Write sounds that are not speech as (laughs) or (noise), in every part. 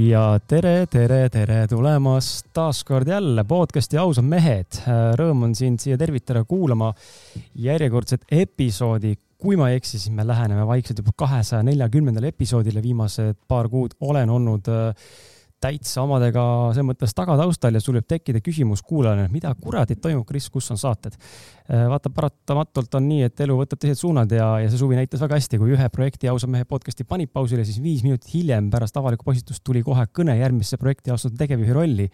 ja tere, tere, tere tulemast taas kord jälle podcasti Ausad mehed. Rõõm on sind siia tervitada kuulama järjekordset episoodi. kui ma ei eksi, siis me läheneme vaikselt juba kahesaja neljakümnendale episoodile. viimased paar kuud olen olnud äh, täitsa omadega selles mõttes tagataustal ja sul võib tekkida küsimus kuulajale, mida kuratit toimub, Kris, kus on saated? Äh, vaata, paratamatult on nii, et elu võtab teised suunad ja, ja see suvi näitas väga hästi, kui ühe projekti Ausa mehe podcast'i panid pausile, siis viis minutit hiljem pärast avalikku postitust tuli kohe kõne järgmisse projekti astunud tegevjuhi rolli.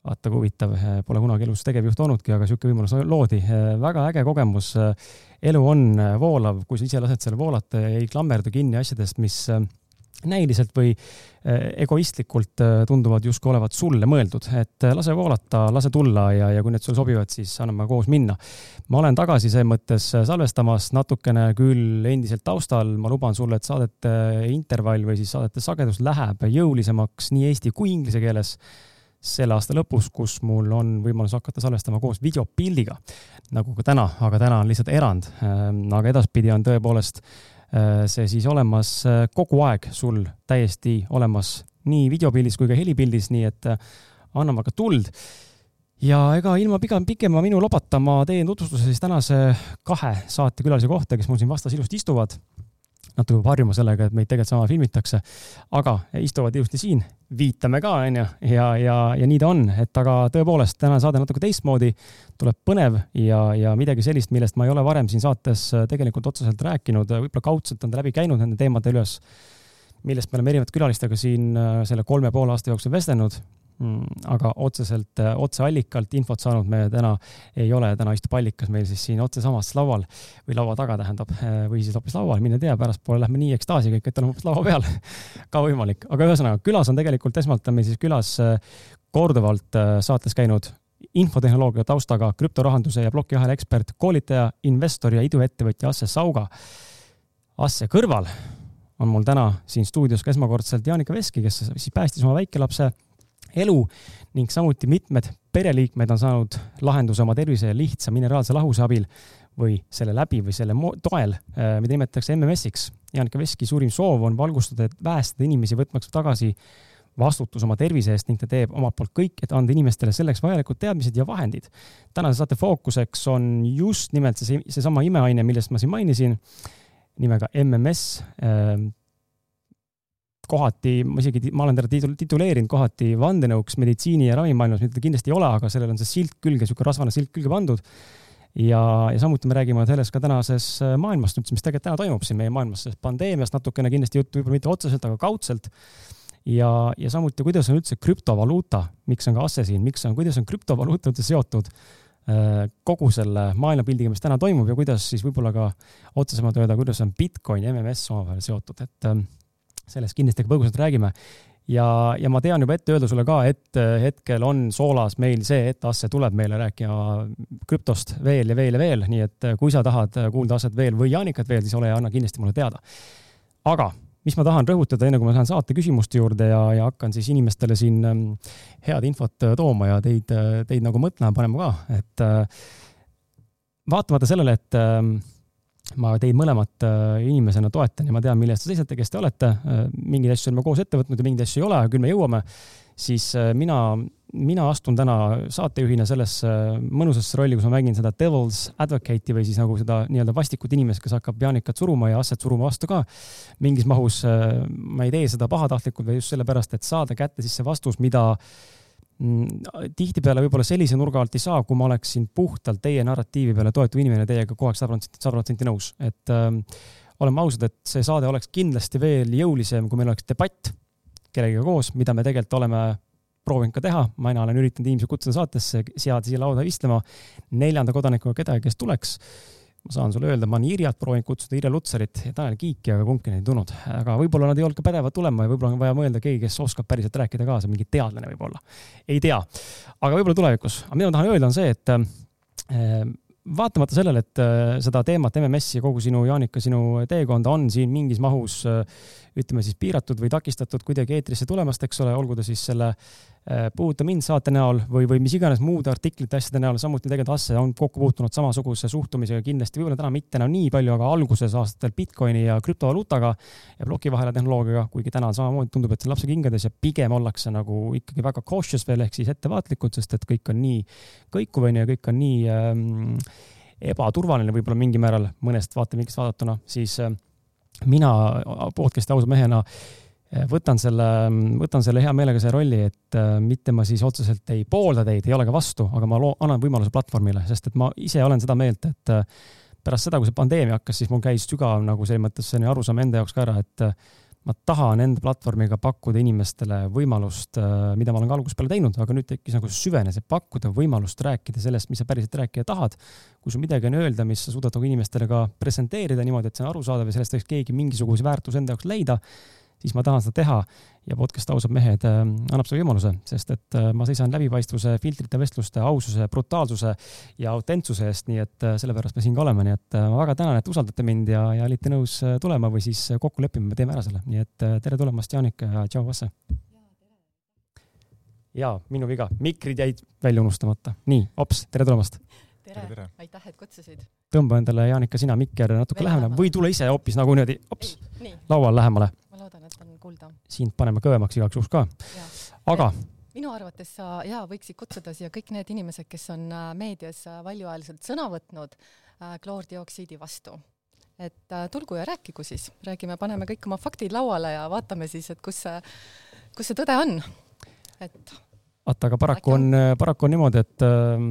vaata kui huvitav, äh, pole kunagi elus tegevjuht olnudki, aga niisugune võimalus loodi. Äh, väga äge kogemus. elu on voolav, kui sa ise lased selle voolata ja ei klammerdu kinni asjadest, mis näiliselt või äh, egoistlikult äh, tunduvad justkui olevat sulle mõeldud, et äh, lase voolata, lase tulla ja, ja kui need sulle sobivad, siis anname koos minna. ma olen tagasi selles mõttes salvestamas natukene küll endiselt taustal, ma luban sulle, et saadete intervall või siis saadete sagedus läheb jõulisemaks nii eesti kui inglise keeles selle aasta lõpus, kus mul on võimalus hakata salvestama koos videopildiga, nagu ka täna, aga täna on lihtsalt erand. aga edaspidi on tõepoolest see siis olemas äh, kogu aeg sul täiesti olemas nii videopildis kui ka helipildis, nii et äh, anname aga tuld. ja ega ilma pigem pikema minu lobata ma teen tutvustuse siis tänase kahe saatekülalise kohta, kes mul siin vastas ilusti istuvad natuke peab harjuma sellega, et meid tegelikult sama filmitakse. aga istuvad ilusti siin, viitame ka, onju, ja, ja, ja nii ta on, et aga tõepoolest tänane saade natuke teistmoodi, tuleb põnev ja, ja midagi sellist, millest ma ei ole varem siin saates tegelikult otseselt rääkinud, võib-olla kaudselt on ta läbi käinud nende teemade üles, millest me oleme erinevate külalistega siin äh, selle kolme poole aasta jooksul vestelnud aga otseselt, äh, otseallikalt infot saanud me täna ei ole, täna istub allikas meil siis siin otse samas laual või laua taga tähendab, äh, või siis hoopis laual, mine tea, pärastpoole lähme nii ekstaasi kõik, et oleme hoopis laua peal (laughs) ka võimalik, aga ühesõnaga külas on tegelikult esmalt on meil siis külas äh, korduvalt saates käinud infotehnoloogia taustaga krüptorahanduse ja plokiahela ekspert, koolitaja, investor ja iduettevõtja Asse Sauga. Asse kõrval on mul täna siin stuudios ka esmakordselt Jaanika Veski, kes siis päästis oma väikelapse elu ning samuti mitmed pereliikmed on saanud lahenduse oma tervise lihtsa mineraalse lahuse abil või selle läbi või selle toel, äh, mida nimetatakse MMS-iks. Janika Veski suurim soov on valgustada, et päästada inimesi võtmaks tagasi vastutus oma tervise eest ning ta teeb omalt poolt kõik, et anda inimestele selleks vajalikud teadmised ja vahendid. tänase saate fookuseks on just nimelt see, seesama imeaine, millest ma siin mainisin, nimega MMS kohati, ma isegi, ma olen teda tituleerinud kohati vandenõuks meditsiini ja ravimaailmas, mida ta kindlasti ei ole, aga sellel on see silt külge, niisugune rasvane silt külge pandud. ja, ja samuti me räägime sellest ka tänases äh, maailmas üldse, mis tegelikult täna toimub siin meie maailmas, sest pandeemiast natukene kindlasti juttu, võib-olla mitte otseselt, aga kaudselt ja, ja samuti, kuidas on üldse krüptovaluuta, miks on ka Asse siin, miks on, kuidas on krüptovaluuta üldse seotud äh, kogu selle maailmapildiga, mis täna toimub ja kuidas siis võib-olla ka otsesemalt öelda, kuidas on Bitcoin ja MMS omavahel seotud, et ähm, sellest kindlasti ka põgusalt räägime. ja, ja ma tean juba ette öelda sulle ka, et äh, hetkel on soolas meil see, et Asse tuleb meile rääkima krüptost veel ja veel ja veel, nii et äh, kui sa tahad äh, kuulda Asset veel või Jaanikat veel, siis ole ja anna kindlasti mulle teada. aga mis ma tahan rõhutada, enne kui ma lähen saate küsimuste juurde ja, ja hakkan siis inimestele siin ähm, head infot tooma ja teid, teid nagu mõtlema panema ka, et vaatamata sellele, et ähm, ma teid mõlemat äh, inimesena toetan ja ma tean, mille eest te seisate, kes te olete. Äh, mingeid asju oleme koos ette võtnud ja mingeid asju ei ole, küll me jõuame. siis äh, mina, mina astun täna saatejuhina sellesse mõnusasse rolli, kus ma mängin seda devil's advocate'i või siis nagu seda nii-öelda vastikut inimest, kes hakkab Jaanikat suruma ja Asset suruma vastu ka mingis mahus. ma ei tee seda pahatahtlikult, vaid just sellepärast, et saada kätte siis see vastus, mida tihtipeale võib-olla sellise nurga alt ei saa, kui ma oleksin puhtalt teie narratiivi peale toetuv inimene, teiega kogu aeg sada protsenti, sada protsenti nõus, et ähm, oleme ausad, et see saade oleks kindlasti veel jõulisem, kui meil oleks debatt kellegagi koos, mida me tegelikult oleme proovinud ka teha, mina olen üritanud inimesi kutsuda saatesse, seada siia lauda istlema neljanda kodanikuga kedagi, kes tuleks ma saan sulle öelda, ma olen Irjat proovinud kutsuda, Irja Lutsarit ja Tanel Kiiki, aga kumbki neid ei tulnud. aga võib-olla nad ei olnud ka pädevad tulema ja võib-olla on vaja mõelda keegi, kes oskab päriselt rääkida kaasa, mingi teadlane võib-olla. ei tea, aga võib-olla tulevikus. aga mida ma tahan öelda, on see, et äh, vaatamata sellele, et äh, seda teemat, MMS-i, kogu sinu, Jaanika, sinu teekonda on siin mingis mahus äh, ütleme siis piiratud või takistatud kuidagi eetrisse tulemast, eks ole, olgu ta siis selle Äh, puuduta mind saate näol või, või mis iganes muude artiklite, asjade näol, samuti tegelikult Asse on kokku puutunud samasuguse suhtumisega kindlasti, võib-olla täna mitte enam nii palju, aga alguses aastatel Bitcoini ja krüptovaluutaga ja plokivahela tehnoloogiaga, kuigi täna samamoodi tundub, et see on lapse kingades ja pigem ollakse nagu ikkagi väga cautious veel ehk siis ettevaatlikud, sest et kõik on nii kõikuv onju ja kõik on nii ähm, ebaturvaline võib-olla mingil määral mõnest vaatevinklist vaadatuna, siis äh, mina podcast'i ausa mehena Eh, võtan selle, võtan selle hea meelega see rolli, et äh, mitte ma siis otseselt ei poolda teid, ei ole ka vastu, aga ma loo, annan võimaluse platvormile, sest et ma ise olen seda meelt, et äh, pärast seda, kui see pandeemia hakkas, siis mul käis sügav nagu selles mõttes selline arusaam enda jaoks ka ära, et ma tahan enda platvormiga pakkuda inimestele võimalust, mida ma olen ka algusest peale teinud, aga nüüd tekkis nagu süvenes, et pakkuda võimalust rääkida sellest, mis sa päriselt rääkida tahad. kui sul midagi on öelda, mis sa suudad nagu inimestele ka presenteerida niimoodi, et see on arusaadav ja sellest võiks keegi mingisuguse väärtuse enda jaoks leida siis ma tahan seda teha ja podcast Ausad mehed äh, annab selle võimaluse, sest et äh, ma seisan läbipaistvuse, filtrite, vestluste, aususe, brutaalsuse ja autentsuse eest, nii et äh, sellepärast me siin ka oleme, nii et ma väga tänan, et usaldate mind ja, ja olite nõus tulema või siis kokku leppima, me teeme ära selle, nii et tere tulemast, Jaanika ja tšau, Asse. ja minu viga, mikrid jäid välja unustamata. nii, hops, tere tulemast. tere, tere., aitäh, et kutsusid. tõmba endale, Jaanika, sina mikker natuke lähemale või tule ise hoopis nagu niimoodi, hops, laual lähemale kuulda. sind paneme kõvemaks igaks juhuks ka. aga. minu arvates sa ja võiksid kutsuda siia kõik need inimesed, kes on äh, meedias äh, valjuhäälselt sõna võtnud äh, kloordioksiidi vastu et tulgu ja rääkigu siis, räägime, paneme kõik oma faktid lauale ja vaatame siis, et kus see, kus see tõde on. et. vaata, aga paraku on, paraku on niimoodi, et äh,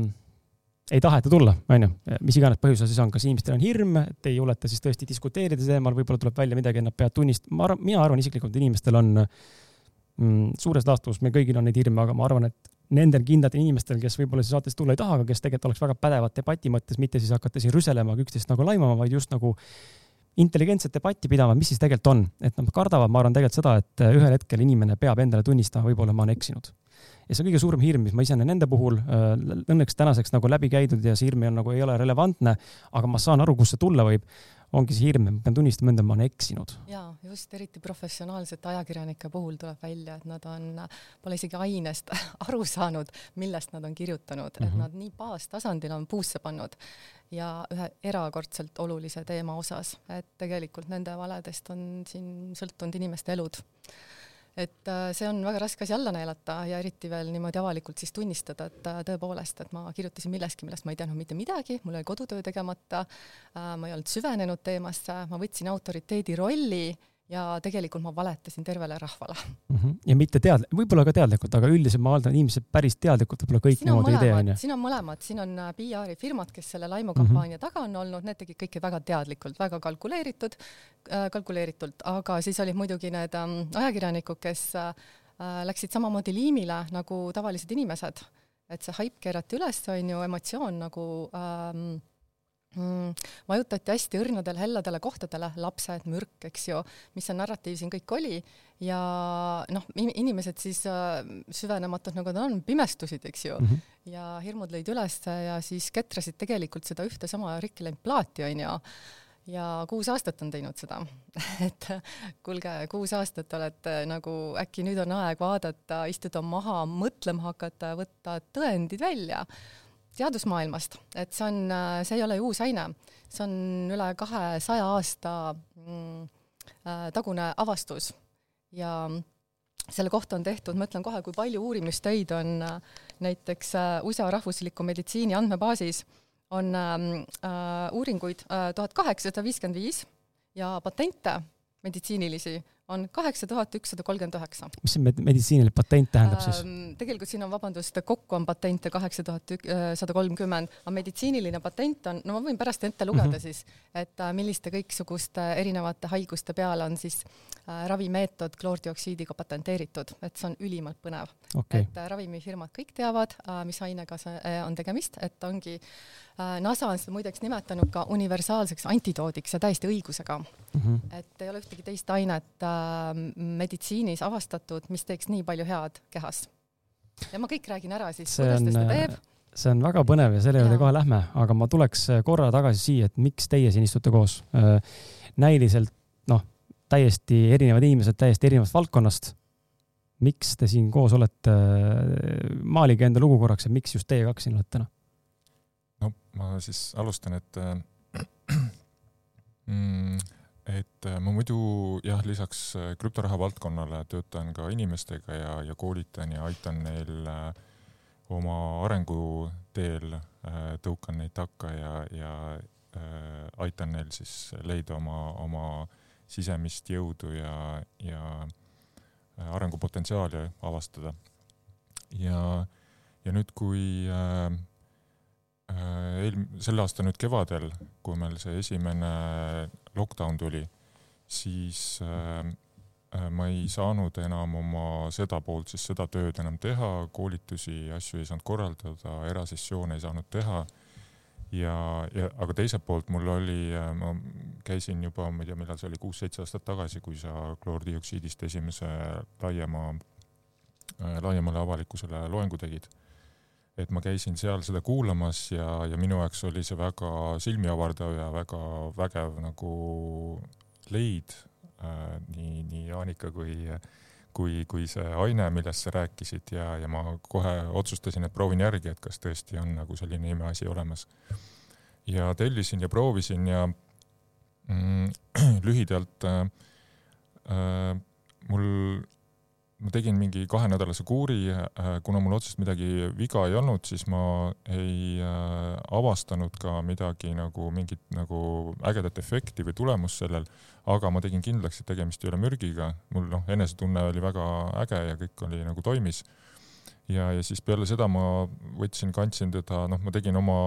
ei taheta tulla, onju, mis iganes põhjusel siis on, kas inimestel on hirm, et ei juleta siis tõesti diskuteerida teemal, võib-olla tuleb välja midagi, nad peavad tunnistama, ma arvan, mina arvan isiklikult, inimestel on mm, suures laastus, meil kõigil on neid hirme, aga ma arvan, et nendel kindlatel inimestel, kes võib-olla siia saatesse tulla ei taha, aga kes tegelikult oleks väga pädevad debati mõttes, mitte siis hakata siin rüselema, üksteist nagu laimama, vaid just nagu intelligentset debatti pidama, mis siis tegelikult on, et nad kardavad, ma arvan tegelikult seda, et ühel hetkel inimene peab endale tunnistama, võib-olla ma olen eksinud. Ja see on kõige suurem hirm, mis ma ise olen nende puhul äh, õnneks tänaseks nagu läbi käidud ja see hirm on nagu ei ole relevantne, aga ma saan aru, kust see tulla võib ongi see hirm, et ma pean tunnistama endale, ma olen eksinud. ja just eriti professionaalsete ajakirjanike puhul tuleb välja, et nad on, pole isegi ainest (laughs) aru saanud, millest nad on kirjutanud mm, -hmm. et mhm. nad nii baastasandil on puusse pannud ja ühe erakordselt olulise teema osas, et tegelikult nende valedest on siin sõltunud inimeste elud et äh, see on väga raske asi alla neelata ja eriti veel niimoodi avalikult siis tunnistada, et äh, tõepoolest, et ma kirjutasin millestki, millest ma ei teadnud mitte midagi, mul oli kodutöö tegemata, äh, ma ei olnud süvenenud teemasse, ma võtsin autoriteedi rolli ja tegelikult ma valetasin tervele rahvale mm. -hmm. ja mitte tead-, võib-olla ka teadlikult, aga üldiselt ma arvan, et inimesed päris teadlikult võib-olla kõik niimoodi ei tee, onju. siin on mõlemad, siin on äh, PR-i firmad, kes selle laimukampaania mm -hmm. taga on olnud, need tegid kõike väga teadlikult, väga kalkuleeritud äh,, kalkuleeritult, aga siis olid muidugi need ähm, ajakirjanikud, kes äh, äh läksid samamoodi liimile nagu tavalised inimesed. et see haip keerati üles, on ju, emotsioon nagu ähm, mm, vajutati hästi õrnadele helladele kohtadele, lapsed, mürk, eks ju, mis see narratiiv siin kõik oli. Ja noh, inimesed siis äh, süvenematud nagu nad on, pimestusid, eks ju. Mm, -hmm. ja hirmud lõid üles ja siis ketrasid tegelikult seda ühte sama rikki läinud plaati, onju ja kuus aastat on teinud seda. (laughs) Et kuulge, kuus aastat olete nagu äkki nüüd on aeg vaadata, istuda maha, mõtlema hakata, võtta tõendid välja teadusmaailmast, et see on, see ei ole ju uus aine, see on üle kahesaja aasta mm, äh, tagune avastus. Ja selle kohta on tehtud, ma ütlen kohe, kui palju uurimistöid on äh, näiteks äh, USA rahvusliku meditsiini andmebaasis on ähm, äh, uuringuid tuhat kaheksasada viiskümmend viis ja patente meditsiinilisi on kaheksa tuhat ükssada kolmkümmend üheksa. mis see meditsiiniline patent tähendab siis ähm,? tegelikult siin on, vabandust, kokku on patente kaheksa tuhat äh, sada kolmkümmend, aga meditsiiniline patent on, no ma võin pärast ette lugeda mm -hmm. siis, et äh, milliste kõiksuguste erinevate haiguste peale on siis äh, ravimeetod kloordioksiidiga patenteeritud, et see on ülimalt põnev okay.. et äh, ravimifirmad kõik teavad äh,, mis ainega see äh, on tegemist, et ongi äh, NASA on seda muideks nimetanud ka universaalseks antidoodiks ja täiesti õigusega mm. -hmm. et ei ole ühtegi teist ainet äh, meditsiinis avastatud, mis teeks nii palju head kehas. ja ma kõik räägin ära siis, kuidas ta seda teeb see on väga põnev ja selle juurde kohe lähme, aga ma tuleks korra tagasi siia, et miks teie siin istute koos. näiliselt noh, täiesti erinevad inimesed täiesti erinevast valdkonnast. miks te siin koos olete? maalige enda lugu korraks, et miks just teie kaks siin olete täna? no ma siis alustan, et (clears throat) mm, et äh, ma muidu jah, lisaks äh, krüptoraha valdkonnale töötan ka inimestega ja, ja koolitan ja aitan neil äh, oma arenguteel, tõukan neid takka ja, ja aitan neil siis leida oma, oma sisemist jõudu ja, ja arengupotentsiaali avastada. ja, ja nüüd, kui äh, eelm-, selle aasta nüüd kevadel, kui meil see esimene lockdown tuli, siis äh, äh, ma ei saanud enam oma seda poolt, siis seda tööd enam teha, koolitusi ja asju ei saanud korraldada, erasessioone ei saanud teha. ja, ja aga teiselt poolt mul oli, äh, ma käisin juba, ma ei tea, millal see oli, kuus-seitse aastat tagasi, kui sa kloordioksiidist esimese laiema, laiemale avalikkusele loengu tegid et ma käisin seal seda kuulamas ja, ja minu jaoks oli see väga silmiavardav ja väga vägev nagu leid äh,, nii, nii Jaanika kui, kui, kui see aine, millest sa rääkisid ja, ja ma kohe otsustasin, et proovin järgi, et kas tõesti on nagu selline imeasi olemas. ja tellisin ja proovisin ja mm, (clears throat) lühidalt äh, äh, mul ma tegin mingi kahenädalase kuuri, äh, kuna mul otseselt midagi viga ei olnud, siis ma ei äh, avastanud ka midagi nagu mingit nagu ägedat efekti või tulemust sellel, aga ma tegin kindlaks, et tegemist ei ole mürgiga, mul noh, enesetunne oli väga äge ja kõik oli nagu toimis. ja, ja siis peale seda ma võtsin, kandsin teda, noh, ma tegin oma,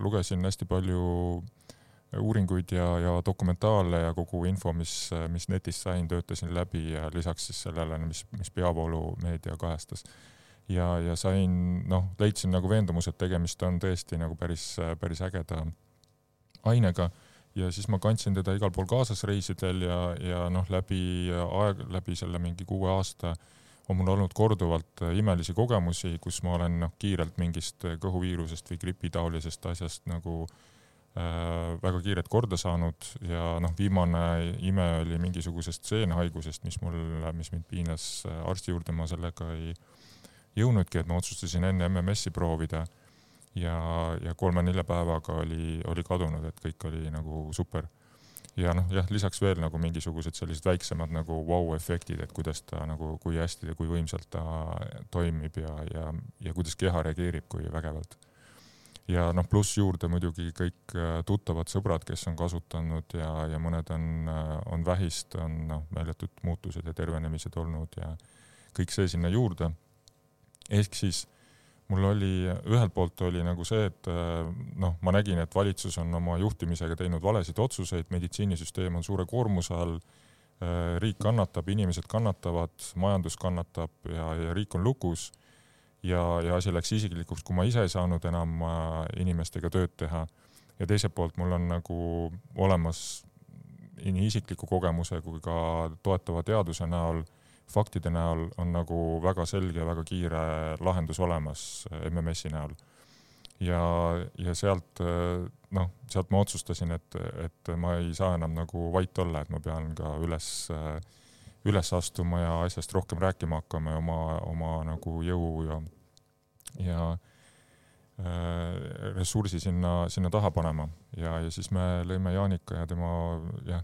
lugesin hästi palju äh, uuringuid ja, ja dokumentaale ja kogu info, mis, mis netist sain, töötasin läbi ja lisaks siis sellele, mis, mis peavoolumeedia kajastas. ja, ja sain, noh, leidsin nagu veendumuse, et tegemist on tõesti nagu päris, päris ägeda ainega ja siis ma kandsin teda igal pool kaasas reisidel ja, ja noh, läbi aeg, läbi selle mingi kuue aasta on mul olnud korduvalt imelisi kogemusi, kus ma olen noh, kiirelt mingist kõhuviirusest või gripitaolisest asjast nagu Äh, väga kiirelt korda saanud ja noh, viimane ime oli mingisugusest seenhaigusest, mis mul, mis mind piinas äh, arsti juurde, ma sellega ei jõudnudki, et ma otsustasin enne MMS-i proovida. Ja, ja kolme-nelja päevaga oli, oli kadunud, et kõik oli nagu super. ja noh, jah, lisaks veel nagu mingisugused sellised väiksemad nagu vau-efektid, et kuidas ta nagu, kui hästi ja kui võimsalt ta toimib ja, ja, ja kuidas keha reageerib, kui vägevalt ja noh, pluss juurde muidugi kõik äh, tuttavad sõbrad, kes on kasutanud ja, ja mõned on, äh, on vähist, on noh, meeletud muutused ja tervenemised olnud ja kõik see sinna juurde. ehk siis mul oli, ühelt poolt oli nagu see, et äh, noh, ma nägin, et valitsus on oma juhtimisega teinud valesid otsuseid, meditsiinisüsteem on suure koormuse all, riik kannatab, inimesed kannatavad, majandus kannatab ja, ja riik on lukus ja, ja asi läks isiklikuks, kui ma ise ei saanud enam äh, inimestega tööd teha. ja teiselt poolt mul on nagu olemas nii isikliku kogemuse kui ka toetava teaduse näol, faktide näol on nagu väga selge väga kiire lahendus olemas äh, MMS-i näol. ja, ja sealt äh, noh, sealt ma otsustasin, et, et ma ei saa enam nagu vait olla, et ma pean ka üles üles astuma ja asjast rohkem rääkima hakkama ja oma, oma nagu jõu ja ja äh, ressursi sinna, sinna taha panema ja, ja siis me lõime Jaanika ja tema jah,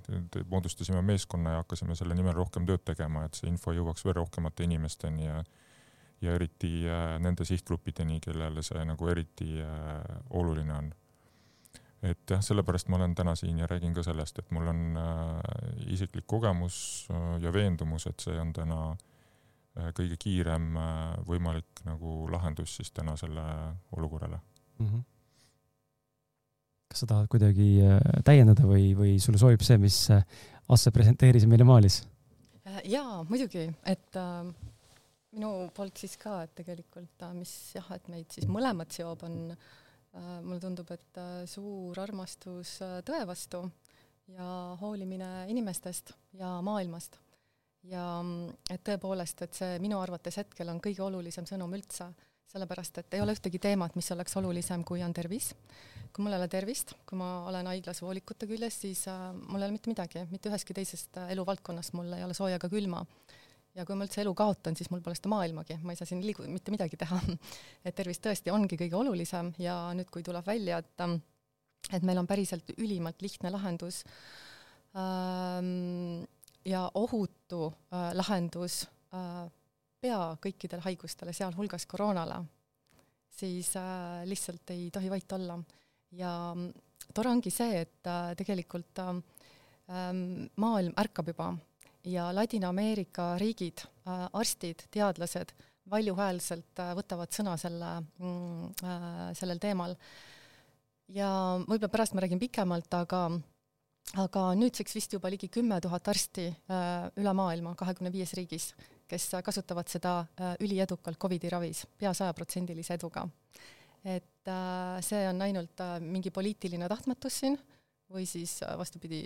moodustasime meeskonna ja hakkasime selle nimel rohkem tööd tegema, et see info jõuaks veel rohkemate inimesteni ja ja eriti äh, nende sihtgruppideni, kellele see nagu eriti äh, oluline on. et jah, sellepärast ma olen täna siin ja räägin ka sellest, et mul on isiklik kogemus ja veendumus, et see on täna Äh, kõige kiirem äh, võimalik nagu lahendus siis tänasele olukorrale mm. -hmm. kas sa tahad kuidagi äh, täiendada või, või sulle sobib see, mis Asse presenteeris meile maalis? jaa, muidugi, et äh, minu poolt siis ka, et tegelikult äh, mis jah, et meid siis mõlemad seob, on äh, mulle tundub, et äh, suur armastus äh, tõe vastu ja hoolimine inimestest ja maailmast ja et tõepoolest, et see minu arvates hetkel on kõige olulisem sõnum üldse, sellepärast et ei ole ühtegi teemat, mis oleks olulisem, kui on tervis. kui mul ei ole tervist, kui ma olen haiglas voolikute küljes, siis äh, mul ei ole mitte midagi, mitte üheski teisest äh, eluvaldkonnast mul ei ole sooja ega külma. ja kui ma üldse elu kaotan, siis mul pole seda maailmagi, ma ei saa siin liigu-, mitte midagi teha. (laughs) et tervis tõesti ongi kõige olulisem ja nüüd, kui tuleb välja, et ähm, et meil on päriselt ülimalt lihtne lahendus ähm, ja ohutu äh, lahendus äh, pea kõikidele haigustele, sealhulgas koroonale, siis äh, lihtsalt ei tohi vait olla. ja mm, tore ongi see, et äh, tegelikult äh, maailm ärkab juba ja Ladina-Ameerika riigid äh,, arstid, teadlased valjuhäälselt äh, võtavad sõna selle mm,, äh, sellel teemal. ja võib-olla pärast ma räägin pikemalt, aga aga nüüdseks vist juba ligi kümme tuhat arsti äh, üle maailma, kahekümne viies riigis, kes kasutavad seda äh, üliedukalt Covidi ravis, pea sajaprotsendilise eduga. et äh, see on ainult äh, mingi poliitiline tahtmatus siin või siis äh, vastupidi,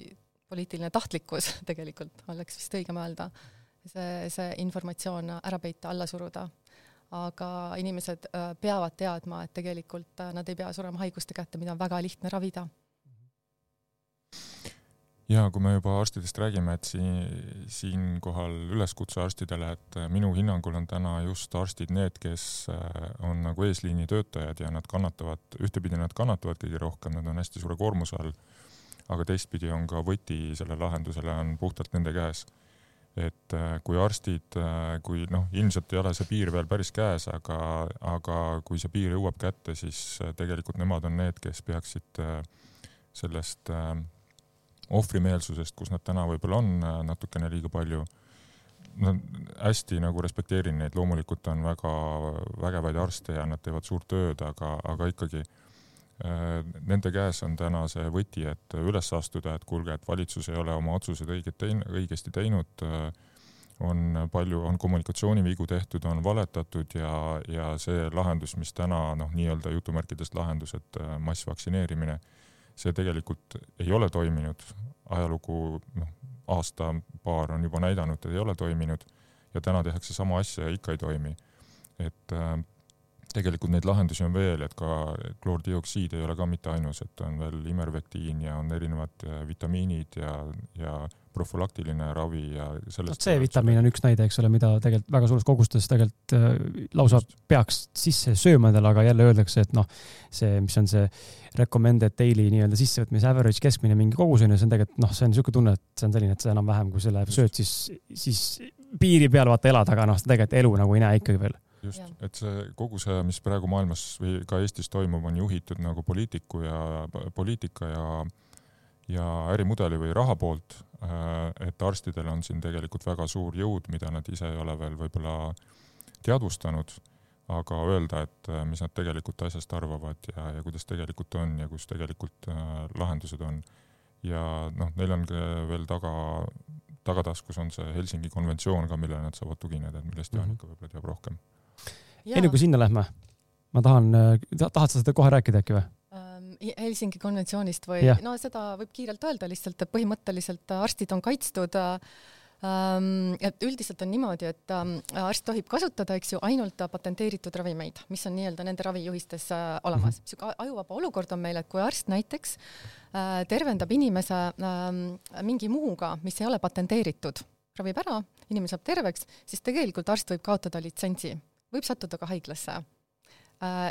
poliitiline tahtlikkus (laughs) tegelikult oleks vist õigem öelda, see, see informatsioon ära peita, alla suruda. aga inimesed äh, peavad teadma, et tegelikult äh, nad ei pea surema haiguste kätte, mida on väga lihtne ravida ja kui me juba arstidest räägime, et siin, siinkohal üleskutse arstidele, et minu hinnangul on täna just arstid need, kes äh, on nagu eesliini töötajad ja nad kannatavad, ühtepidi nad kannatavad kõige rohkem, nad on hästi suure koormuse all, aga teistpidi on ka võti selle lahendusele on puhtalt nende käes. et äh, kui arstid, äh, kui noh, ilmselt ei ole see piir veel päris käes, aga, aga kui see piir jõuab kätte, siis tegelikult nemad on need, kes peaksid sellest äh, ohvrimeelsusest, kus nad täna võib-olla on äh, natukene liiga palju. no hästi nagu respekteerin neid, loomulikult on väga vägevaid arste ja nad teevad suurt tööd, aga, aga ikkagi äh, nende käes on täna see võti, et üles astuda, et kuulge, et valitsus ei ole oma otsused õiget tein-, õigesti teinud, äh, on palju, on kommunikatsioonivigu tehtud, on valetatud ja, ja see lahendus, mis täna noh, nii-öelda jutumärkides lahendus, et massvaktsineerimine see tegelikult ei ole toiminud, ajalugu noh, aasta-paar on juba näidanud, et ei ole toiminud ja täna tehakse sama asja ja ikka ei toimi. et äh, tegelikult neid lahendusi on veel, et ka kloordioksiid ei ole ka mitte ainus, et on veel imervektiin ja on erinevad äh, vitamiinid ja, ja profülaktiline ravi ja sellest no C-vitamiin on üks näide, eks ole, mida tegelikult väga suures kogustes tegelikult äh, lausa Just. peaks sisse sööma endale, aga jälle öeldakse, et noh, see, mis on see recommended daily nii-öelda sissevõtmise average keskmine mingi kogus on ju, see on tegelikult noh, see on niisugune tunne, et see on selline, et see enam-vähem, kui selle sööd, siis, siis piiri peal vaata elad, aga noh, tegelikult elu nagu ei näe ikkagi veel. Just, et see kogu see, mis praegu maailmas või ka Eestis toimub, on juhitud nagu poliitiku ja poliitika ja ja ärimudeli või raha poolt, äh, et arstidel on siin tegelikult väga suur jõud, mida nad ise ei ole veel võib-olla teadvustanud, aga öelda, et äh, mis nad tegelikult asjast arvavad ja, ja kuidas tegelikult on ja kus tegelikult äh, lahendused on. ja noh, neil on veel taga, tagataskus on see Helsingi konventsioon ka, millele nad saavad tugineda, et millest Jaanika mm -hmm. võib-olla teab rohkem. enne kui sinna lähme, ma tahan, tahad sa seda kohe rääkida äkki või? Helsingi konventsioonist või ja. no seda võib kiirelt öelda lihtsalt, et põhimõtteliselt arstid on kaitstud ähm, et üldiselt on niimoodi, et ähm, arst tohib kasutada, eks ju, ainult patenteeritud ravimeid, mis on nii-öelda nende ravijuhistes äh, olemas. niisugune mhm. ajuvaba olukord on meil, et kui arst näiteks äh, tervendab inimese ähm, mingi muuga, mis ei ole patenteeritud, ravib ära, inimene saab terveks, siis tegelikult arst võib kaotada litsentsi, võib sattuda ka haiglasse Äh,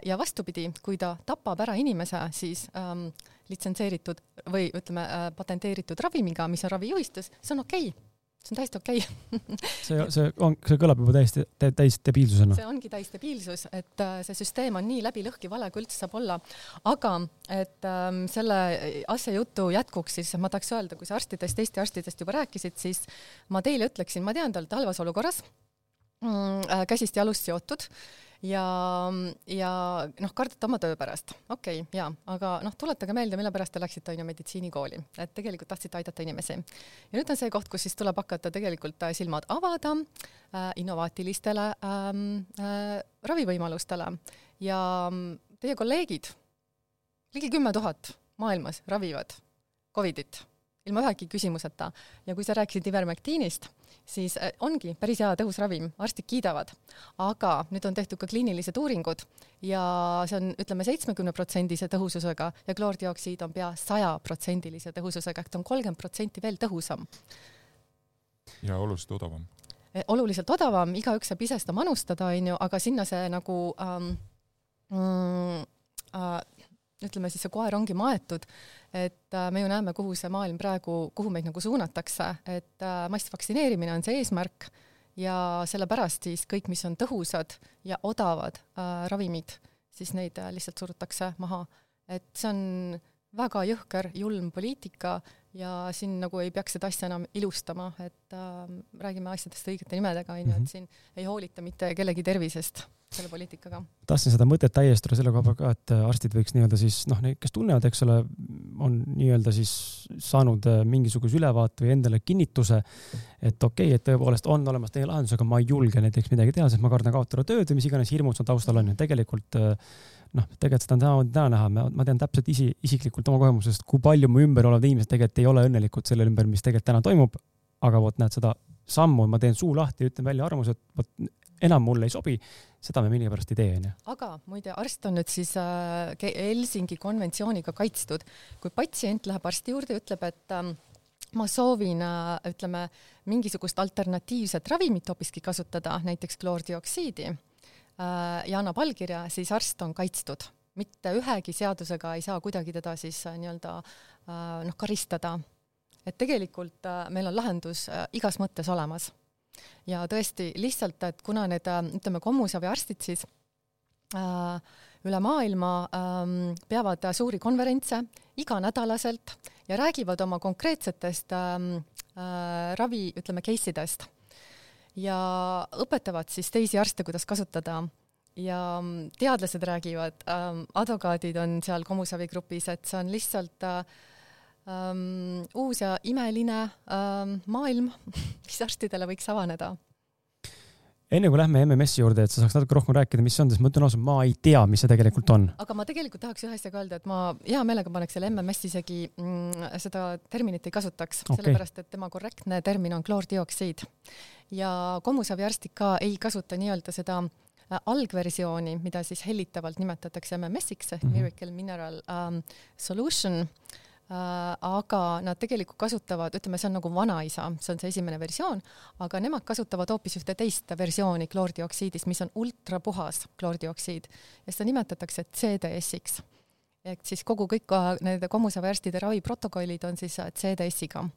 ja vastupidi, kui ta tapab ära inimese, siis ähm, litsenseeritud või ütleme äh, patenteeritud ravimiga, mis on ravijuhistes, see on okei okay see on täiesti okei okay. (laughs) see, see on, see kõlab juba täiesti tä, täis debiilsusena. see ongi täis debiilsus, et äh, see süsteem on nii läbi lõhki vale, kui üldse saab olla. aga et ähm, selle asja jutu jätkuks, siis ma tahaks öelda, kui sa arstidest, Eesti arstidest juba rääkisid, siis ma teile ütleksin, ma tean, te olete halvas olukorras mm,, äh, käsist jalust seotud ja, ja noh, kardate oma töö pärast, okei okay,, jaa, aga noh, tuletage meelde, mille pärast te läksite on ju meditsiinikooli, et tegelikult tahtsite aidata inimesi. ja nüüd on see koht, kus siis tuleb hakata tegelikult äh, silmad avada äh, innovaatilistele ähm, äh, ravivõimalustele ja mm, teie kolleegid, ligi kümme tuhat maailmas ravivad Covidit ilma ühegi küsimuseta. ja kui sa rääkisid Ivermectinist, siis äh, ongi päris hea tõhus ravim, arstid kiidavad. aga nüüd on tehtud ka kliinilised uuringud ja see on, ütleme, seitsmekümneprotsendise tõhususega ja kloordioksiid on pea sajaprotsendilise tõhususega, ehk ta on kolmkümmend protsenti veel tõhusam. ja oluliselt odavam Eh, oluliselt odavam, igaüks saab ise seda manustada, onju, aga sinna see nagu ähm, mm, äh, ütleme siis see koer ongi maetud, et äh, me ju näeme, kuhu see maailm praegu, kuhu meid nagu suunatakse, et äh, massvaktsineerimine on see eesmärk ja sellepärast siis kõik, mis on tõhusad ja odavad äh, ravimid, siis neid äh, lihtsalt surutakse maha. et see on väga jõhker, julm poliitika ja siin nagu ei peaks seda asja enam ilustama, et äh, räägime asjadest õigete nimedega, onju, et mhm. siin ei hoolita mitte kellegi tervisest selle poliitikaga. tahtsin seda mõtet täiestada selle koha peal ka, et äh, arstid võiks nii-öelda siis noh, need, kes tunnevad, eks ole, on nii-öelda siis saanud äh, mingisuguse ülevaate või endale kinnituse, et okei okay,, et tõepoolest on olemas teie lahendus, aga ma ei julge näiteks midagi teha, sest ma kardan kaotada tööd või mis iganes hirmud seal taustal on ja tegelikult äh, noh, tegelikult seda on täna, täna näha, ma tean täpselt isi, isiklikult oma kogemusest, kui palju mu ümber olevad inimesed tegelikult ei ole õnnelikud selle ümber, mis tegelikult täna toimub. aga vot näed seda sammu, ma teen suu lahti, ütlen välja arvamuse, et vot enam mulle ei sobi, seda me millegipärast ei tee, onju. aga muide, arst on nüüd siis äh, Helsingi konventsiooniga kaitstud. kui patsient läheb arsti juurde ja ütleb, et äh, ma soovin äh,, ütleme, mingisugust alternatiivset ravimit hoopiski kasutada, näiteks kloordioksiidi Äh, ja annab allkirja, siis arst on kaitstud. mitte ühegi seadusega ei saa kuidagi teda siis nii-öelda noh, karistada. et tegelikult meil on lahendus igas mõttes olemas. Ja tõesti lihtsalt, et kuna need ütleme, kommusaviarstid siis äh, üle maailma ähm, peavad suuri konverentse iganädalaselt ja räägivad oma konkreetsetest ähm, äh, ravi, ütleme, case idest ja õpetavad siis teisi arste, kuidas kasutada. ja mm, teadlased räägivad ähm,, advokaadid on seal Kommusavi grupis, et see on lihtsalt äh, ähm, uus ja imeline ähm, maailm, (laughs) mis arstidele võiks avaneda enne kui lähme MMS-i juurde, et sa saaks natuke rohkem rääkida, mis see on, sest ma ütlen ausalt, ma ei tea, mis see tegelikult on. aga ma tegelikult tahaks ühe asja ka öelda, et ma hea meelega paneks selle MMS isegi mm, seda terminit ei kasutaks okay., sellepärast et tema korrektne termin on kloordioksiid. ja kommusaviarstid ka ei kasuta nii-öelda seda äh, algversiooni, mida siis hellitavalt nimetatakse MMS-iks ehk mm -hmm. Miracle Mineral um, Solution aga nad tegelikult kasutavad, ütleme, see on nagu vanaisa, see on see esimene versioon, aga nemad kasutavad hoopis ühte teist versiooni kloordioksiidist, mis on ultrapuhas kloordioksiid ja seda nimetatakse CDS-iks. ehk siis kogu kõik nende kommusaväärstide raviprotokollid on siis CDS-iga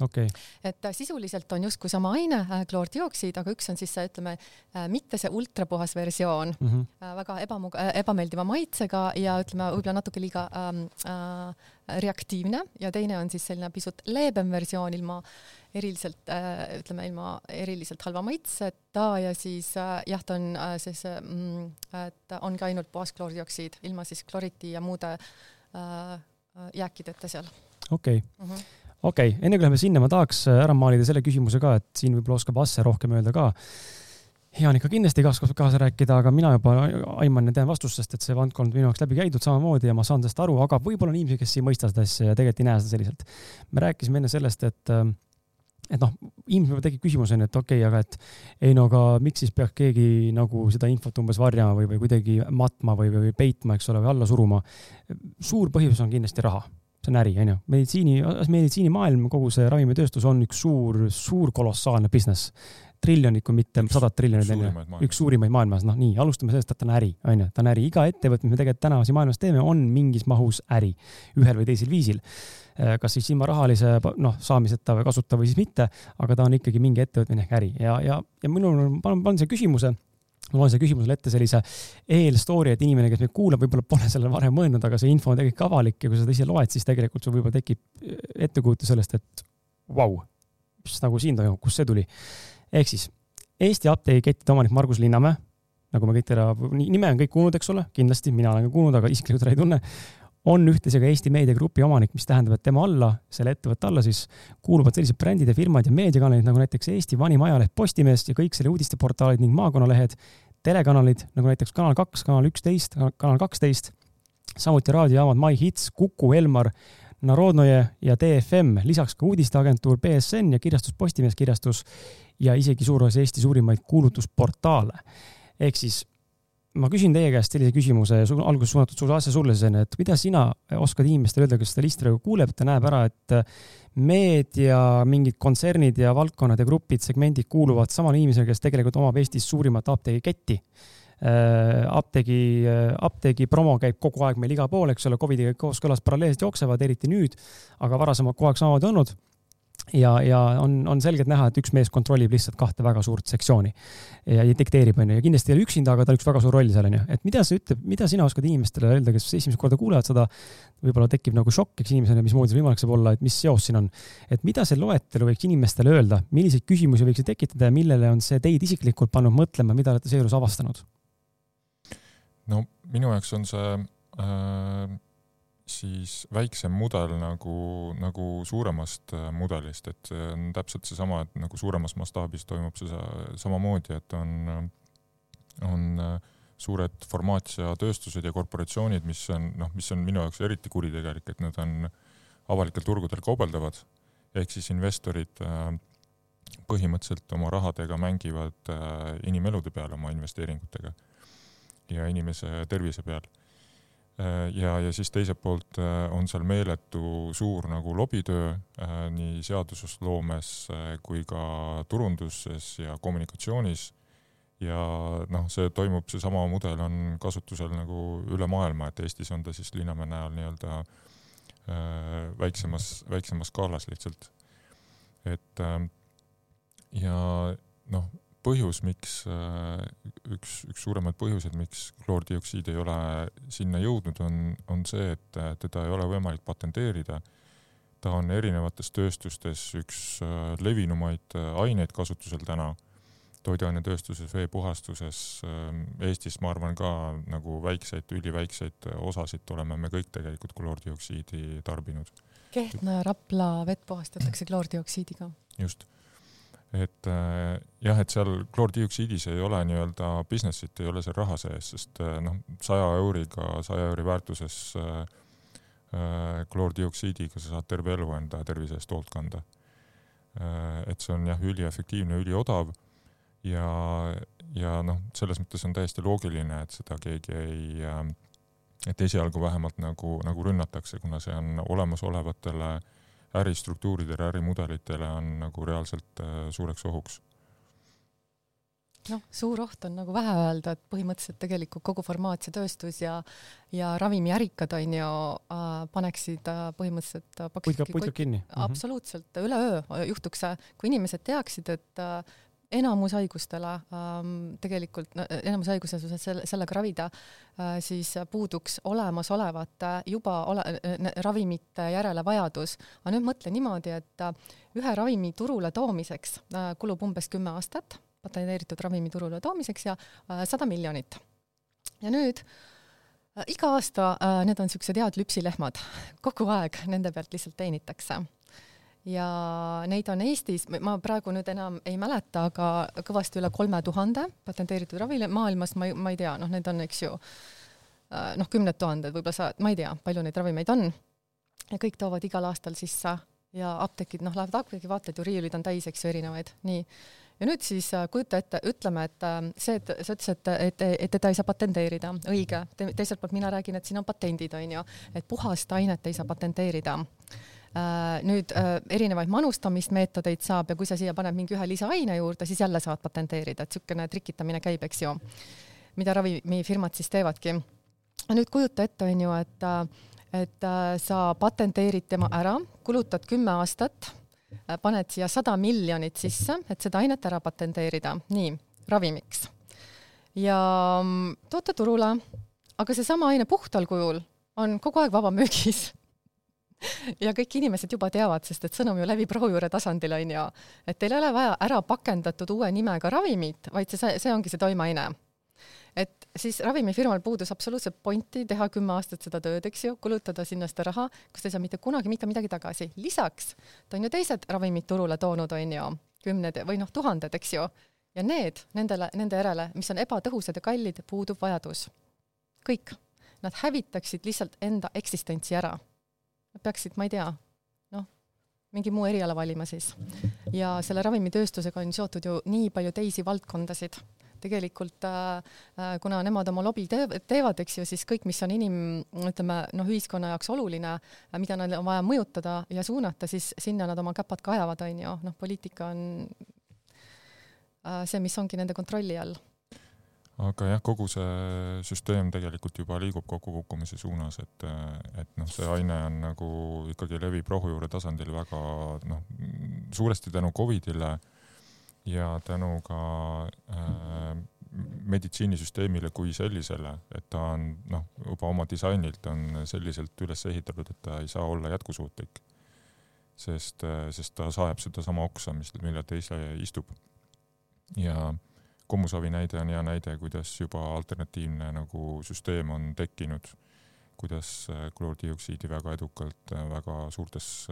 okay.. et äh, sisuliselt on justkui sama aine äh,, kloordioksiid, aga üks on siis see, ütleme äh,, mitte see ultrapuhas versioon mm, -hmm. väga ebamug- ebameeldiva maitsega ja ütleme, võib-olla natuke liiga ähm, äh, reaktiivne ja teine on siis selline pisut leebem versioon ilma eriliselt äh,, ütleme ilma eriliselt halva maitseta ja siis äh, jah, ta on äh, siis mm,, et ongi ainult puhas kloordioksiid ilma siis kloriti ja muude äh, jääkideta seal. okei okay. mm -hmm okei okay,, enne kui läheme sinna, ma tahaks äh, ära maalida selle küsimuse ka, et siin võib-olla oskab Asse rohkem öelda ka. Jaanika kindlasti ka oskab kaasa rääkida, aga mina juba aiman ja tean vastust, sest et see valdkond minu jaoks läbi käidud samamoodi ja ma saan sellest aru, aga võib-olla on inimesi, kes ei mõista seda asja ja tegelikult ei näe seda selliselt. me rääkisime enne sellest, et äh, et noh, inimesel võib tekib küsimus onju, et okei okay,, aga et ei no aga miks siis peaks keegi nagu seda infot umbes varjama või, või kuidagi matma või, või peitma, eks ole, või alla suruma. suur põhjus on kindlasti raha see on äri, onju. meditsiini, meditsiinimaailm, kogu see ravimitööstus on üks suur, suur kolossaalne business. triljonit, kui mitte sadat triljonit, onju. üks suurimaid maailmas, noh nii, alustame sellest, et ta on äri, onju. ta on äri, iga ettevõte, mis me tegelikult täna siin maailmas teeme, on mingis mahus äri, ühel või teisel viisil. Äh, kas siis ilma rahalise, noh, saamiseta või kasuta või siis mitte, aga ta on ikkagi mingi ettevõtmine ehk äri ja, ja, ja minul on, ma panen selle küsimuse ma loen selle küsimusele ette sellise eelstory, et inimene, kes meid kuulab, võib-olla pole sellele varem mõelnud, aga see info on tegelikult avalik ja kui sa seda ise loed, siis tegelikult sul võib-olla tekib ettekujutus sellest, et vau wow,, mis nagu siin toimub, kust see tuli. ehk siis Eesti apteegikettide omanik Margus Linnamäe, nagu me kõik teda, nime on kõik kuulnud, eks ole, kindlasti, mina olen ka kuulnud, aga isiklikult teda ei tunne on ühtlasi ka Eesti meediagrupi omanik, mis tähendab, et tema alla, selle ettevõtte alla siis kuuluvad sellised brändid ja firmad ja meediakanalid nagu näiteks Eesti vanim ajaleht Postimees ja kõik selle uudisteportaalid ning maakonnalehed, telekanalid nagu näiteks Kanal kaks, Kanal üksteist, Kanal kaksteist, samuti raadiojaamad My Hits, Kuku, Elmar, Narodnoje ja DFM, lisaks ka uudisteagentuur BSN ja kirjastus Postimees kirjastus ja isegi suur osa Eesti suurimaid kuulutusportaale. ehk siis ma küsin teie käest sellise küsimuse, alguses suunatud sulle asja sulle, et mida sina oskad inimestele öelda, kes seda listi praegu kuuleb, ta näeb ära, et meedia, mingid kontsernid ja valdkonnad ja grupid, segmendid kuuluvad samale inimesele, kes tegelikult omab Eestis suurimat apteegiketti. Äh, apteegi, äh, apteegi promo käib kogu aeg meil igal pool, eks ole, Covidiga kooskõlas paralleelselt jooksevad, eriti nüüd, aga varasemalt kogu aeg samamoodi olnud ja, ja on, on selgelt näha, et üks mees kontrollib lihtsalt kahte väga suurt sektsiooni ja dikteerib, onju, ja kindlasti ei ole üksinda, aga tal üks väga suur roll seal, onju. et mida see ütleb, mida sina oskad inimestele öelda, kes esimest korda kuulevad seda, võib-olla tekib nagu šokk, eks inimesele, mismoodi see võimalik saab olla, et mis seos siin on. et mida see loetelu võiks inimestele öelda, milliseid küsimusi võiks see tekitada ja millele on see teid isiklikult pannud mõtlema, mida olete seejuures avastanud? no minu jaoks on see äh siis väiksem mudel nagu, nagu suuremast äh, mudelist, et see on täpselt seesama, et nagu suuremas mastaabis toimub see samamoodi, et on, on äh, suured farmaatsia tööstused ja korporatsioonid, mis on noh, mis on minu jaoks eriti kuritegelik, et nad on avalikel turgudel kaubeldavad, ehk siis investorid äh, põhimõtteliselt oma rahadega mängivad inimelude peal oma investeeringutega ja inimese tervise peal ja, ja siis teiselt poolt äh, on seal meeletu suur nagu lobitöö äh, nii seadusloomes kui ka turunduses ja kommunikatsioonis. ja noh, see toimub, seesama mudel on kasutusel nagu üle maailma, et Eestis on ta siis Linnamäe näol nii-öelda väiksemas, väiksemas skaalas lihtsalt. et ja noh põhjus, miks, äh, üks, üks suuremaid põhjuseid, miks kloordioksiid ei ole sinna jõudnud, on, on see, et teda ei ole võimalik patenteerida. ta on erinevates tööstustes üks äh, levinumaid äh, aineid kasutusel täna, toiduainetööstuses, veepuhastuses, Eestis ma arvan ka nagu väikseid, üliväikseid osasid oleme me kõik tegelikult kloordioksiidi tarbinud. Kehtna ja Rapla vett puhastatakse kloordioksiidiga. just et äh, jah, et seal kloordioksiidis ei ole nii-öelda business'it, ei ole seal raha sees, sest äh, noh, saja euriga, saja euri väärtuses äh, äh, kloordioksiidiga sa saad terve elu enda tervise eest hoolt kanda äh,. et see on jah, üliefektiivne, üliodav ja, ja noh, selles mõttes on täiesti loogiline, et seda keegi ei äh,, et esialgu vähemalt nagu, nagu rünnatakse, kuna see on olemasolevatele äh, äristruktuuridele, ärimudelitele on nagu reaalselt äh, suureks ohuks noh, suur oht on nagu vähe öelda, et põhimõtteliselt tegelikult kogu farmaatsiatööstus ja ja ravimiärikad on ju äh, paneksid äh, põhimõtteliselt äh, puidkab, puidkab kinni. Mhm. absoluutselt, üleöö juhtuks see, kui inimesed teaksid, et äh, enamus haigustele ähm, tegelikult, enamus haiguste suhtes selle, sellega ravida äh,, siis puuduks olemasolevate juba ole, ravimite järele vajadus. aga nüüd mõtle niimoodi, et äh, ühe ravimi turule toomiseks äh, kulub umbes kümme aastat, patenteeritud ravimi turule toomiseks ja äh, sada äh, miljonit. ja nüüd äh, iga aasta äh, need on niisugused head lüpsilehmad, kogu aeg nende pealt lihtsalt teenitakse ja neid on Eestis, ma praegu nüüd enam ei mäleta, aga kõvasti üle kolme tuhande patenteeritud ravile, maailmas ma, ma ei tea, noh, need on, eks ju, äh, noh, kümned tuhanded, võib-olla sa, ma ei tea, palju neid ravimeid on. ja kõik toovad igal aastal sisse ja apteekid, noh, lähevad apteegi, vaatad ju, riiulid on täis, eks ju, erinevaid, nii. ja nüüd siis äh, kujuta ette, ütleme, et äh, see, et sa ütlesid, et, et, et teda ei saa patenteerida, õige. Te,, teiselt poolt mina räägin, et siin on patendid, on ju, et puhast ainet ei saa patenteerida nüüd äh, erinevaid manustamismeetodeid saab ja kui sa siia paned mingi ühe lisaaine juurde, siis jälle saad patenteerida, et niisugune trikitamine käib, eks ju, mida ravimifirmad siis teevadki. nüüd kujuta ette, on ju, et, et äh, sa patenteerid tema ära, kulutad kümme aastat, paned siia sada miljonit sisse, et seda ainet ära patenteerida, nii, ravimiks. ja mm, toote turule, aga seesama aine puhtal kujul on kogu aeg vabamüügis (laughs) ja kõik inimesed juba teavad, sest et sõnum ju levib rohujuure tasandil, on ju. et teil ei ole vaja ära pakendatud uue nimega ravimit, vaid see, see ongi see toimeaine. et siis ravimifirmal puudus absoluutselt pointi teha kümme aastat seda tööd, eks ju, kulutada sinna seda raha, kus ta ei saa mitte kunagi mitte midagi tagasi. lisaks ta on ju teised ravimid turule toonud, on ju, kümned või noh, tuhanded, eks ju. ja need, nendele, nende järele, mis on ebatõhusad ja kallid, puudub vajadus. kõik. Nad hävitaksid lihtsalt enda eksistentsi ära nad peaksid, ma ei tea, noh, mingi muu eriala valima siis. ja selle ravimitööstusega on seotud ju nii palju teisi valdkondasid. Tegelikult äh, äh, kuna nemad oma lobi teevad, eks ju, siis kõik, mis on inim, ütleme noh, ühiskonna jaoks oluline, äh, mida neil on vaja mõjutada ja suunata, siis sinna nad oma käpad ka ajavad, on ju, noh, poliitika on see, mis ongi nende kontrolli all aga jah, kogu see süsteem tegelikult juba liigub kokkukukkumise suunas, et, et noh, see aine on nagu ikkagi levib rohujuure tasandil väga noh, suuresti tänu Covidile äh, ja tänu ka äh, meditsiinisüsteemile kui sellisele, et ta on noh, juba oma disainilt on selliselt üles ehitatud, et ta ei saa olla jätkusuutlik. sest, äh, sest ta saeb sedasama oksa, mis, millel ta ise istub. ja kommusavi näide on hea näide, kuidas juba alternatiivne nagu süsteem on tekkinud, kuidas äh, kloordioksiidi väga edukalt äh, väga suurtes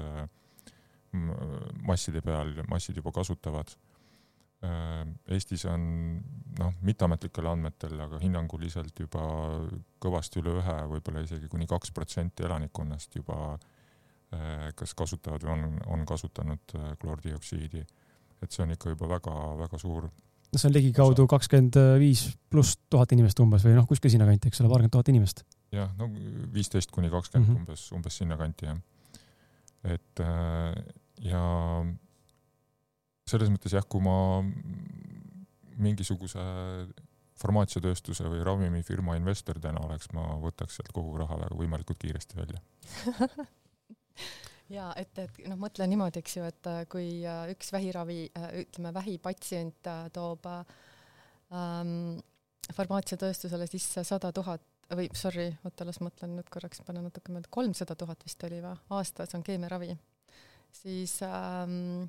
masside peal massid juba kasutavad Äh, Eestis on noh, mitteametlikel andmetel, aga hinnanguliselt juba kõvasti üle ühe, võib-olla isegi kuni kaks protsenti elanikkonnast juba äh, kas kasutavad või on, on kasutanud äh, kloordioksiidi. et see on ikka juba väga-väga suur. No see on ligikaudu kakskümmend viis pluss tuhat inimest umbes või noh, kuskil sinnakanti, eks ole, paarkümmend tuhat inimest. jah, no viisteist kuni kakskümmend mm -hmm. umbes, umbes sinnakanti jah. et ja selles mõttes jah, kui ma mingisuguse farmaatsiatööstuse või ravimifirma investor täna oleks, ma võtaks sealt kogu raha väga võimalikult kiiresti välja (laughs) ja et, et noh, mõtle niimoodi, eks ju, et äh, kui äh, üks vähiravi, äh, ütleme vähipatsient toob ähm, farmaatsiatööstusele sisse sada tuhat või sorry, oota, las mõtlen nüüd korraks, panen natuke mõelda, kolmsada tuhat vist oli või, aastas on keemiaravi, siis ähm,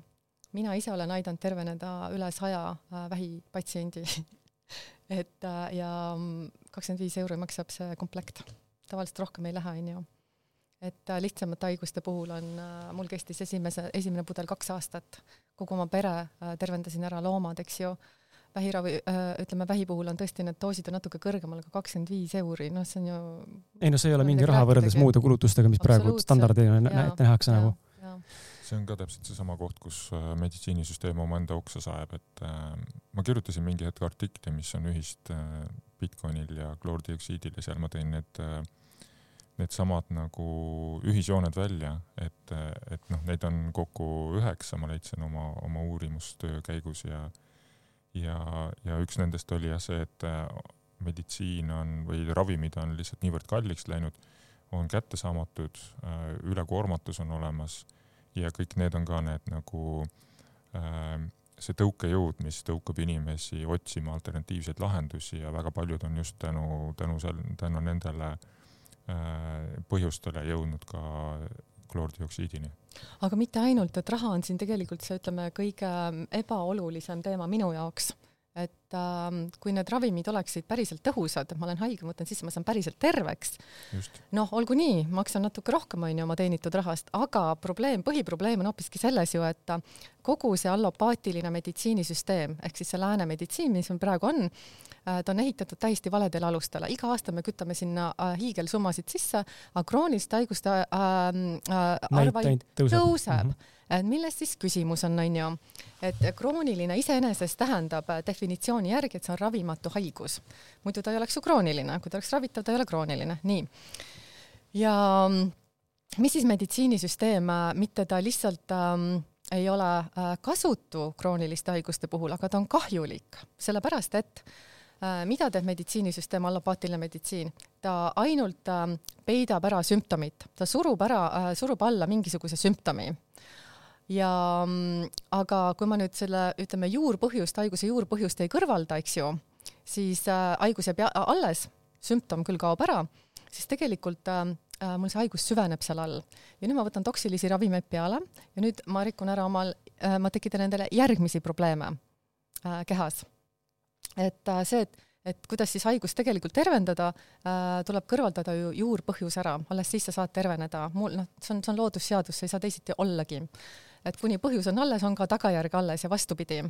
mina ise olen aidanud terveneda üle saja äh, vähipatsiendi (laughs) et äh, ja kakskümmend viis euri maksab see komplekt. tavaliselt rohkem ei lähe, onju. Et äh, lihtsamate haiguste puhul on, mul kestis esimese, esimene pudel kaks aastat, kogu oma pere tervendasin ära, loomad, eks ju. Vähiravi, ütleme vähi puhul on tõesti need doosid on natuke kõrgemal, aga kakskümmend viis euri, noh, see on ju. ei no see ei ole mingi raha võrreldes muude kulutustega, mis praegu standardina ette nähakse nagu. See on ka täpselt seesama koht, kus äh, meditsiinisüsteem omaenda oksa saeb, et äh, ma kirjutasin mingi hetk artikli, mis on ühist äh, Bitcoinil ja kloordioksiidil ja seal ma tõin need äh, needsamad nagu ühisjooned välja, et, et noh, neid on kokku üheksa, ma leidsin oma, oma uurimustöö käigus ja ja, ja üks nendest oli jah see, et äh, meditsiin on või ravimid on lihtsalt niivõrd kalliks läinud, on kättesaamatud, äh, ülekoormatus on olemas ja kõik need on ka need nagu äh, see tõukejõud, mis tõukab inimesi otsima alternatiivseid lahendusi ja väga paljud on just tänu, tänu seal, tänu nendele äh, põhjustele jõudnud ka kloordioksiidini. aga mitte ainult, et raha on siin tegelikult see, ütleme, kõige ebaolulisem teema minu jaoks et äh, kui need ravimid oleksid päriselt tõhusad, ma olen haige, ma võtan sisse, ma saan päriselt terveks. noh, olgu nii, maksan natuke rohkem, onju, oma teenitud rahast, aga probleem, põhiprobleem on hoopiski selles ju, et kogu see allopaatiline meditsiinisüsteem ehk siis see lääne meditsiin, mis meil praegu on, äh, ta on ehitatud täiesti valedele alustele, iga aasta me kütame sinna äh, hiigelsummasid sisse, aga krooniliste haiguste äh, äh, arv ainult tõuseb, tõuseb. Mm. -hmm et milles siis küsimus on, on ju, et krooniline iseenesest tähendab äh, definitsiooni järgi, et see on ravimatu haigus. muidu ta ei oleks ju krooniline, kui ta oleks ravitav, ta ei ole krooniline, nii. ja mm, mis siis meditsiinisüsteem, äh, mitte ta lihtsalt ähm, ei ole äh, kasutu krooniliste haiguste puhul, aga ta on kahjulik, sellepärast et äh, mida teeb meditsiinisüsteem, allopaatiline meditsiin? ta ainult äh, peidab ära sümptomit, ta surub ära äh,, surub alla mingisuguse sümptomi ja mm, aga kui ma nüüd selle, ütleme, juurpõhjust, haiguse juurpõhjust ei kõrvalda, eks ju, siis äh, haigus jääb alles, sümptom küll kaob ära, siis tegelikult äh, äh, mul see haigus süveneb seal all. ja nüüd ma võtan toksilisi ravimeid peale ja nüüd ma rikun ära omal äh,, ma tekitan endale järgmisi probleeme äh, kehas. Et äh, see, et et kuidas siis haigust tegelikult tervendada äh,, tuleb kõrvaldada ju juurpõhjus ära, alles siis sa saad terveneda. mul noh, see on, see on loodusseadus, see ei saa teisiti ollagi et kuni põhjus on alles, on ka tagajärg alles ja vastupidi.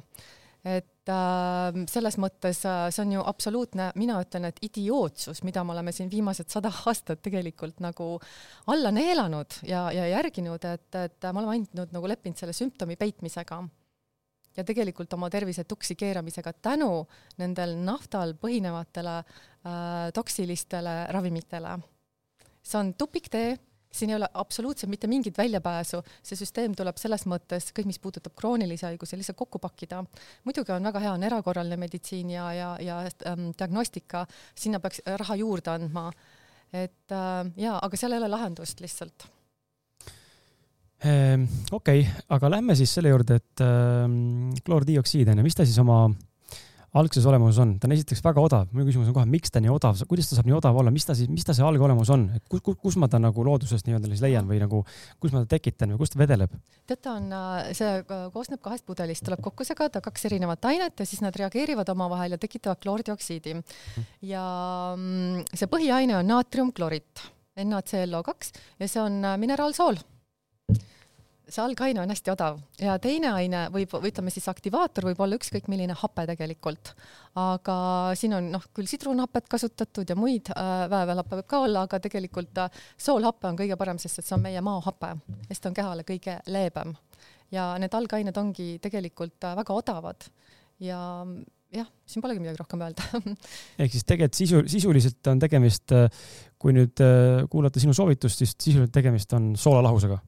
et äh, selles mõttes äh, see on ju absoluutne, mina ütlen, et idiootsus, mida me oleme siin viimased sada aastat tegelikult nagu alla neelanud ja, ja järginud, et, et me oleme ainult nagu leppinud selle sümptomi peitmisega ja tegelikult oma tervise tuksi keeramisega tänu nendel naftal põhinevatele äh, toksilistele ravimitele. see on tupiktee siin ei ole absoluutselt mitte mingit väljapääsu, see süsteem tuleb selles mõttes, kõik, mis puudutab kroonilisi haigusi, lihtsalt kokku pakkida. muidugi on väga hea, on erakorraline meditsiin ja, ja, ja ähm, diagnostika, sinna peaks raha juurde andma. et äh, jaa, aga seal ei ole lahendust lihtsalt. Okei okay,, aga lähme siis selle juurde, et äh, kloordioksiid on ju, mis ta siis oma algses olemuses on, ta on esiteks väga odav, minu küsimus on kohe, miks ta nii odav, kuidas ta saab nii odav olla, mis ta siis, mis ta see algolemus on, et kus, kus, kus ma ta nagu loodusest nii-öelda siis leian või nagu, kus ma ta tekitan või kust ta vedeleb? tead, ta on, äh, see äh, koosneb kahest pudelist, tuleb kokku segada kaks erinevat ainet ja siis nad reageerivad omavahel ja tekitavad kloordioksiidi. ja mm, see põhiaine on naatriumklorit, NaClO2 ja see on äh, mineraalsool see algaine on hästi odav ja teine aine võib, või ütleme siis aktivaator võib olla ükskõik milline hape tegelikult. aga siin on noh, küll sidrunhapet kasutatud ja muid äh, väävelhappe võib ka olla, aga tegelikult äh, soolhape on kõige parem, sest et see on meie maohape, sest ta on kehale kõige leebem. ja need algained ongi tegelikult äh, väga odavad ja jah, siin polegi midagi rohkem öelda (laughs) ehk siis tegelikult sisu, sisuliselt on tegemist, äh, kui nüüd äh, kuulata sinu soovitust, siis sisuliselt tegemist on soolalahusega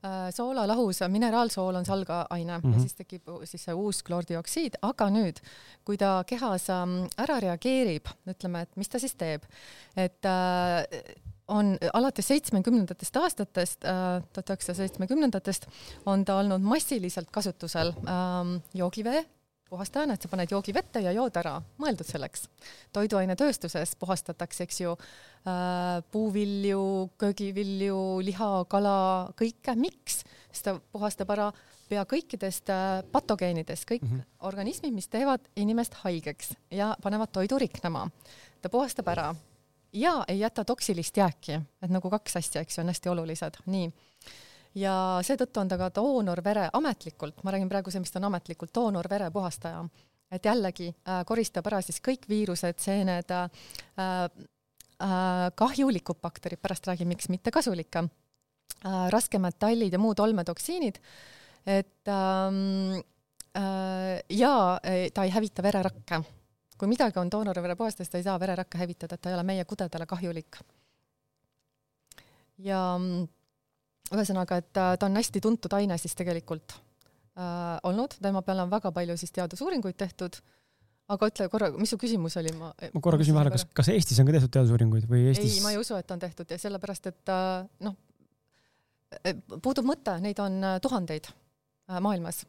Äh, soolalahus, mineraalsool on salgaine mm -hmm. ja mhm. siis tekib siis see uus kloordioksiid, aga nüüd, kui ta kehas ähm, ära reageerib, ütleme, et mis ta siis teeb, et äh, on alates seitsmekümnendatest aastatest, äh, tuhat üheksasaja seitsmekümnendatest, on ta olnud massiliselt kasutusel ähm, joogivee puhastajana, et sa paned joogi vette ja jood ära, mõeldud selleks. toiduainetööstuses puhastatakse, eks ju äh,, puuvilju, köögivilju, liha, kala, kõike, miks? sest ta puhastab ära pea kõikidest äh, patogeenidest, kõik mm -hmm. organismid, mis teevad inimest haigeks ja panevad toidu riknema. ta puhastab ära ja ei jäta toksilist jääki, et nagu kaks asja, eks ju, on hästi olulised, nii ja seetõttu on ta ka doonorvere ametlikult, ma räägin praegu see, mis ta on ametlikult, doonorvere puhastaja. et jällegi äh, koristab ära siis kõik viirused, seened äh,, äh, kahjulikud bakterid, pärast räägin, miks mitte kasulikke äh,, raskemetallid ja muud olmetoksiinid, et ähm, äh, ja äh, ta ei hävita vererakke. kui midagi on doonorvere puhastas, ta ei saa vererakke hävitada, et ta ei ole meie kudedele kahjulik. ja mm, ühesõnaga, et ta, ta on hästi tuntud aine siis tegelikult äh, olnud, tema peale on väga palju siis teadusuuringuid tehtud, aga ütle korra, mis su küsimus oli, ma ma korra küsin vahele, kas, kas Eestis on ka tehtud teadusuuringuid või Eestis? ei, ma ei usu, et on tehtud. Ja sellepärast, et äh, noh, puudub mõte, neid on äh, tuhandeid äh, maailmas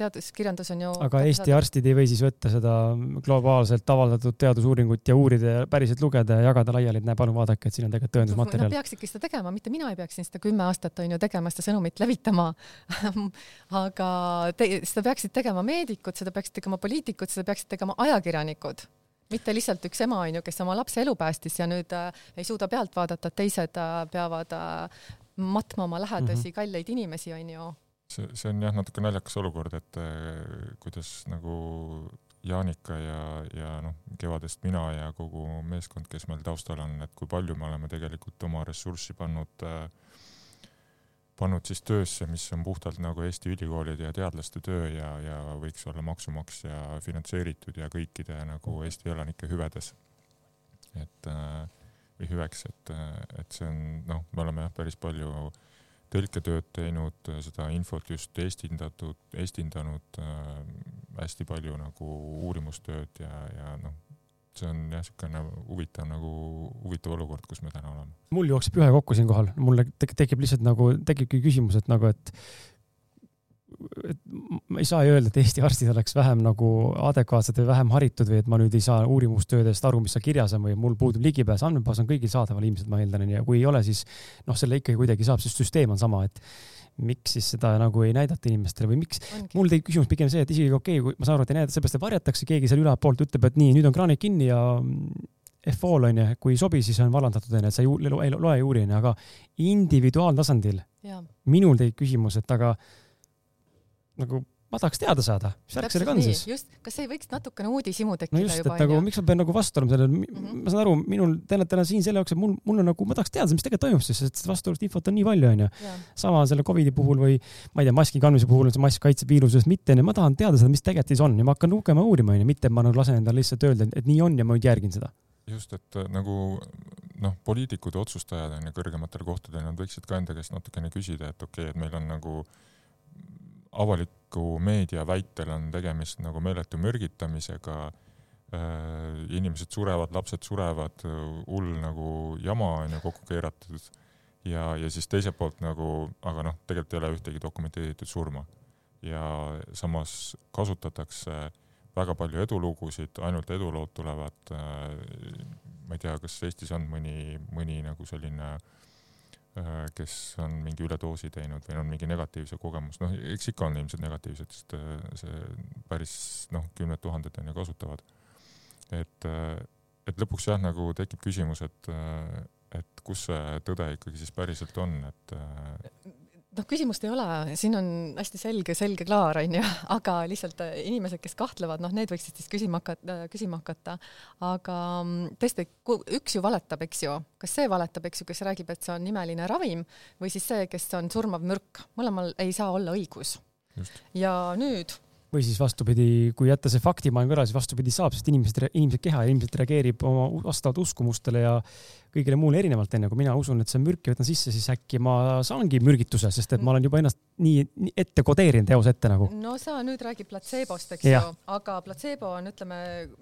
teaduskirjandus on ju aga Eesti arstid ei või siis võtta seda globaalselt avaldatud teadusuuringut ja uurida ja päriselt lugeda ja jagada laiali, et näe, palun vaadake, et siin on tegelikult tõendusmaterjal. Nad peaksidki seda tegema, mitte mina ei peaks siin seda kümme aastat on ju tegema, seda sõnumit levitama (laughs) aga te, seda peaksid tegema meedikud, seda peaksid tegema poliitikud, seda peaksid tegema ajakirjanikud mitte lihtsalt üks ema on ju, kes oma lapse elu päästis ja nüüd äh, ei suuda pealt vaadata, teised äh, peavad äh, matma oma lähedasi mm, -hmm. kalleid inimesi, on ju see, see on jah, natuke naljakas olukord, et äh, kuidas nagu Jaanika ja, ja noh, kevadest mina ja kogu meeskond, kes meil taustal on, et kui palju me oleme tegelikult oma ressurssi pannud äh, pannud siis töösse, mis on puhtalt nagu Eesti ülikoolide ja teadlaste töö ja, ja võiks olla maksumaksja finantseeritud ja kõikide nagu Eesti elanike hüvedes. et äh, või hüveks, et, et see on noh, me oleme jah, päris palju äh, tõlketööd teinud, seda infot just estindatud, estindanud äh, hästi palju nagu uurimustööd ja, ja noh, see on jah, niisugune huvitav nagu, huvitav olukord, kus me täna oleme. mul jookseb ühe kokku siinkohal, mulle tekib lihtsalt nagu, tekibki küsimus, et nagu, et et ma ei saa ju öelda, et Eesti arstid oleks vähem nagu adekvaatsed või vähem haritud või et ma nüüd ei saa uurimustöödest aru, mis seal kirjas on või mul puudub ligipääs, andmebaas on kõigil saadaval ilmselt, ma eeldan, ja kui ei ole, siis noh, selle ikkagi kuidagi saab, sest süsteem on sama, et miks siis seda nagu ei näidata inimestele või miks, mul tekib küsimus pigem see, et isegi okei okay,, kui ma saan aru, et ei näidata, seepärast et varjatakse, keegi seal ülalpoolt ütleb, et nii, nüüd on kraanid kinni ja FO-l onju, kui ei sobi, siis on vallandatud onju, et sa ei loe, loe ja uuri onju, aga individuaaltasandil minul tekib küsimus, et aga nagu ma tahaks teada saada, mis värk sellega on siis. just, kas ei võiks natukene uudishimu tekkida no just, et nagu miks ma pean nagu vastu olema sellele mm, -hmm. ma saan aru, minul, te olete täna siin selle jaoks, et mul, mul on nagu, ma tahaks teada, mis tegelikult toimub, sest vastuolust infot on nii palju, onju. sama selle Covidi puhul või ma ei tea, maski kandmise puhul on see mask kaitseb viirusest mitte, onju, ma tahan teada seda, mis tegelikult siis on ja ma hakkan lugema, uurima, onju, mitte ma nagu lasen endale lihtsalt öelda, et nii on ja ma nüüd järgin seda. just, et äh, nagu noh, poliitikud ja otsustajad on ju kõrgematel kohtadel, nad võiksid ka enda käest natukene küsida, et okei okay,, et meil on nagu avaliku meedia väitel on tegemist nagu meeletu mürgitamisega äh,, inimesed surevad, lapsed surevad, hull nagu jama on ju kokku keeratud ja, ja siis teiselt poolt nagu, aga noh, tegelikult ei ole ühtegi dokumenteeritud surma. ja samas kasutatakse väga palju edulugusid, ainult edulood tulevad äh,, ma ei tea, kas Eestis on mõni, mõni nagu selline äh, kes on mingi üledoosi teinud või on mingi negatiivse kogemus, noh, eks ikka on ilmselt negatiivsed, sest äh, see päris noh, kümned tuhanded on ju kasutavad. et, äh, et lõpuks jah, nagu tekib küsimus, et, et kus see tõde ikkagi siis päriselt on, et noh, küsimust ei ole, siin on hästi selge, selge klaar, onju, (laughs) aga lihtsalt äh, inimesed, kes kahtlevad, noh, need võiksid siis küsima hakata, äh, küsima hakata. aga mm, tõesti, üks ju valetab, eks ju, kas see valetab, eks ju, kes räägib, et see on imeline ravim või siis see, kes on surmav mürk, mõlemal ei saa olla õigus. ja nüüd või siis vastupidi, kui jätta see faktimaailm kõrvale, siis vastupidi saab, sest inimesed, inimese keha ilmselt reageerib oma vastavalt uskumustele ja kõigile muule erinevalt, onju. kui mina usun, et see on mürk ja võtan sisse, siis äkki ma saangi mürgituse, sest et ma olen juba ennast nii, ette kodeerinud eos ette nagu. no sa nüüd räägid platseebost, eks ju, aga platseebo on, ütleme,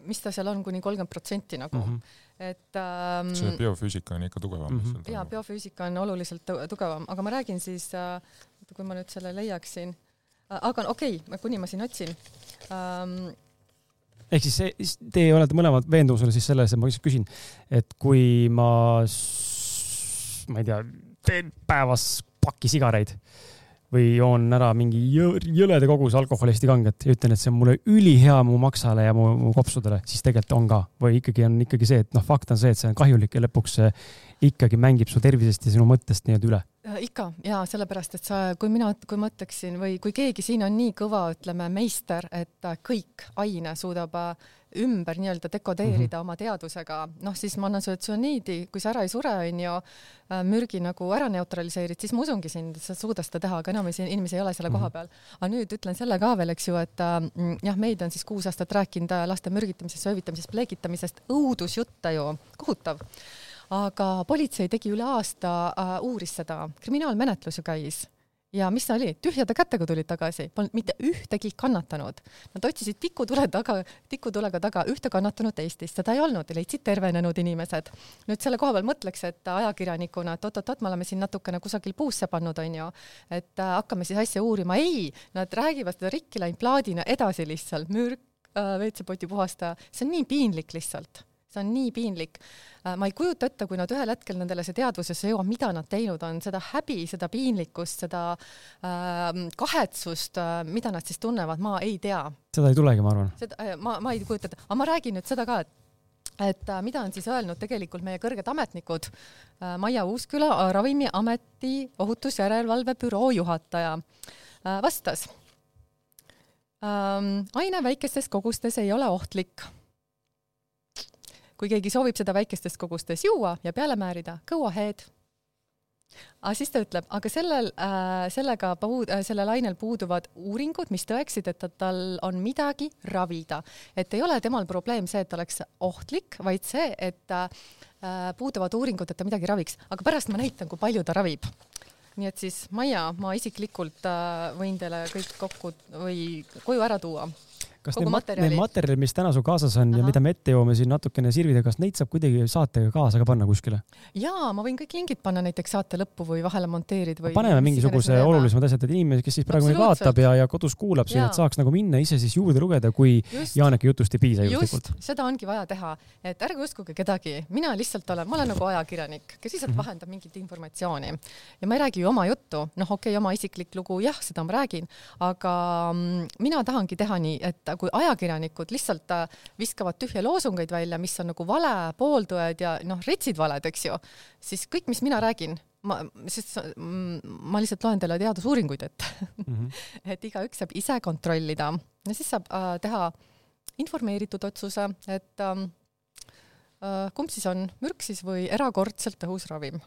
mis ta seal on, kuni kolmkümmend protsenti nagu mm. -hmm et ähm, see biofüüsika on ikka tugevam mm. -hmm. ja biofüüsika on oluliselt tugevam, aga ma räägin siis äh,, kui ma nüüd selle leiaksin Äh, aga okei okay,, kuni ma siin otsin. Um, ehk siis see, teie olete mõlemad veendumusel siis selles, et ma lihtsalt küsin, et kui ma, ma ei tea, teen päevas paki sigareid või joon ära mingi jõleda koguse alkoholi hästi kanget ja ütlen, et see on mulle ülihea mu maksale ja mu, mu kopsudele, siis tegelikult on ka. Või ikkagi on ikkagi see, et noh, fakt on see, et see on kahjulik ja lõpuks ikkagi mängib su tervisest ja sinu mõttest nii-öelda üle Äh, ikka ja sellepärast, et sa, kui mina, kui ma ütleksin või kui keegi siin on nii kõva, ütleme meister, et kõik aine suudab äh, ümber nii-öelda dekodeerida mm -hmm. oma teadvusega, noh siis ma annan sulle tsüaniidi, kui sa ära ei sure, onju, äh, mürgi nagu ära neutraliseerid, siis ma usungi sind, sa suudad seda teha, aga enamasti inimesi ei ole selle mm -hmm. koha peal. aga nüüd ütlen selle ka veel, eks ju, et jah, meid on siis kuus aastat rääkinud laste mürgitamisest, söövitamisest, pleegitamisest, õudusjutte ju, kohutav aga politsei tegi üle aasta äh,, uuris seda, kriminaalmenetlus ju käis. Ja mis ta oli, tühjade kätega tulid tagasi, polnud mitte ühtegi kannatanut. Nad otsisid tikutule taga, tikutulega taga ühte kannatanut Eestis, seda ei olnud, leidsid tervenenud inimesed. nüüd selle koha peal mõtleks, et ajakirjanikuna, et oot-oot-oot, me oleme siin natukene kusagil puusse pannud, onju, et äh, hakkame siis asja uurima. ei, nad räägivad seda rikki läinud plaadina edasi lihtsalt, mürk äh,, WC-poti puhastaja, see on nii piinlik lihtsalt see on nii piinlik. Äh, ma ei kujuta ette, kui nad ühel hetkel nendele see teadvusesse jõuab, mida nad teinud on, seda häbi, seda piinlikkust, seda äh, kahetsust mida nad siis tunnevad, ma ei tea. seda ei tulegi, ma arvan. seda äh,, ma, ma ei kujuta ette, aga ma räägin nüüd seda ka, et et äh, mida on siis öelnud tegelikult meie kõrged ametnikud. Maia Uusküla, Ravimiameti ohutusjärelevalve büroo juhataja vastas ähm,. aine väikestes kogustes ei ole ohtlik kui keegi soovib seda väikestes kogustes juua ja peale määrida, go ahead. aga siis ta ütleb, aga sellel äh,, sellega puud- äh,, sellel ainel puuduvad uuringud, mis tõeksid, et tal on midagi ravida. et ei ole temal probleem see, et oleks ohtlik, vaid see, et äh, puuduvad uuringud, et ta midagi raviks. aga pärast ma näitan, kui palju ta ravib nii et siis Maia, ma isiklikult äh, võin teile kõik kokku või koju ära tuua kas need, materjali... need materjalid, mis täna su kaasas on Aha. ja mida me ette joome siin natukene sirvida, kas neid saab kuidagi saatega kaasa ka panna kuskile? jaa, ma võin kõik lingid panna näiteks saate lõppu või vahele monteerida või. paneme mingisuguse olulisemad asjad, et inimene, kes siis praegu meid vaatab ja, ja kodus kuulab siin, et saaks nagu minna ise siis juurde lugeda, kui just, Jaaneki jutust ei piisa juhuslikult. seda ongi vaja teha, et ärge uskuge kedagi, mina lihtsalt olen, ma olen nagu ajakirjanik, kes lihtsalt mm -hmm. vahendab mingit informatsiooni ja ma ei räägi ju oma juttu, noh, okei okay,, oma isiklik lugu, jah, seda ma räägin, aga mm, mina tahangi teha nii, et kui ajakirjanikud lihtsalt äh, viskavad tühje loosungeid välja, mis on nagu vale, pooltõed ja noh, retsid valed, eks ju, siis kõik, mis mina räägin, ma, sest ma lihtsalt loen teile teadusuuringuid ette mm. -hmm. (laughs) et igaüks saab ise kontrollida ja siis saab äh, teha informeeritud otsuse, et ähm, äh, kumb siis on, mürk siis või erakordselt tõhus ravim.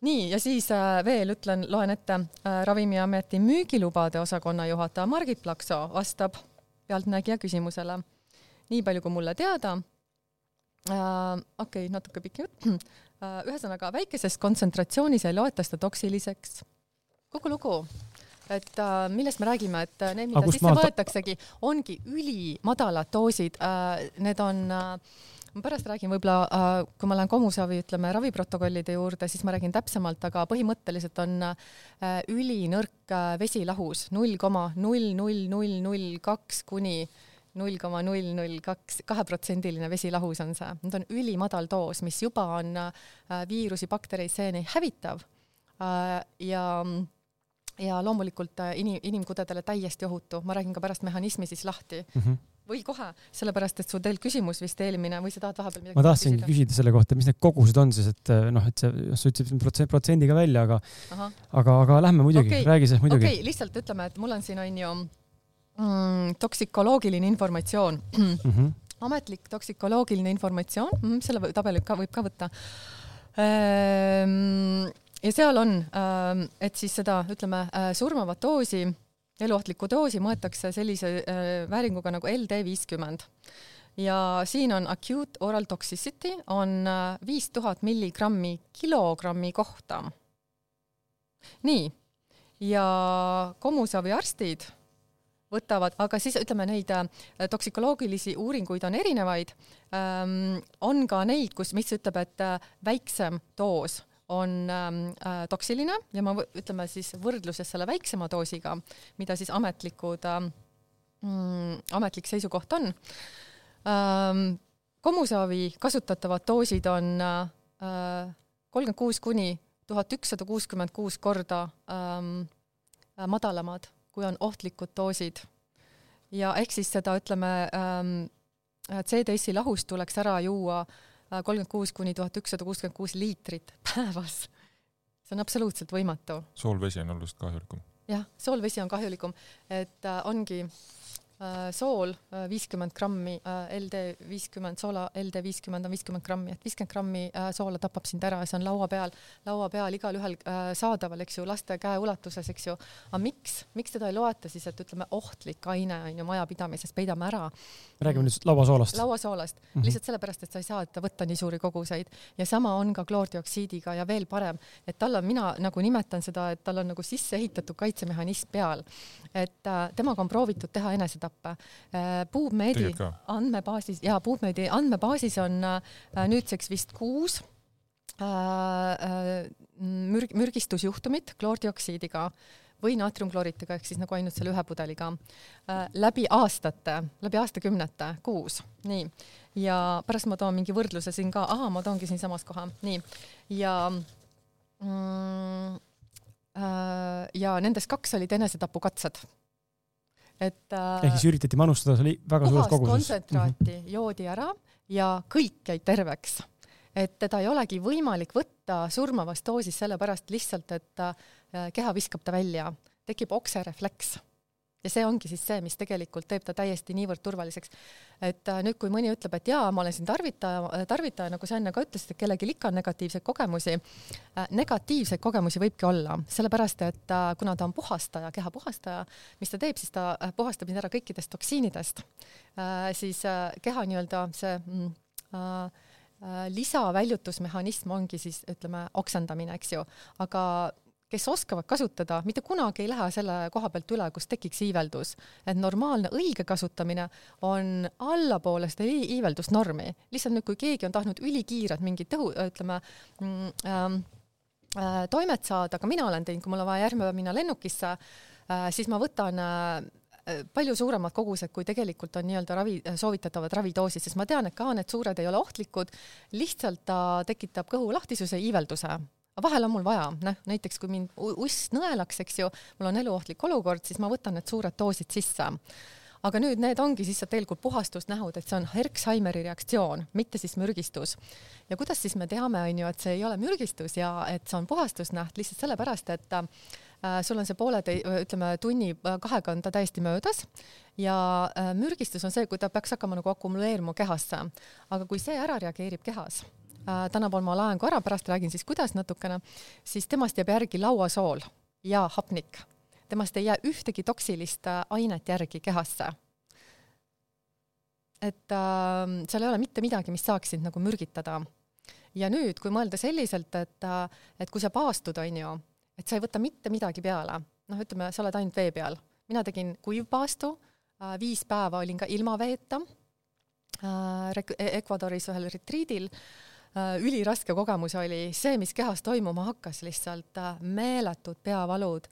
Nii, ja siis äh, veel ütlen, loen ette äh,, Ravimiameti müügilubade osakonna juhataja Margit Plakso vastab pealtnägija küsimusele. nii palju, kui mulle teada äh,, okei okay,, natuke pikk jutt (clears throat) äh,, ühesõnaga väikeses kontsentratsioonis ei loeta seda toksiliseks. kogu lugu et äh, millest me räägime, et äh, need, mida sisse võetaksegi, ongi ülimadalad doosid äh,, need on äh, ma pärast räägin võib-olla äh,, kui ma lähen Komusavi, ütleme, raviprotokollide juurde, siis ma räägin täpsemalt, aga põhimõtteliselt on äh, ülinõrk äh, vesilahus null koma null null null null kaks kuni null koma null null kaks, kaheprotsendiline vesilahus on see, need on ülimadal doos, mis juba on viirusi, baktereid, seeni hävitav ja ja loomulikult inim, inimkudedele täiesti ohutu, ma räägin ka pärast mehhanismi siis lahti. Mm. -hmm või kohe, sellepärast et sul teil küsimus vist eelmine või sa tahad vahepeal midagi ma tahtsingi küsida, küsida selle kohta, mis need kogused on siis, et noh, et see, sa ütlesid protsent, protsendiga välja, aga Aha. aga, aga lähme muidugi okay., räägi siis muidugi. okei okay,, lihtsalt ütleme, et mul on siin on ju mm, toksikoloogiline informatsioon mm. -hmm. ametlik toksikoloogiline informatsioon mm,, selle tabeli ka võib ka võtta ehm, ja seal on, ähm, et siis seda, ütleme, äh, surmavat doosi, eluohtlikku doosi mõõtakse sellise äh, vääringuga nagu LD viiskümmend ja siin on acute oral toxicity on äh, viis tuhat milligrammi kilogrammi kohta. nii, ja Komusavi arstid võtavad, aga siis ütleme, neid toksikoloogilisi uuringuid on erinevaid. Ähm, on ka neid, kus, mis ütleb, et väiksem doos on ähm, äh, toksiline ja ma ütleme siis võrdluses selle väiksema doosiga, mida siis ametlikud äh,, ametlik seisukoht on ähm,. komusaavi kasutatavad doosid on äh, kolmkümmend kuus kuni tuhat ükssada kuuskümmend kuus korda ähm, äh, madalamad, kui on ohtlikud doosid. ja ehk siis seda, ütleme ähm,, CDS-i lahust tuleks ära juua äh, Äh, kolmkümmend kuus kuni tuhat ükssada kuuskümmend kuus liitrit päevas. see on absoluutselt võimatu. soolvesi on oluliselt kahjulikum. jah, soolvesi on kahjulikum, et äh, ongi Äh, sool äh, viiskümmend grammi, äh, LD viiskümmend, soola LD viiskümmend on viiskümmend grammi, et viiskümmend grammi soola tapab sind ära ja see on laua peal, laua peal igalühel saadaval, eks ju, laste käeulatuses, eks ju. aga miks, miks teda ei loeta siis, et ütleme, ohtlik aine on ju majapidamises, peidame ära. räägime nüüd lauasoolast. lauasoolast mm, -hmm. lihtsalt sellepärast, et sa ei saa võtta nii suuri koguseid ja sama on ka kloordioksiidiga ja veel parem, et tal on, mina nagu nimetan seda, et tal on nagu sisse ehitatud kaitsemehhanism peal. et temaga on proovitud teha enesetapp etappe. Äh, PubMedi andmebaasis ja PubMedi andmebaasis on äh, nüüdseks vist kuus äh, mürg-, mürgistusjuhtumit kloordioksiidiga või naatriumklooritiga ehk siis nagu ainult selle ühe pudeliga läbi aastate, läbi aastakümnete, kuus, nii. ja pärast ma toon mingi võrdluse siin ka, ahah, ma toongi siinsamas koha, nii. ja mm, ja nendest kaks olid enesetapukatsed et äh, ehk siis üritati manustada, see oli väga suures koguses. kontsentraati mm -hmm. joodi ära ja kõik jäid terveks. et teda ei olegi võimalik võtta surmavas doosis sellepärast lihtsalt, et äh, keha viskab ta välja, tekib okserefleks ja see ongi siis see, mis tegelikult teeb ta täiesti niivõrd turvaliseks. et äh, nüüd, kui mõni ütleb, et jaa, ma olen siin tarvitaja, äh, tarvitaja, nagu sa enne ka ütlesid, et kellelgi ikka on negatiivseid kogemusi äh,. negatiivseid kogemusi võibki olla, sellepärast et kuna ta on puhastaja, keha puhastaja, mis ta teeb, siis ta puhastab sind ära kõikidest toksiinidest siis keha nii-öelda see mm, lisaväljutusmehhanism ongi siis ütleme oksendamine, eks ju, aga kes oskavad kasutada, mitte kunagi ei lähe selle koha pealt üle, kus tekiks iiveldus. et normaalne õige kasutamine on allapoole seda iiveldusnormi. lihtsalt nüüd, kui keegi on tahtnud ülikiiret mingit õhu, ütleme mm, ähm, äh, toimet saada, ka mina olen teinud, kui mul on vaja järgmine päev minna lennukisse äh,, siis ma võtan äh, palju suuremad kogused, kui tegelikult on nii-öelda ravi, soovitatavad ravidoosid, sest ma tean, et ka need suured ei ole ohtlikud, lihtsalt ta tekitab kõhu lahtisuse, iivelduse aga vahel on mul vaja, noh, näiteks kui mind uss nõelaks, eks ju, mul on eluohtlik olukord, siis ma võtan need suured doosid sisse. aga nüüd need ongi siis tegelikult puhastusnähud, et see on Herxheimeri reaktsioon, mitte siis mürgistus. ja kuidas siis me teame, on ju, et see ei ole mürgistus ja et see on puhastusnäht lihtsalt sellepärast, et äh, sul on see poole, ütleme tunni kahega on ta täiesti möödas ja äh, mürgistus on see, kui ta peaks hakkama nagu akumuleeruma kehasse, aga kui see ära reageerib kehas äh,, täna pool ma laen ka ära, pärast räägin siis, kuidas natukene, siis temast jääb järgi lauasool ja hapnik temast ei jää ühtegi toksilist äh, ainet järgi kehasse. et äh, seal ei ole mitte midagi, mis saaks sind nagu mürgitada. ja nüüd, kui mõelda selliselt, et, äh, et kui sa paastud, on ju, et sa ei võta mitte midagi peale, noh, ütleme, sa oled ainult vee peal. mina tegin kuivpaastu äh,, viis päeva olin ka ilma veeta äh, Ecuadoris ühel retriidil äh, üliraske kogemus oli see, mis kehas toimuma hakkas, lihtsalt äh, meeletud peavalud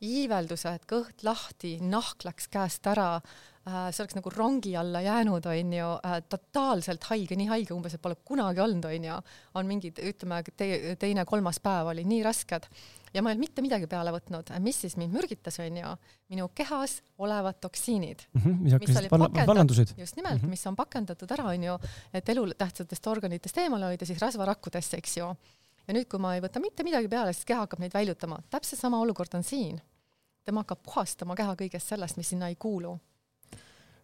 iiveldused, kõht lahti, nahk läks käest ära äh,, see oleks nagu rongi alla jäänud, onju äh,, totaalselt haige, nii haige umbes, et pole kunagi olnud, onju. on mingid, ütleme te, teine, kolmas päev oli nii rasked ja ma ei olnud mitte midagi peale võtnud, mis siis mind mürgitas, onju, minu kehas olevad toksiinid mm. -hmm, mis hakkasid val vallandusid. just nimelt mm, -hmm. mis on pakendatud ära, onju, et elutähtsatest organitest eemale hoida, siis rasvarakkudesse, eks ju ja nüüd, kui ma ei võta mitte midagi peale, siis keha hakkab neid väljutama. täpselt sama olukord on siin tema hakkab puhastama keha kõigest sellest, mis sinna ei kuulu.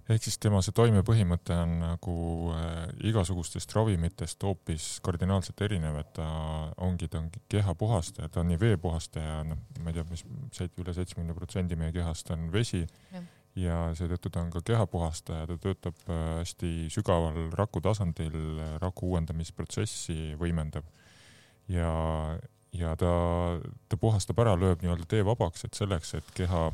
Ehk siis tema see toimepõhimõte on nagu äh, igasugustest ravimitest hoopis kardinaalselt erinev, et ta ongi, ta on keha puhastaja, ta on nii vee puhastaja, noh, ma ei tea, mis seit-, üle seitsmekümne protsendi meie kehast on vesi ja, ja seetõttu ta on ka keha puhastaja, ta töötab äh, hästi sügaval raku tasandil, raku uuendamisprotsessi võimendab. Ja ja ta, ta puhastab ära, lööb nii-öelda tee vabaks, et selleks, et keha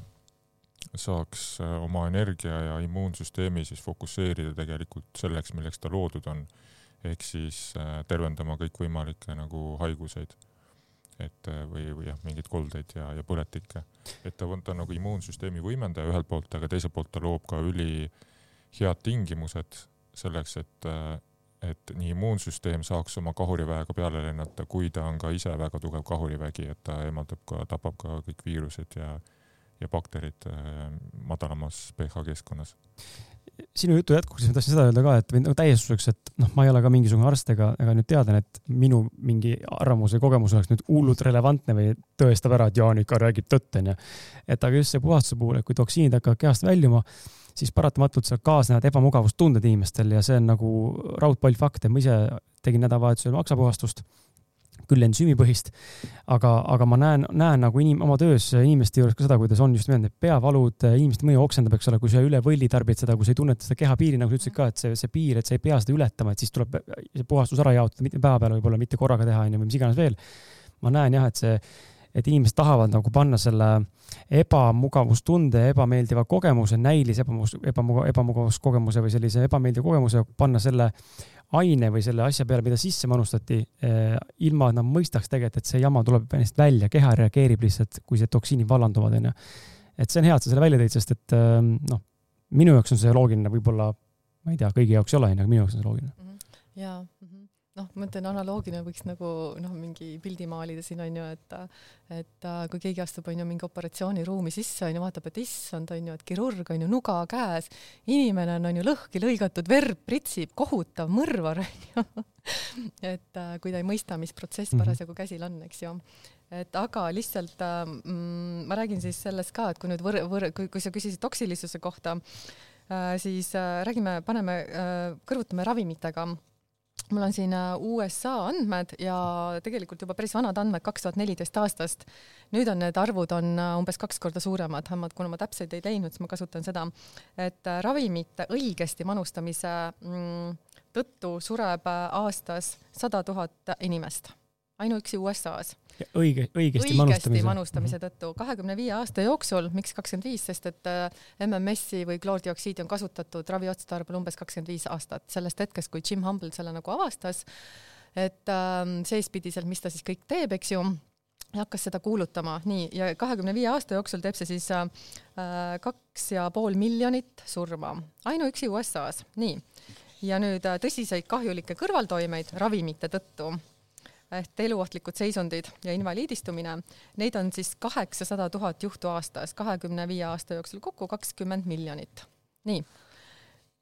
saaks äh, oma energia ja immuunsüsteemi siis fokusseerida tegelikult selleks, milleks ta loodud on. ehk siis äh, tervendama kõikvõimalikke nagu haiguseid. et äh, või, või jah, mingeid koldeid ja, ja põletikke. et ta on, ta on nagu immuunsüsteemi võimendaja ühelt poolt, aga teiselt poolt ta loob ka ülihead tingimused selleks, et et nii immuunsüsteem saaks oma kahuriväega peale lennata, kui ta on ka ise väga tugev kahurivägi, et ta eemaldab ka, tapab ka kõik viirused ja, ja bakterid äh, madalamas pH keskkonnas. sinu jutu jätkuks ma tahtsin seda öelda ka, et või no täiestuseks, et noh, ma ei ole ka mingisugune arst ega, ega nüüd teadan, et minu mingi arvamus või kogemus oleks nüüd hullult relevantne või tõestab ära, et Jaanika räägib tõtt, onju. et aga just see puhastuse puhul, et kui toksiinid hakkavad kehast väljuma siis paratamatult seal kaasnevad ebamugavustunded inimestel ja see on nagu raudpoll fakt, et ma ise tegin nädalavahetusel maksapuhastust, küll ensüümipõhist, aga, aga ma näen, näen nagu inim-, oma töös inimeste juures ka seda, kuidas on just nimelt need peavalud, inimeste mõju oksendab, eks ole, kui sa üle võlli tarbid seda, kui sa ei tunneta seda kehapiiri, nagu sa ütlesid ka, et see, see piir, et sa ei pea seda ületama, et siis tuleb see puhastus ära jaotada mitme päeva peale, võib-olla mitte korraga teha, onju, või mis iganes veel. ma näen jah, et see et inimesed tahavad nagu panna selle ebamugavustunde, ebameeldiva kogemuse, näilise ebamugavus, ebamugav, ebamugavuskogemuse või sellise ebameeldiva kogemuse, panna selle aine või selle asja peale, mida sisse manustati eh,, ilma et nad mõistaks tegelikult, et see jama tuleb ennast välja, keha reageerib lihtsalt, kui see toksiinid vallanduvad, onju. et see on hea, et sa selle välja tõid, sest et eh, noh, minu jaoks on see loogiline, võib-olla ma ei tea, kõigi jaoks ei ole, onju, aga minu jaoks on see loogiline. -hmm. jaa noh, ma mõtlen analoogiline võiks nagu noh, mingi pildi maalida siin on ju, et et kui keegi astub on ju mingi operatsiooniruumi sisse on ju, vaatab, et issand on ju, et kirurg on ju nuga käes, inimene on on ju lõhki lõigatud, verd pritsib, kohutav mõrvar (laughs) on ju. Et kui ta ei mõista, mis protsess mhm. parasjagu käsil on, eks ju. Et aga lihtsalt mm, ma räägin siis sellest ka, et kui nüüd võr-, võr-, kui, kui sa küsisid toksilisuse kohta äh,, siis äh, räägime, paneme äh,, kõrvutame ravimitega mul on siin äh, USA andmed ja tegelikult juba päris vanad andmed, kaks tuhat neliteist aastast. nüüd on need arvud on äh, umbes kaks korda suuremad, kuna ma täpseid ei leidnud, siis ma kasutan seda, et äh, ravimite õigesti manustamise mm, tõttu sureb aastas sada tuhat inimest ainuüksi USA-s. õige, õigesti, õigesti manustamise, manustamise tõttu. kahekümne viie aasta jooksul, miks kakskümmend viis, sest et äh, MMS-i või kloordioksiidi on kasutatud raviotstarbel umbes kakskümmend viis aastat, sellest hetkest, kui Jim Humble selle nagu avastas, et ähm, seespidiselt, mis ta siis kõik teeb, eks ju ja hakkas seda kuulutama, nii, ja kahekümne viie aasta jooksul teeb see siis äh, kaks ja pool miljonit surma, ainuüksi USA-s, nii. ja nüüd äh, tõsiseid kahjulikke kõrvaltoimeid ravimite tõttu ehk eluohtlikud seisundid ja invaliidistumine, neid on siis kaheksasada tuhat juhtu aastas, kahekümne viie aasta jooksul kokku kakskümmend miljonit. nii.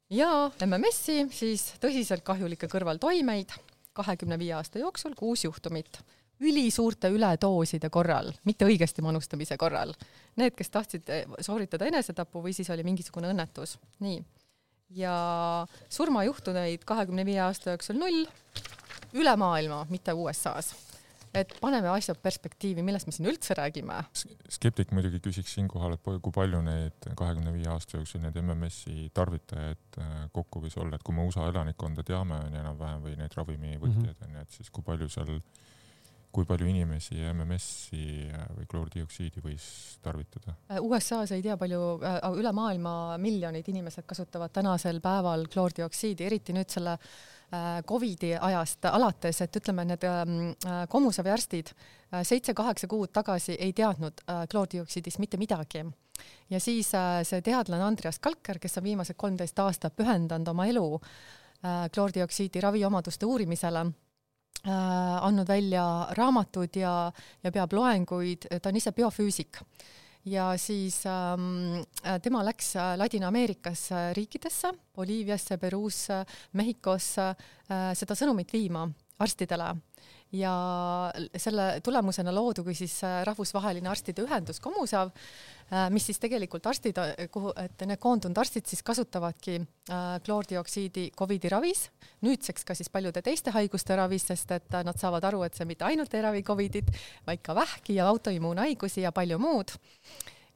ja MMS-i siis tõsiselt kahjulikke kõrvaltoimeid kahekümne viie aasta jooksul kuus juhtumit ülisuurte üledooside korral, mitte õigesti manustamise korral. Need, kes tahtsid eh, sooritada enesetapu või siis oli mingisugune õnnetus, nii. ja surmajuhtuneid kahekümne viie aasta jooksul null, üle maailma, mitte USA-s et paneme asjad perspektiivi, millest me siin üldse räägime. skeptik muidugi küsiks siinkohal, et kui palju neid kahekümne viie aasta jooksul neid MMS-i tarvitajaid äh, kokku võis olla, et kui me USA elanikkonda teame, on ju enam-vähem või neid ravimivõtjaid on ju, et siis kui palju seal kui palju inimesi MMS-i äh, või kloordioksiidi võis tarvitada? Äh, USA-s ei tea palju, äh, üle maailma miljonid inimesed kasutavad tänasel päeval kloordioksiidi, eriti nüüd selle Covidi ajast alates, et ütleme, need ähm, kommusaviarstid seitse-kaheksa kuud tagasi ei teadnud kloordioksiidist mitte midagi. ja siis see teadlane Andreas Kalker, kes on viimased kolmteist aastat pühendanud oma elu kloordioksiidi raviomaduste uurimisele äh, andnud välja raamatud ja, ja peab loenguid, ta on ise biofüüsik. Ja siis ähm, tema läks äh, Ladina-Ameerikas riikidesse, Boliiviasse, Peruusse, Mehhikosse äh, seda sõnumit viima arstidele ja selle tulemusena loodugi siis äh, rahvusvaheline arstide ühendus Komusav, äh, mis siis tegelikult arstid, äh, kuhu, et need koondunud arstid siis kasutavadki kloordioksiidi Covidi ravis, nüüdseks ka siis paljude teiste haiguste ravis, sest et nad saavad aru, et see mitte ainult ei ravi Covidit, vaid ka vähki ja autoimmuunhaigusi ja palju muud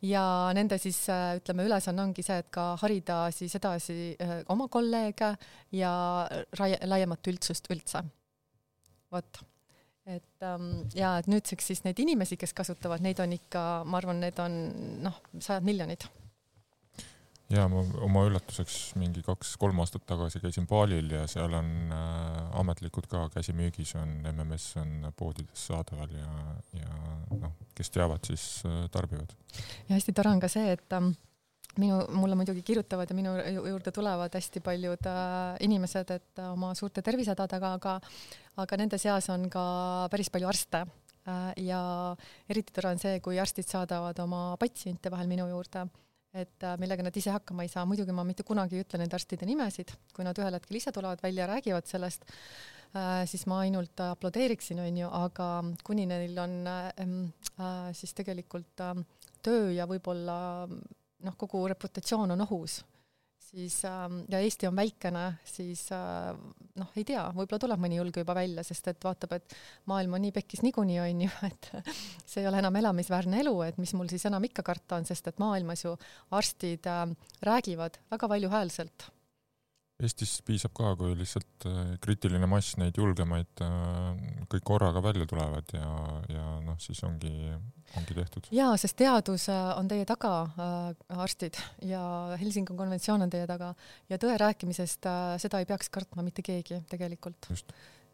ja nende siis ütleme, ülesanne ongi see, et ka harida siis edasi oma kolleege ja laiemat üldsust üldse. vot et ähm, ja et nüüdseks siis neid inimesi, kes kasutavad, neid on ikka, ma arvan, need on noh, sajad miljonid. ja ma oma üllatuseks mingi kaks-kolm aastat tagasi käisin Balil ja seal on äh, ametlikud ka käsimüügis on MMS on poodides saadaval ja, ja noh, kes teavad, siis äh, tarbivad. ja hästi tore on ka see, et ähm, minu, mulle muidugi kirjutavad ja minu juurde tulevad hästi paljud äh, inimesed, et äh, oma suurte tervisehädadega, aga aga nende seas on ka päris palju arste. Äh, ja eriti tore on see, kui arstid saadavad oma patsiente vahel minu juurde, et äh, millega nad ise hakkama ei saa, muidugi ma mitte kunagi ei ütle nende arstide nimesid, kui nad ühel hetkel ise tulevad välja ja räägivad sellest äh,, siis ma ainult aplodeeriksin, onju, aga kuni neil on äh, siis tegelikult äh, töö ja võib-olla noh, kogu reputatsioon on ohus, siis ähm, ja Eesti on väikene, siis äh, noh, ei tea, võib-olla tuleb mõni julge juba välja, sest et vaatab, et maailm on nii pekkis niikuinii onju, (laughs) et see ei ole enam elamisväärne elu, et mis mul siis enam ikka karta on, sest et maailmas ju arstid äh, räägivad väga valjuhäälselt Eestis piisab ka, kui lihtsalt äh, kriitiline mass neid julgemaid kõik korraga välja tulevad ja, ja noh, siis ongi, ongi tehtud. jaa, sest teadus äh, on teie taga äh,, arstid, ja Helsingi konventsioon on teie taga ja tõe rääkimisest äh, seda ei peaks kartma mitte keegi tegelikult.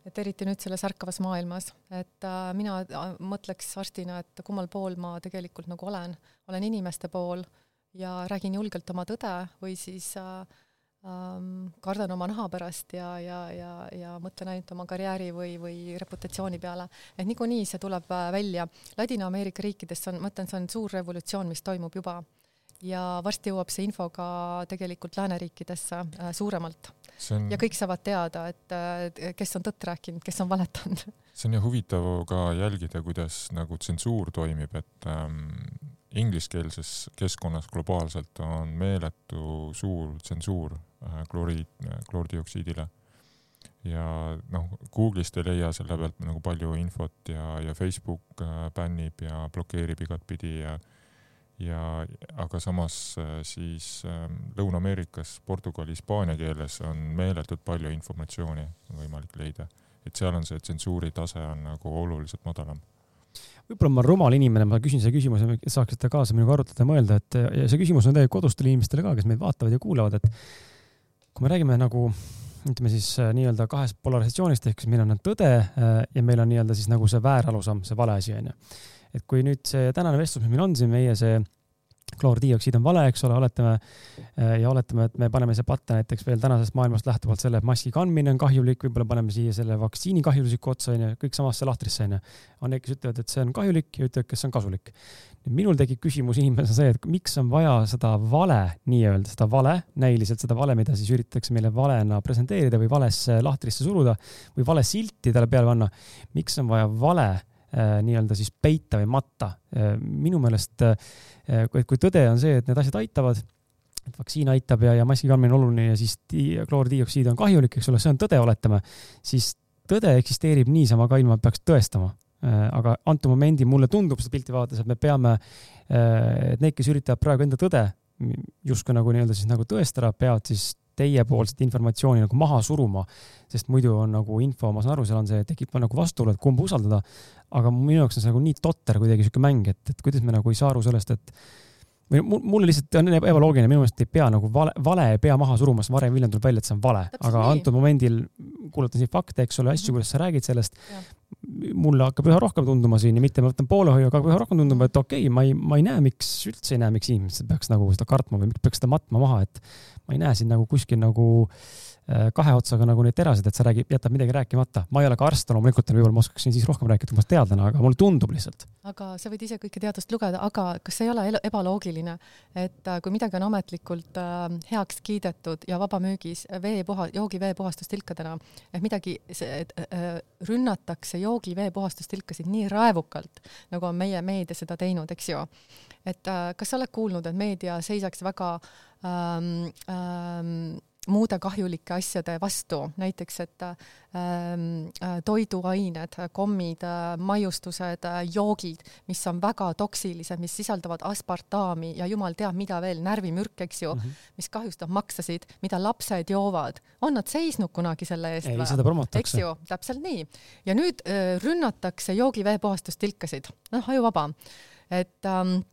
et eriti nüüd selles ärkavas maailmas, et äh, mina äh, mõtleks arstina, et kummal pool ma tegelikult nagu olen, olen inimeste pool ja räägin julgelt oma tõde või siis äh, ähm, kardan oma naha pärast ja, ja, ja, ja mõtlen ainult oma karjääri või, või reputatsiooni peale. et niikuinii see tuleb äh, välja. Ladina-Ameerika riikides on, ma ütlen, see on suur revolutsioon, mis toimub juba ja varsti jõuab see info ka tegelikult lääneriikidesse äh, suuremalt. On... ja kõik saavad teada, et äh, kes on tõtt rääkinud, kes on valetanud. see on ju huvitav ka jälgida, kuidas nagu tsensuur toimib, et ähm, ingliskeelses keskkonnas globaalselt on meeletu suur tsensuur äh, kloriid, kloordioksiidile. ja noh, Google'ist ei leia selle pealt nagu palju infot ja, ja Facebook äh, bännib ja blokeerib igatpidi ja ja aga samas äh, siis ähm, Lõuna-Ameerikas, Portugali, hispaania keeles on meeletult palju informatsiooni võimalik leida, et seal on see tsensuuri tase on nagu oluliselt madalam võib-olla ma olen rumal inimene, ma küsin selle küsimuse, saaksite kaasa minuga arutleda ja mõelda, et ja see küsimus on tegelikult kodustele inimestele ka, kes meid vaatavad ja kuulavad, et kui me räägime nagu ütleme siis äh, nii-öelda kahest polarisatsioonist ehk siis meil on tõde äh, ja meil on nii-öelda siis nagu see väärarusaam, see vale asi onju. et kui nüüd see tänane vestlus, mis meil on siin, meie see kloordioksiid on vale, eks ole, oletame ja oletame, et me paneme siia patta näiteks veel tänasest maailmast lähtuvalt selle, et maski kandmine on kahjulik, võib-olla paneme siia selle vaktsiini kahjuliku otsa, onju, kõik samasse lahtrisse, onju. on need, kes ütlevad, et see on kahjulik ja ütlevad, kes on kasulik. minul tekib küsimus inimesena see, et miks on vaja seda vale nii-öelda, seda vale, näiliselt seda vale, mida siis üritatakse meile valena presenteerida või valesse lahtrisse suruda või vale silti talle peale panna. miks on vaja vale äh, nii-öelda siis peita või matta äh,? minu meelest äh, Äh, kui, tõde on see, et need asjad aitavad, et vaktsiin aitab ja, ja maski kandmine on oluline ja siis kloordioksiid on kahjulik, eks ole, see on tõde, oletame, siis tõde eksisteerib niisama ka ilma, et peaks tõestama. Äh, aga antud momendil mulle tundub seda pilti vaadates, et me peame, äh, et need, kes üritavad praegu enda tõde justkui nagu nii-öelda siis nagu tõestada, peavad siis teiepoolset informatsiooni nagu maha suruma, sest muidu on nagu info, ma saan aru, seal on see, tekib nagu vastuolu, et kumba usaldada. aga minu jaoks on see nagu nii totter kuidagi sihuke mäng, et, et kuidas me nagu ei saa aru sellest, et või mulle lihtsalt on ebaloogiline, minu meelest ei pea nagu vale, vale ei pea maha suruma, sest varem või hiljem tuleb välja, et see on vale, aga nii. antud momendil kuulates neid fakte, eks ole, asju, kuidas sa räägid sellest, mulle hakkab üha rohkem tunduma siin ja mitte ma võtan poolehoiu, aga üha rohkem tunduma, et okei okay,, ma ei, ma ei näe, miks, üldse ei näe, miks inimesed peaks nagu seda kartma või miks peaks seda matma maha, et ma ei näe siin nagu kuskil nagu Äh, kahe otsaga nagu neid terasid, et sa räägid, jätad midagi rääkimata. ma ei ole ka arst, loomulikult võib-olla ma oskaksin siis rohkem rääkida, kui ma teadlane, aga mulle tundub lihtsalt. aga sa võid ise kõike teadust lugeda, aga kas ei ole ebaloogiline, et äh, kui midagi on ametlikult äh, heaks kiidetud ja vabamüügis veepuha, joogivee puhastustilkadena, et midagi et, äh, rünnatakse joogivee puhastustilkasid nii raevukalt, nagu on meie meedia seda teinud, eks ju. et äh, kas sa oled kuulnud, et meedia seisaks väga ähm, ähm, muude kahjulike asjade vastu, näiteks et ähm, äh, toiduained, kommid äh,, maiustused äh,, joogid, mis on väga toksilised, mis sisaldavad aspartaami ja jumal teab, mida veel, närvimürk, eks ju mm, -hmm. mis kahjustab maksasid, mida lapsed joovad. on nad seisnud kunagi selle eest? ei, seda promotakse. eks ju, täpselt nii. ja nüüd äh, rünnatakse joogivee puhastustilkasid, noh, ajuvaba. et ähm,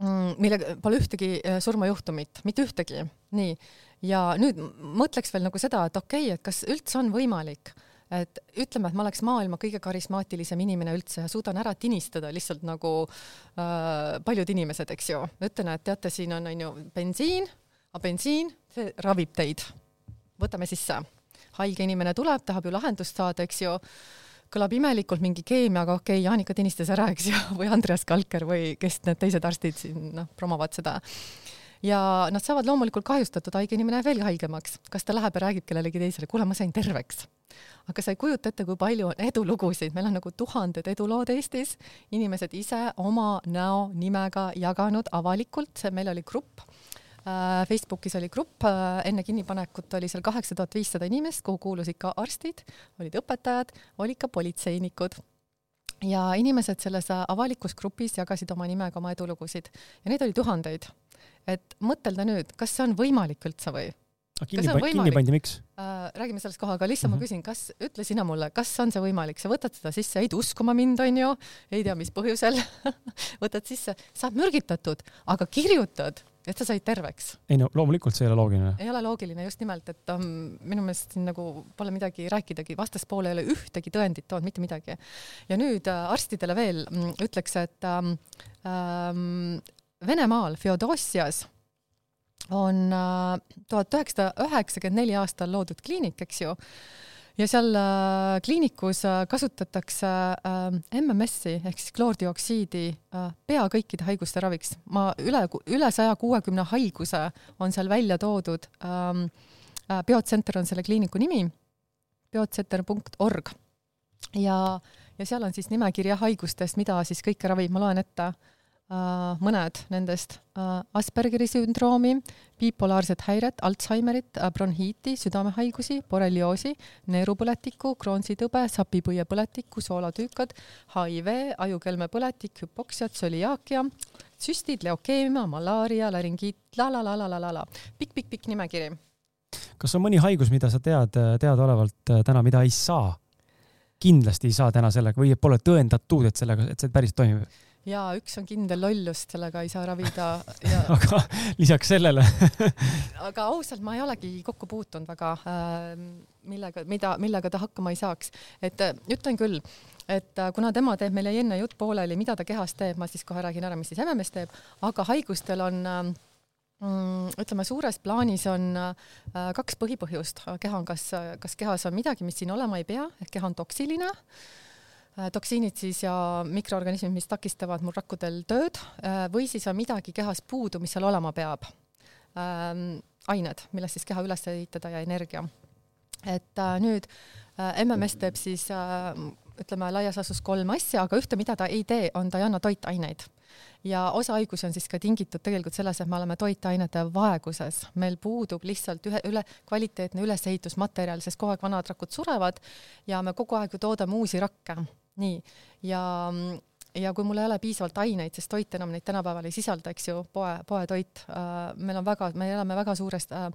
mm, millega pole ühtegi surmajuhtumit, mitte ühtegi, nii ja nüüd mõtleks veel nagu seda, et okei okay,, et kas üldse on võimalik, et ütleme, et ma oleks maailma kõige karismaatilisem inimene üldse ja suudan ära tinistada lihtsalt nagu äh, paljud inimesed, eks ju. ütlen, et teate, siin on, on ju bensiin, aga bensiin, see ravib teid. võtame sisse. haige inimene tuleb, tahab ju lahendust saada, eks ju kõlab imelikult mingi keemia, aga okei okay,, Jaanika Tõnistes ära, eks ju, (laughs) või Andreas Kalker või kes need teised arstid siin noh, promovad seda ja nad saavad loomulikult kahjustatud, haige inimene jääb veelgi haigemaks. kas ta läheb ja räägib kellelegi teisele, kuule, ma sain terveks. aga sa ei kujuta ette, kui palju on edulugusid, meil on nagu tuhanded edulood Eestis, inimesed ise oma näo nimega jaganud avalikult, meil oli grupp äh, Facebookis oli grupp, äh, enne kinnipanekut oli seal kaheksa tuhat viissada inimest, kuhu kuulusid ka arstid, olid õpetajad, olid ka politseinikud. Ja inimesed selles avalikus grupis jagasid oma nimega oma edulugusid. Ja neid oli tuhandeid et mõtelda nüüd, kas see on võimalik üldse või? kinni, kinni pandi, miks äh,? räägime sellest kohe, aga lihtsalt mm -hmm. ma mhm. küsin, kas, ütle sina mulle, kas on see võimalik, sa võtad seda sisse, ei uskuma mind, onju, ei tea, mis põhjusel (laughs) võtad sisse, saad mürgitatud, aga kirjutad, et sa said terveks. ei no loomulikult see ei ole loogiline. ei ole loogiline just nimelt, et um, minu meelest siin nagu pole midagi rääkidagi, vastaspool ei ole ühtegi tõendit toonud, mitte midagi. ja nüüd äh, arstidele veel mm, ütleks, et um, um, Venemaal Feodossias on äh, tuhat üheksasada üheksakümmend neli aastal loodud kliinik, eks ju, ja seal äh, kliinikus äh, kasutatakse MMS-i ehk siis kloordioksiidi pea kõikide haiguste raviks. ma üle, üle saja kuuekümne haiguse on seal välja toodud. Ähm, Biotsenter on selle kliiniku nimi, biotsenter.org ja, ja seal on siis nimekiri haigustest, mida siis kõike ravib, ma loen ette mõned nendest uh, Aspergeri sündroomi, bipolaarset häiret, Alžeimerit uh,, bronhiiti, südamehaigusi, borrelioosi, neerupõletikku, Crohnsi tõbe, sapipõiepõletikku, soolatüükad, HIV, ajukelmepõletik, hüpoksiat, tsöliaakia, süstid, leokeemia, malaaria, laringiit la la la la la la la pikk-pikk-pikk nimekiri. kas on mõni haigus, mida sa tead teadaolevalt täna, mida ei saa? kindlasti ei saa täna sellega või pole tõendatud, et sellega, et see päriselt toimib ja üks on kindel lollust, sellega ei saa ravida (laughs) ja.... aga lisaks sellele. (laughs) Aga ausalt, ma ei olegi kokku puutunud väga äh, millega, mida, millega ta hakkama ei saaks, et äh, ütlen küll et äh, kuna tema teeb, meil jäi enne jutt pooleli, mida ta kehas teeb, ma siis kohe räägin ära, mis siis MMS teeb, aga haigustel on äh, mm, ütleme, suures plaanis on äh, kaks põhipõhjust. keha on kas, kas kehas on midagi, mis siin olema ei pea, ehk keha on toksiline. äh,, toksiinid siis ja mikroorganismid, mis takistavad mul rakkudel tööd äh, või siis on midagi kehas puudu, mis seal olema peab ähm,. ained, millest siis keha üles ehitada ja energia. et äh, nüüd äh, MMS teeb siis äh, ütleme laias laastus kolm asja, aga ühte, mida ta ei tee, on ta ei anna toitaineid ja osa haigusi on siis ka tingitud tegelikult selles, et me oleme toitainete vaeguses, meil puudub lihtsalt ühe, üle, kvaliteetne ülesehitusmaterjal, sest kogu aeg vanad rakud surevad ja me kogu aeg ju toodame uusi rakke. Nii, ja ja kui mul ei ole piisavalt aineid, sest toit enam neid tänapäeval ei sisalda, eks ju, poe, poetoit. Äh,, meil on väga, me elame väga suures äh,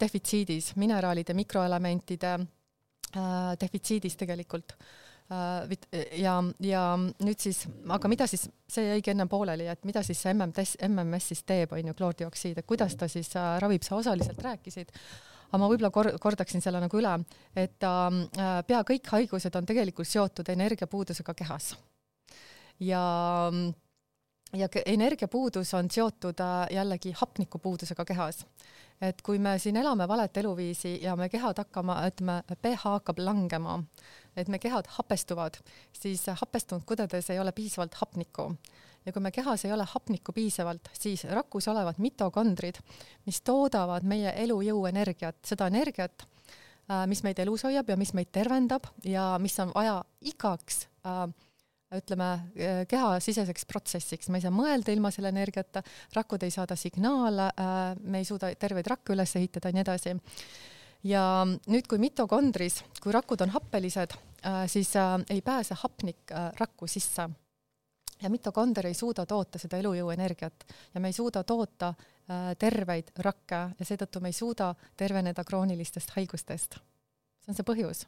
defitsiidis, mineraalide, mikroelementide äh, defitsiidis tegelikult. Äh, Äh, ja, ja nüüd siis, aga mida siis, see jäigi enne pooleli, et mida siis see MMS, MMS siis teeb, on ju, kloordioksiid, et kuidas ta siis äh, ravib, sa osaliselt rääkisid, aga ma võib-olla kor-, kordaksin selle nagu üle, et äh, pea kõik haigused on tegelikult seotud energiapuudusega kehas. ja ja energiapuudus on seotud äh, jällegi hapnikupuudusega kehas et kui me siin elame valet eluviisi ja me kehad hakkama, ütleme, pH hakkab langema, et me kehad hapestuvad, siis hapestunud kudedes ei ole piisavalt hapnikku. Ja kui me kehas ei ole hapnikku piisavalt, siis rakus olevad mitokondrid, mis toodavad meie elujõu energiat, seda energiat, äh, mis meid elus hoiab ja mis meid tervendab ja mis on vaja igaks äh, ütleme, äh, kehasiseseks protsessiks, me ei saa mõelda ilma selle energiata, rakud ei saada signaale, äh, me ei suuda terveid rakke üles ehitada ja nii edasi. ja nüüd, kui mitokondris, kui rakud on happelised, siis ei pääse hapnik rakku sisse. Ja mitokonder ei suuda toota seda elujõu energiat ja me ei suuda toota terveid rakke ja seetõttu me ei suuda terveneda kroonilistest haigustest. see on see põhjus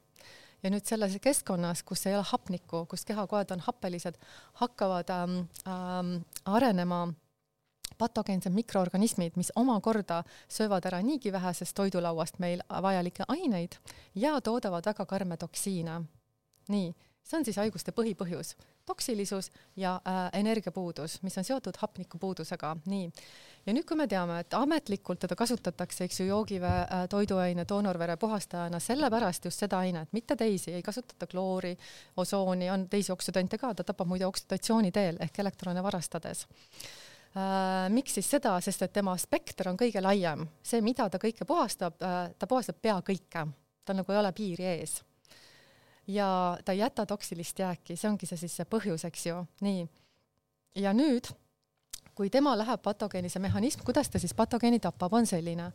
ja nüüd selles keskkonnas, kus ei ole hapnikku, kus kehakoed on happelised, hakkavad ähm, ähm, arenema patogeensed mikroorganismid, mis omakorda söövad ära niigi vähesest toidulauast meil vajalikke aineid ja toodavad väga karme toksiine. nii, see on siis haiguste põhipõhjus. Toksilisus ja äh, energiapuudus, mis on seotud hapnikupuudusega, nii. ja nüüd, kui me teame, et ametlikult teda kasutatakse, eks ju, joogivee äh, toiduaine doonorvere puhastajana sellepärast just seda ainet, mitte teisi, ei kasutata kloori, osooni, on teisi oksüdante ka, ta tapab muide oksüdatsiooni teel ehk elektrone varastades. Äh,. miks siis seda, sest et tema spekter on kõige laiem, see, mida ta kõike puhastab äh,, ta puhastab pea kõike, tal nagu ei ole piiri ees ja ta ei jäta toksilist jääki, see ongi see siis see põhjus, eks ju, nii. ja nüüd, kui tema läheb patogeeni, see mehhanism, kuidas ta siis patogeeni tapab, on selline,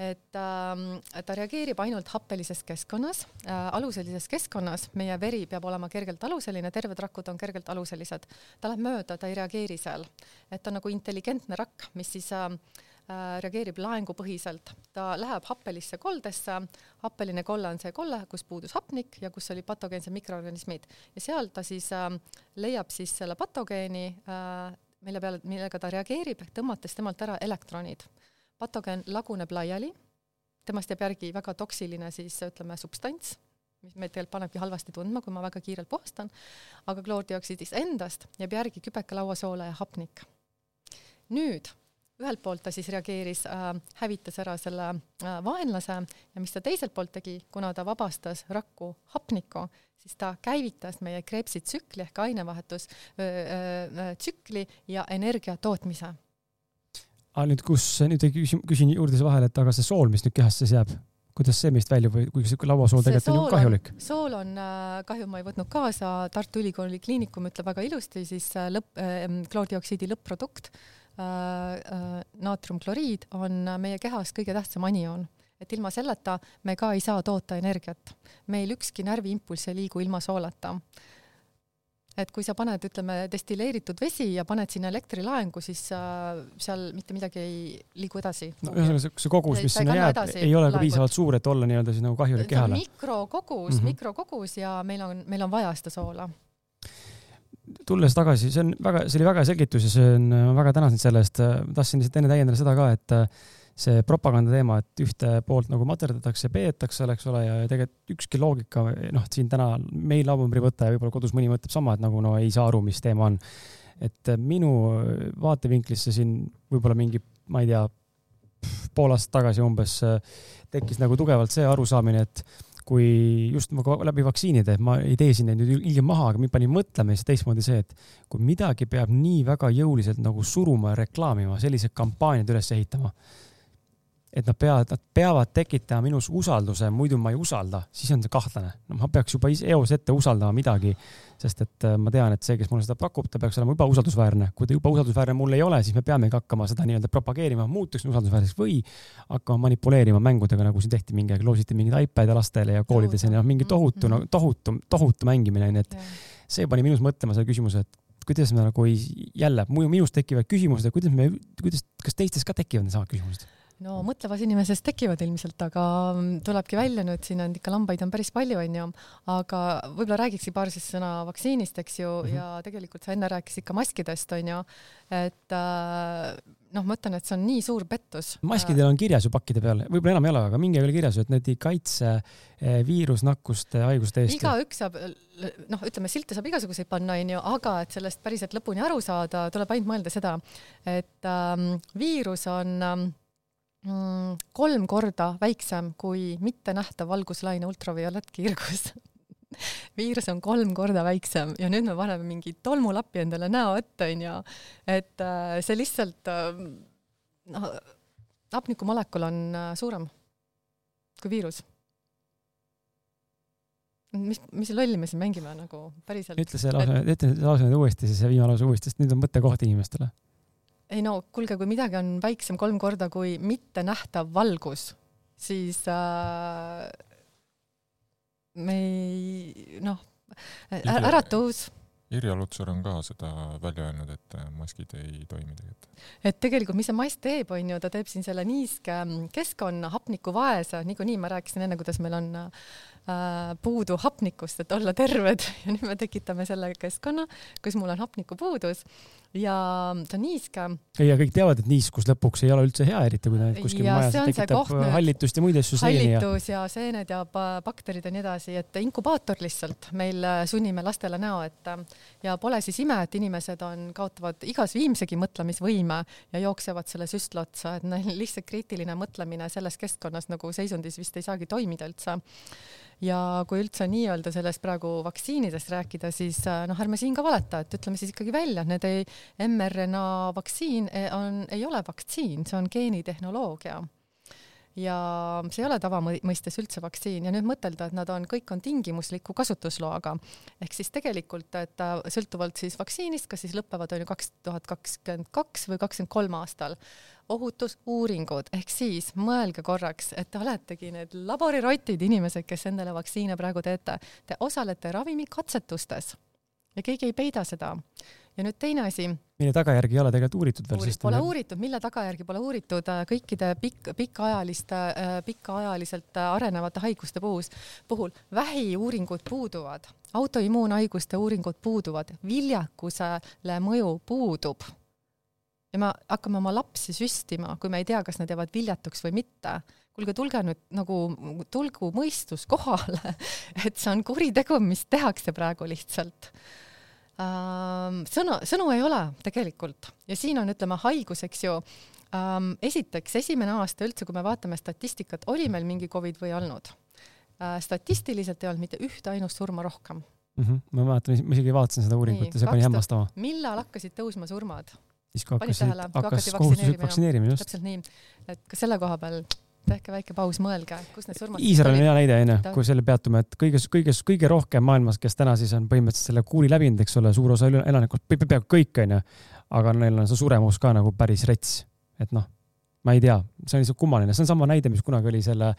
et ähm, ta reageerib ainult happelises keskkonnas äh,, aluselises keskkonnas, meie veri peab olema kergelt aluseline, terved rakud on kergelt aluselised. ta läheb mööda, ta ei reageeri seal. et ta on nagu intelligentne rakk, mis siis äh, Äh, reageerib laengupõhiselt, ta läheb happelisse koldesse, happeline kolle on see kolle, kus puudus hapnik ja kus oli patogeensed mikroorganismid. Ja seal ta siis äh, leiab siis selle patogeeni äh,, mille peale, millega ta reageerib, tõmmates temalt ära elektronid. patogeen laguneb laiali, temast jääb järgi väga toksiline siis ütleme substants, mis meid tegelikult panebki halvasti tundma, kui ma väga kiirelt puhastan, aga kloordioksiidist endast jääb järgi kübeke lauasoola ja hapnik. nüüd ühelt poolt ta siis reageeris äh,, hävitas ära selle äh, vaenlase ja mis ta teiselt poolt tegi, kuna ta vabastas rakku hapnikku, siis ta käivitas meie kreepsitsükli ehk ainevahetustsükli ja energia tootmise. aga nüüd, kus, nüüd küsin, küsin juurde siia vahele, et aga see sool, mis nüüd kehasse jääb, kuidas see meist väljub või kuigi see lauasool tegelikult on ju kahjulik? sool on äh, kahju, ma ei võtnud kaasa, Tartu Ülikooli Kliinikum ütleb väga ilusti siis äh, lõpp äh,, kloordioksiidi lõpp-produkt naatriumkloriid on meie kehas kõige tähtsam anioon, et ilma selleta me ka ei saa toota energiat. meil ükski närviimpulss ei liigu ilma soolata. et kui sa paned, ütleme, destilleeritud vesi ja paned sinna elektrilaengu, siis äh, seal mitte midagi ei liigu edasi. no ühesõnaga see kogus, mis sinna jääb, ei ole ka piisavalt suur, et olla nii-öelda siis nagu kahjulik kehale. mikrokogus mm, -hmm. mikrokogus ja meil on, meil on vaja seda soola tulles tagasi, see on väga, see oli väga hea selgitus ja see on, ma väga tänan sind selle eest. tahtsin lihtsalt enne täiendada seda ka, et see propaganda teema, et ühte poolt nagu materdatakse, peetakse, eks ole, ja tegelikult ükski loogika, noh, siin täna meil laubnumbri võtta ja võib-olla kodus mõni mõtleb sama, et nagu no ei saa aru, mis teema on. et minu vaatevinklisse siin võib-olla mingi, ma ei tea, pool aastat tagasi umbes tekkis nagu tugevalt see arusaamine, et kui just läbi vaktsiinide, ma ei tee siin neid nüüd ilge maha, aga mind pani mõtlema siis teistmoodi see, et kui midagi peab nii väga jõuliselt nagu suruma ja reklaamima, sellised kampaaniad üles ehitama et nad peavad, nad peavad tekitama minus usalduse, muidu ma ei usalda, siis on see kahtlane. no ma peaks juba eos ette usaldama midagi, sest et äh, ma tean, et see, kes mulle seda pakub, ta peaks olema juba usaldusväärne. kui ta juba usaldusväärne mul ei ole, siis me peamegi hakkama seda nii-öelda propageerima, muutuks usaldusväärseks või hakkama manipuleerima mängudega, nagu siin tehti mingi aeg, loositi mingeid iPad'e lastele ja koolides ja noh, mingi tohutu mm, -hmm. no tohutu, tohutu mängimine onju, et see pani minus mõtlema selle küsimuse, et kuidas me nagu ei, jälle, minus tekivad küsimused, et kuidas me, kuidas, kas teistes ka tekivad needsamad küsimused no mõtlevas inimeses tekivad ilmselt, aga mm, tulebki välja nüüd, siin on ikka lambaid on päris palju, onju, aga võib-olla räägikski paar siis sõna vaktsiinist, eks ju mm, -hmm. ja tegelikult sa enne rääkisid ka maskidest, onju, et äh, noh, ma ütlen, et see on nii suur pettus. maskidel on kirjas ju pakkide peal, võib-olla enam ei ole, aga mingi oli kirjas ju, et need ei kaitse eh, viirusnakkuste haiguste eest. igaüks saab, noh, ütleme silte saab igasuguseid panna, onju, aga et sellest päriselt lõpuni aru saada, tuleb ainult mõelda seda, et ähm, viirus on ähm, mm, kolm korda väiksem kui mittenähtav valguslaine ultraviolettkiirgus (laughs) viirus on kolm korda väiksem ja nüüd me paneme mingi tolmulapi endale näo ette, onju. et äh, see lihtsalt äh,, noh, hapnikumolekul on äh, suurem kui viirus. mis, mis lolli me siin mängime nagu päriselt? ütle see lause, ütle see lause nüüd uuesti, siis see viimane lause uuesti, sest nüüd on mõttekoht inimestele ei no kuulge, kui midagi on väiksem kolm korda kui mittenähtav valgus, siis äh, me ei noh, äratus Irja Lutsar on ka seda välja öelnud, et äh, maskid ei toimi tegelikult. et tegelikult, mis see mask teeb, on ju, ta teeb siin selle niiske mm, keskkonna hapnikuvaese, niikuinii ma rääkisin enne, kuidas meil on äh, puudu hapnikust, et olla terved. (laughs) Ja nüüd me tekitame selle keskkonna, kus mul on hapnikupuudus ja ta on niiske. ja kõik teavad, et niiskus lõpuks ei ole üldse hea, eriti kui ta kuskil majas tekitab hallitust ja muid asju. hallitus ja seened ja bakterid ja nii edasi, et inkubaator lihtsalt meil äh, sunnime lastele näo, et äh, ja pole siis ime, et inimesed on, kaotavad igas viimsegi mõtlemisvõime ja jooksevad selle süstla otsa, et neil (laughs) lihtsalt kriitiline mõtlemine selles keskkonnas nagu seisundis vist ei saagi toimida üldse ja kui üldse nii-öelda sellest praegu vaktsiinidest rääkida, siis äh, noh, ärme siin ka valeta, et ütleme siis ikkagi välja, need ei, mRNA vaktsiin eh, on, ei ole vaktsiin, see on geenitehnoloogia. Ja see ei ole tavamõistes üldse vaktsiin ja nüüd mõtelda, et nad on, kõik on tingimusliku kasutusloaga. ehk siis tegelikult, et sõltuvalt siis vaktsiinist, kas siis lõpevad on ju kaks tuhat kakskümmend kaks või kakskümmend kolm aastal, ohutusuuringud, ehk siis mõelge korraks, et te oletegi need laborirotid, inimesed, kes endale vaktsiine praegu teete, te osalete ravimikatsetustes ja keegi ei peida seda ja nüüd teine asi. mille tagajärgi ei ole tegelikult uuritud veel, sest pole uuritud, mille tagajärgi pole uuritud? Äh, kõikide pikk, pikaajaliste, äh, pikaajaliselt äh, arenevate haiguste puhus, puhul vähiuuringud puuduvad, autoimmuunhaiguste uuringud puuduvad, viljakusele mõju puudub. ja me hakkame oma lapsi süstima, kui me ei tea, kas nad jäävad viljatuks või mitte. Kuulge, tulge nüüd nagu, tulgu mõistus kohale, (laughs) et see on kuritegu, mis tehakse praegu lihtsalt ähm,. sõna, sõnu ei ole tegelikult ja siin on, ütleme, haigus, eks ju ähm,. esiteks, esimene aasta üldse, kui me vaatame statistikat, oli meil mingi Covid või ei olnud äh,? statistiliselt ei olnud mitte ühte ainust surma rohkem mm. -hmm. ma mäletan, ma isegi vaatasin seda uuringut ja see pani hämmastama. millal hakkasid tõusma surmad? siis kui hakkasid, hakkas kohustuslik vaktsineerimine, just. täpselt nii, et ka selle koha peal tehke väike paus, mõelge, kus need surmad Iisrael on hea näide, onju, kui selle peatume, et kõige, kõige, kõige rohkem maailmas, kes täna siis on põhimõtteliselt selle kuuri läbinud, eks ole, suur osa elanikkond, peaaegu kõik, onju, aga neil on see suremus ka nagu päris rets, et noh, ma ei tea, see on lihtsalt kummaline, see on sama näide, mis kunagi oli selle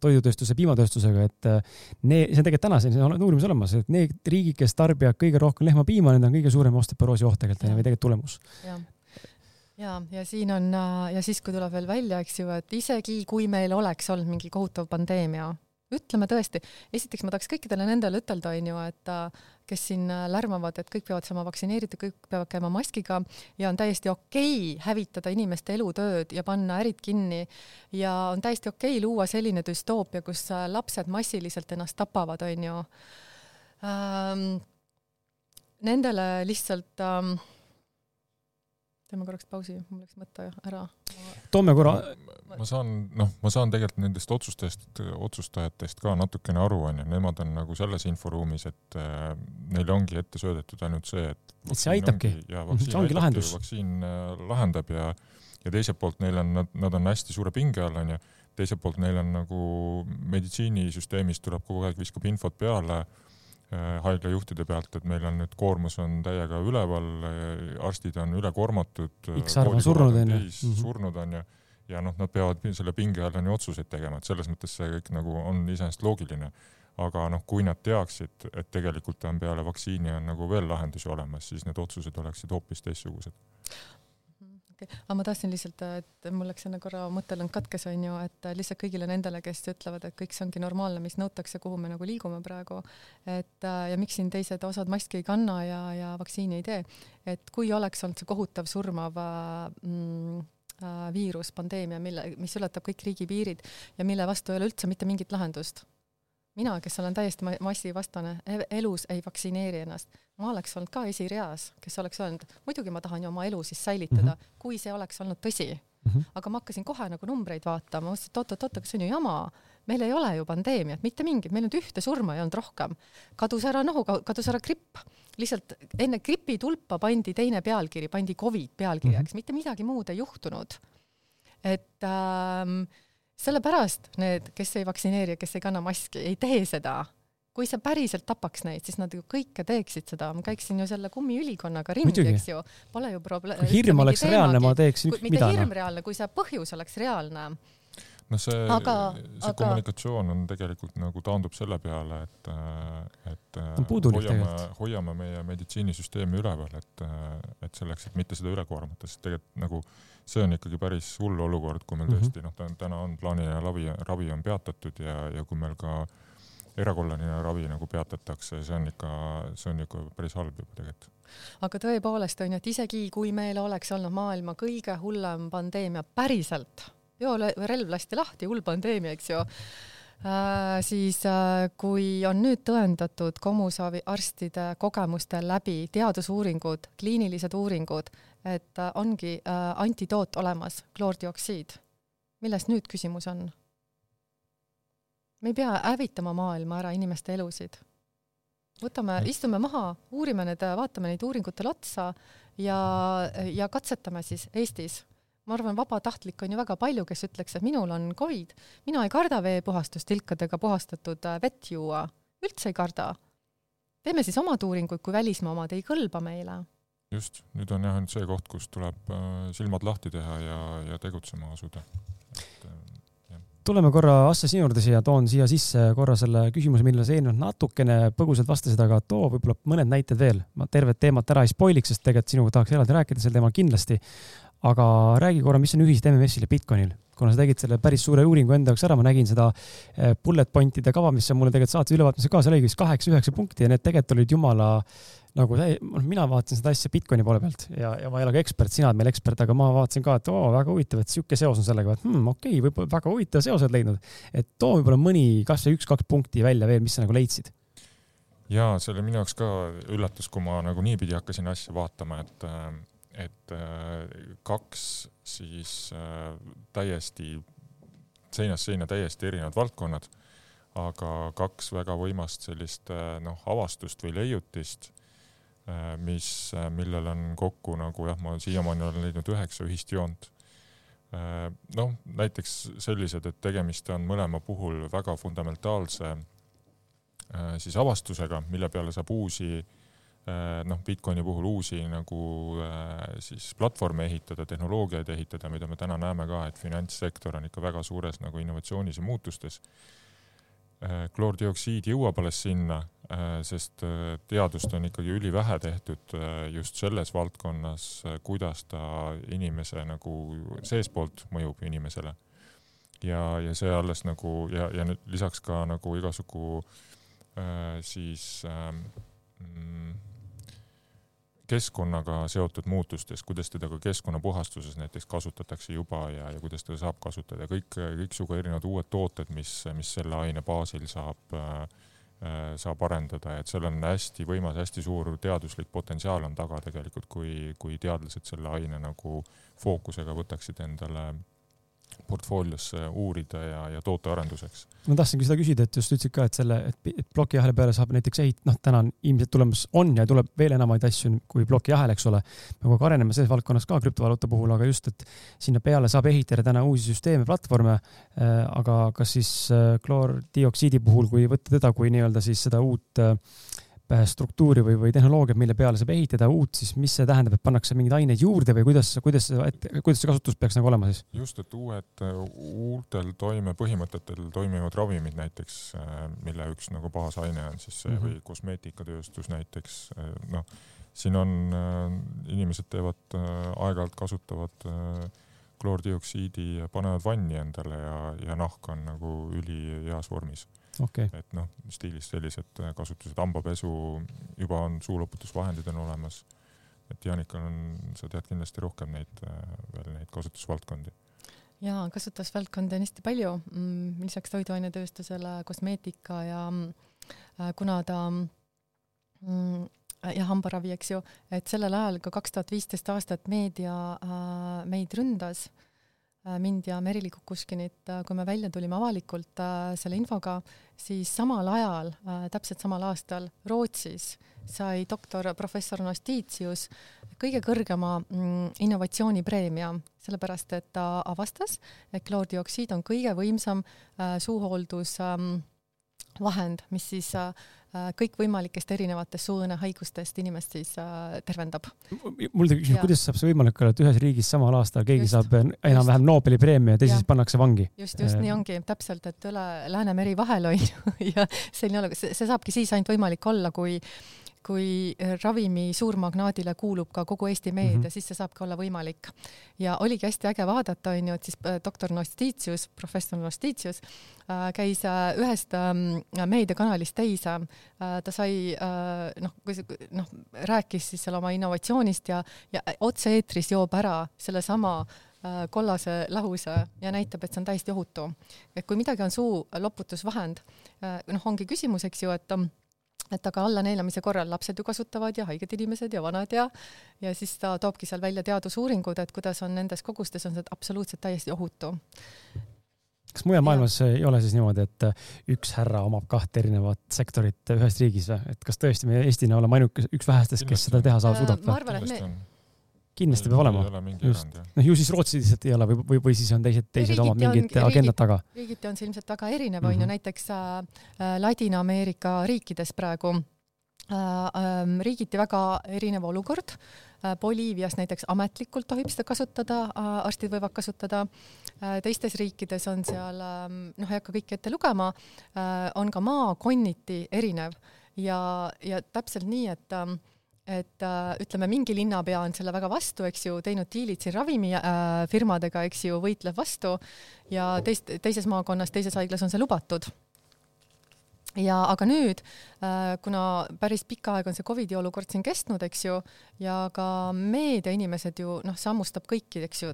toidutööstuse, piimatööstusega, et need, see on tegelikult tänaseni, see on uurimus olemas, et need riigid, kes tarbivad kõige rohkem lehmapiima, need on kõige suurem osteoporoosi oht tegelikult, või tegelikult tulemus ja, ja siin on äh, ja siis, kui tuleb veel välja, eks ju, et isegi kui meil oleks olnud mingi kohutav pandeemia, ütleme tõesti, esiteks ma tahaks kõikidele nendele ütelda, on ju, et kes siin lärmavad, et kõik peavad saama vaktsineeritud, kõik peavad käima maskiga ja on täiesti okei okay hävitada inimeste elutööd ja panna ärid kinni ja on täiesti okei okay luua selline düstoopia, kus lapsed massiliselt ennast tapavad, on ju ähm,. Nendele lihtsalt ähm, teeme korraks pausi, mul läks mõte ära. toome korra. ma saan, noh, ma saan tegelikult nendest otsustest, otsustajatest ka natukene aru, onju, nemad on nagu selles inforuumis, et äh, neile ongi ette söödetud ainult see, et. et see aitabki. see ongi lahendus. vaktsiin äh, lahendab ja, ja teiselt poolt neil on, nad, nad on hästi suure pinge all, onju. teiselt poolt neil on nagu meditsiinisüsteemist tuleb kogu aeg, viskab infot peale Äh, haiglajuhtide pealt, et meil on nüüd koormus on täiega üleval, äh, arstid on ülekoormatud. Äh, X arv on surnud onju. Mhm. surnud onju ja noh, nad peavad selle pinge all onju otsuseid tegema, et selles mõttes see kõik nagu on iseenesest loogiline. aga noh, kui nad teaksid, et tegelikult on peale vaktsiini on nagu veel lahendusi olemas, siis need otsused oleksid hoopis teistsugused okei okay., aga ma tahtsin lihtsalt, et mul läks enne korra mõttelõng katkes, on ju, et lihtsalt kõigile nendele, kes ütlevad, et kõik see ongi normaalne, mis nõutakse, kuhu me nagu liigume praegu, et ja miks siin teised osad maski ei kanna ja, ja vaktsiini ei tee, et kui oleks olnud see kohutav surmav mm, äh, viirus, pandeemia, mille, mis ületab kõik riigipiirid ja mille vastu ei ole üldse mitte mingit lahendust mina, kes olen täiesti massivastane, e-, elus ei vaktsineeri ennast, ma oleks olnud ka esireas, kes oleks öelnud, muidugi ma tahan ju oma elu siis säilitada mm, -hmm. kui see oleks olnud tõsi mm. -hmm. aga ma hakkasin kohe nagu numbreid vaatama, mõtlesin, et oot-oot-oot, aga see on ju jama. meil ei ole ju pandeemiat, mitte mingit, meil nüüd ühte surma ei olnud rohkem. kadus ära nohu, kadus ära gripp. lihtsalt enne gripi tulpa pandi teine pealkiri, pandi Covid pealkirjaks mm, -hmm. mitte midagi muud ei juhtunud. et ähm, sellepärast need, kes ei vaktsineeri ja kes ei kanna maski, ei tee seda. kui see päriselt tapaks neid, siis nad ju kõike teeksid seda, ma käiksin ju selle kummiülikonnaga ringi, eks ju, pole ju probleem. kui hirm oleks reaalne, ma teeksin ükskõik mida. mitte hirm reaalne, kui see põhjus oleks reaalne noh, see, see aga... kommunikatsioon on tegelikult nagu taandub selle peale, et, et hoiame, hoiame meie meditsiinisüsteemi üleval, et, et selleks, et mitte seda üle koormata, sest tegelikult nagu see on ikkagi päris hull olukord, kui meil mm -hmm. tõesti noh, täna on plaaniline ravi, ravi on peatatud ja, ja kui meil ka erakorraline ravi nagu peatatakse, see on ikka, see on ikka päris halb juba tegelikult. aga tõepoolest on ju, et isegi kui meil oleks olnud maailma kõige hullem pandeemia päriselt, biorelv lasti lahti, hull pandeemia, eks ju Äh, siis äh, kui on nüüd tõendatud Kommusaavi arstide kogemuste läbi teadusuuringud, kliinilised uuringud, et äh, ongi äh, antidoot olemas, kloordioksiid. milles nüüd küsimus on? me ei pea hävitama maailma ära, inimeste elusid. võtame, istume maha, uurime need, vaatame neid uuringutele otsa ja, ja katsetame siis Eestis. Ma arvan, vabatahtlikke on ju väga palju, kes ütleks, et minul on Covid, mina ei karda veepuhastust, tilkadega puhastatud äh, vett juua, üldse ei karda. teeme siis omad uuringuid, kui välismaa omad ei kõlba meile just, nüüd on jah ainult see koht, kus tuleb äh, silmad lahti teha ja, ja tegutsema asuda. Äh, tuleme korra, Asse, sinu juurde siia, toon siia sisse korra selle küsimuse, millele sa eelnevalt natukene põgusalt vastasid, aga too võib-olla mõned näited veel. ma tervet teemat ära ei spoiliks, sest tegelikult sinuga tahaks eraldi rääkida sel teemal kindlasti. Aga räägi korra, mis on ühised MMS-il ja Bitcoinil, kuna sa tegid selle päris suure uuringu enda jaoks ära, ma nägin seda äh, bullet point'ide kava, mis sa mulle tegelikult saatsid ülevaatamisel ka, seal oligi vist kaheksa-üheksa punkti ja need tegelikult olid jumala nagu täi-, noh, mina vaatasin seda asja Bitcoini poole pealt ja, ja ma ei ole ka ekspert, sina oled meil ekspert, aga ma vaatasin ka, et oo, väga huvitav, et sihuke seos on sellega, et hmm, okei okay,, võib-olla väga huvitav seos oled leidnud. et too võib-olla mõni, kasvõi üks-kaks punkti välja veel, mis sa nagu leidsid. ja see oli minu jaoks ka üllatus, kui ma nagu niipidi hakkasin asja vaatama, et, et kaks siis äh, täiesti seinast seina täiesti erinevad valdkonnad, aga kaks väga võimast sellist äh, noh, avastust või leiutist Äh, mis, äh, millel on kokku nagu jah, ma siiamaani olen leidnud üheksa ühist joont. Äh, noh, näiteks sellised, et tegemist on mõlema puhul väga fundamentaalse siis avastusega, mille peale saab uusi noh, Bitcoini puhul uusi nagu siis platvorme ehitada, tehnoloogiaid ehitada, mida me täna näeme ka, et finantssektor on ikka väga suures nagu innovatsioonis ja muutustes Äh, kloordioksiid jõuab alles sinna, äh, sest äh, teadust on ikkagi ülivähe tehtud just selles valdkonnas, kuidas ta inimese nagu seestpoolt mõjub inimesele. ja, ja see alles nagu ja, ja nüüd lisaks ka nagu igasugu äh, siis äh, keskkonnaga seotud muutustest, kuidas teda ka keskkonnapuhastuses näiteks kasutatakse juba ja, ja kuidas teda saab kasutada, kõik, kõiksugu erinevad uued tooted, mis, mis selle aine baasil saab äh, saab arendada, et seal on hästi võimas, hästi suur teaduslik potentsiaal on taga tegelikult, kui, kui teadlased selle aine nagu fookusega võtaksid endale portfooliosse uurida ja, ja tootearenduseks. ma tahtsingi seda küsida, et just ütlesid ka, et selle, et plokiahela peale saab näiteks ehit-, noh, täna on ilmselt tulemas, on ja tuleb veel enamaid asju kui plokiahel, eks ole. me kogu aeg areneme selles valdkonnas ka krüptovaluuta puhul, aga just, et sinna peale saab ehitada täna uusi süsteeme, platvorme äh,. aga kas siis äh, kloordioksiidi puhul, kui võtta teda kui nii-öelda siis seda uut äh, struktuuri või, või tehnoloogiat, mille peale saab ehitada uut, siis mis see tähendab, et pannakse mingeid aineid juurde või kuidas, kuidas, kuidas see kasutus peaks nagu olema siis? just, et uued, uutel toimepõhimõtetel toimivad ravimid näiteks, äh, mille üks nagu baasaine on siis see mm -hmm. või kosmeetikatööstus näiteks, äh, noh, siin on, inimesed teevad aeg-ajalt kasutavad kloordioksiidi ja panevad vanni endale ja, ja nahk on nagu üliheas vormis okay.. et noh, stiilis sellised kasutused, hambapesu, juba on suuloputusvahendid on olemas. et Janikal on, sa tead kindlasti rohkem neid veel neid kasutusvaldkondi. Jaa, kasutusvaldkondi on hästi palju. Mm,, lisaks toiduainetööstusele kosmeetika ja äh, kuna ta mm, ja hambaravi, eks ju, et sellel ajal ka kaks tuhat viisteist aastat meedia äh, meid ründas äh, Äh, mind ja Merili Kukuškinit, äh, kui me välja tulime avalikult äh, selle infoga, siis samal ajal, täpselt samal aastal Rootsis sai doktor professor Nostitius kõige kõrgema mm, innovatsioonipreemia, sellepärast et ta avastas, et kloordioksiid on kõige võimsam suuhooldusvahend, ähm, mis siis Äh, kõikvõimalikest erinevatest suuõõnehaigustest inimest siis äh, tervendab. mul tekib küsimus, kuidas saab see võimalik olla, et ühes riigis samal aastal keegi just, saab enam-vähem Nobeli preemia ja teises pannakse vangi? just, just äh, nii ongi, täpselt, et üle Läänemeri vahel on ju (laughs) ja selline olukord, see saabki siis ainult võimalik olla, kui kui ravimi suurmagnaadile kuulub ka kogu Eesti meedia mm, -hmm. siis see saabki olla võimalik. ja oligi hästi äge vaadata, on ju, et siis äh, doktor Nostitius, professor Nostitius äh, käis äh, ühest ähm, meediakanalist teise, ta sai noh, noh, rääkis siis seal oma innovatsioonist ja, ja otse-eetris joob ära sellesama kollase lahuse ja näitab, et see on täiesti ohutu. et kui midagi on suu loputusvahend, noh, ongi küsimus, eks ju, et et aga alla neelamise korral lapsed ju kasutavad ja haiged inimesed ja vanad ja ja siis ta toobki seal välja teadusuuringud, et kuidas on nendes kogustes on see absoluutselt täiesti ohutu. kas mujal maailmas ei ole siis niimoodi, et üks härra omab kahte erinevat sektorit ühes riigis või, et kas tõesti me Eestina oleme ainuke, üks vähestest, kes seda teha saab, suudab? ma arvan, et me kindlasti peab olema. just, noh ju siis Rootsis lihtsalt ei ole või, või, või siis on teised, teised omad mingid agendad taga. riigiti on see ilmselt väga erinev, on ju, mhm. näiteks äh, äh, Ladina-Ameerika riikides praegu äh, äh, riigiti väga erinev olukord äh,. Boliivias näiteks ametlikult tohib seda kasutada äh,, arstid võivad kasutada äh,, teistes riikides on seal äh,, noh, ei hakka kõike ette lugema äh,, on ka maakonniti erinev ja, ja täpselt nii, et äh, et äh, ütleme, mingi linnapea on selle väga vastu, eks ju, teinud diilid siin ravimifirmadega äh,, eks ju, võitleb vastu ja teist, teises maakonnas, teises haiglas on see lubatud. ja aga nüüd äh,, kuna päris pikka aega on see Covidi olukord siin kestnud, eks ju, ja ka meediainimesed ju noh, sammustab kõiki, eks ju,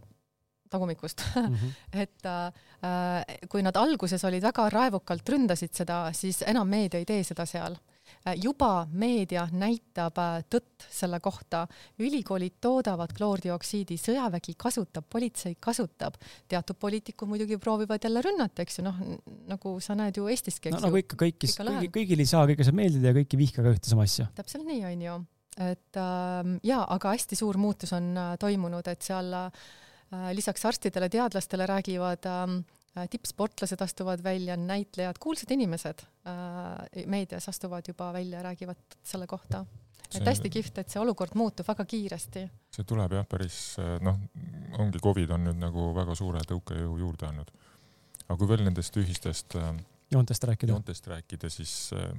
tagumikust (laughs) mm. -hmm. et äh, kui nad alguses olid väga raevukalt ründasid seda, siis enam meedia ei tee seda seal Äh, juba meedia näitab äh, tõtt selle kohta, ülikoolid toodavad kloordioksiidi, sõjavägi kasutab, politsei kasutab, teatud poliitikud muidugi proovivad jälle rünnata, eks ju, noh, nagu sa näed ju Eestiski, eks no, nagu ikka kõigis, kõigi, kõigil ei saa kõige saab meeldida ja kõik ei vihka ka ühte sama asja. täpselt nii, on ju. et äh, jaa, aga hästi suur muutus on äh, toimunud, et seal äh, lisaks arstidele, teadlastele räägivad äh, Äh, tippsportlased astuvad välja, näitlejad, kuulsad inimesed äh, meedias astuvad juba välja, räägivad selle kohta. et hästi kihvt, et see olukord muutub väga kiiresti. see tuleb jah, päris äh, noh, ongi Covid on nüüd nagu väga suure tõukejõu juurde andnud. aga kui veel nendest ühistest äh, joontest rääkida, joontest rääkida, siis äh,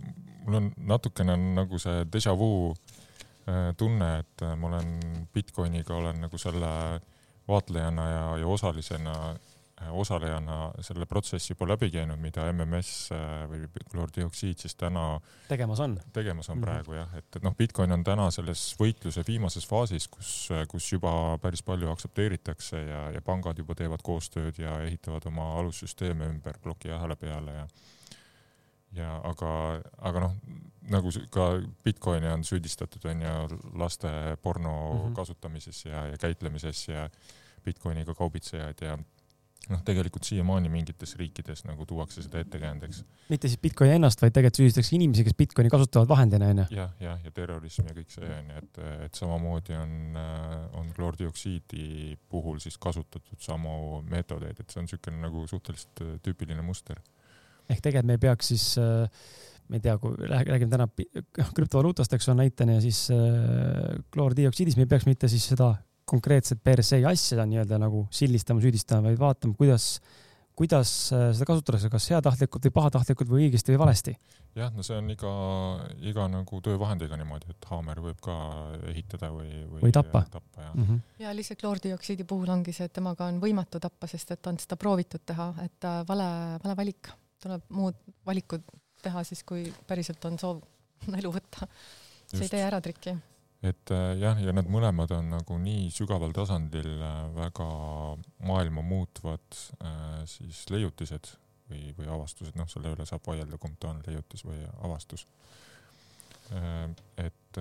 mul on natukene on nagu see déjà vu äh, tunne, et ma olen Bitcoiniga olen nagu selle vaatlejana ja, ja osalisena äh, osalejana selle protsessi juba läbi käinud, mida MMS äh, või kloordioksiid siis täna tegemas on, tegemas on mm -hmm. praegu jah, et, et noh, Bitcoin on täna selles võitluse viimases faasis, kus, kus juba päris palju aktsepteeritakse ja, ja pangad juba teevad koostööd ja ehitavad oma alussüsteeme ümber plokiahela peale ja ja aga, aga noh, nagu ka Bitcoini on süüdistatud, on ju, laste porno mm -hmm. kasutamises ja, ja käitlemises ja Bitcoiniga kaubitsejaid ja noh, tegelikult siiamaani mingites riikides nagu tuuakse seda ettekäändeks. mitte siis Bitcoini ennast, vaid tegelikult süüdistatakse inimesi, kes Bitcoini kasutavad vahendina, onju. jah, jah, ja terrorism ja kõik see onju, et, et samamoodi on, on kloordioksiidi puhul siis kasutatud samu meetodeid, et see on niisugune nagu suhteliselt tüüpiline muster ehk tegelikult me ei peaks siis äh, ma ei tea, kui räägime täna krüptovaluutast, eks ole, näitena ja siis äh, kloordioksiidis, me ei peaks mitte siis seda konkreetset per se asja nii-öelda nagu sildistama, süüdistama, vaid vaatama, kuidas, kuidas äh, seda kasutatakse, kas heatahtlikult või pahatahtlikult või õigesti või valesti. jah, no see on iga, iga nagu töövahendiga niimoodi, et haamer võib ka ehitada või, või, või tappa, tappa. ja mm, -hmm. ja lihtsalt kloordioksiidi puhul ongi see, et temaga on võimatu tappa, sest et on seda proovitud teha, et vale, vale valik tuleb muud valikud teha siis, kui päriselt on soov (laughs) elu võtta. see ei tee ära trikki. Et äh, jah, ja need mõlemad on nagu nii sügaval tasandil äh, väga maailma muutvad äh, siis leiutised või, või avastused, noh, selle üle saab vaielda, kumb ta on, leiutis või avastus. et,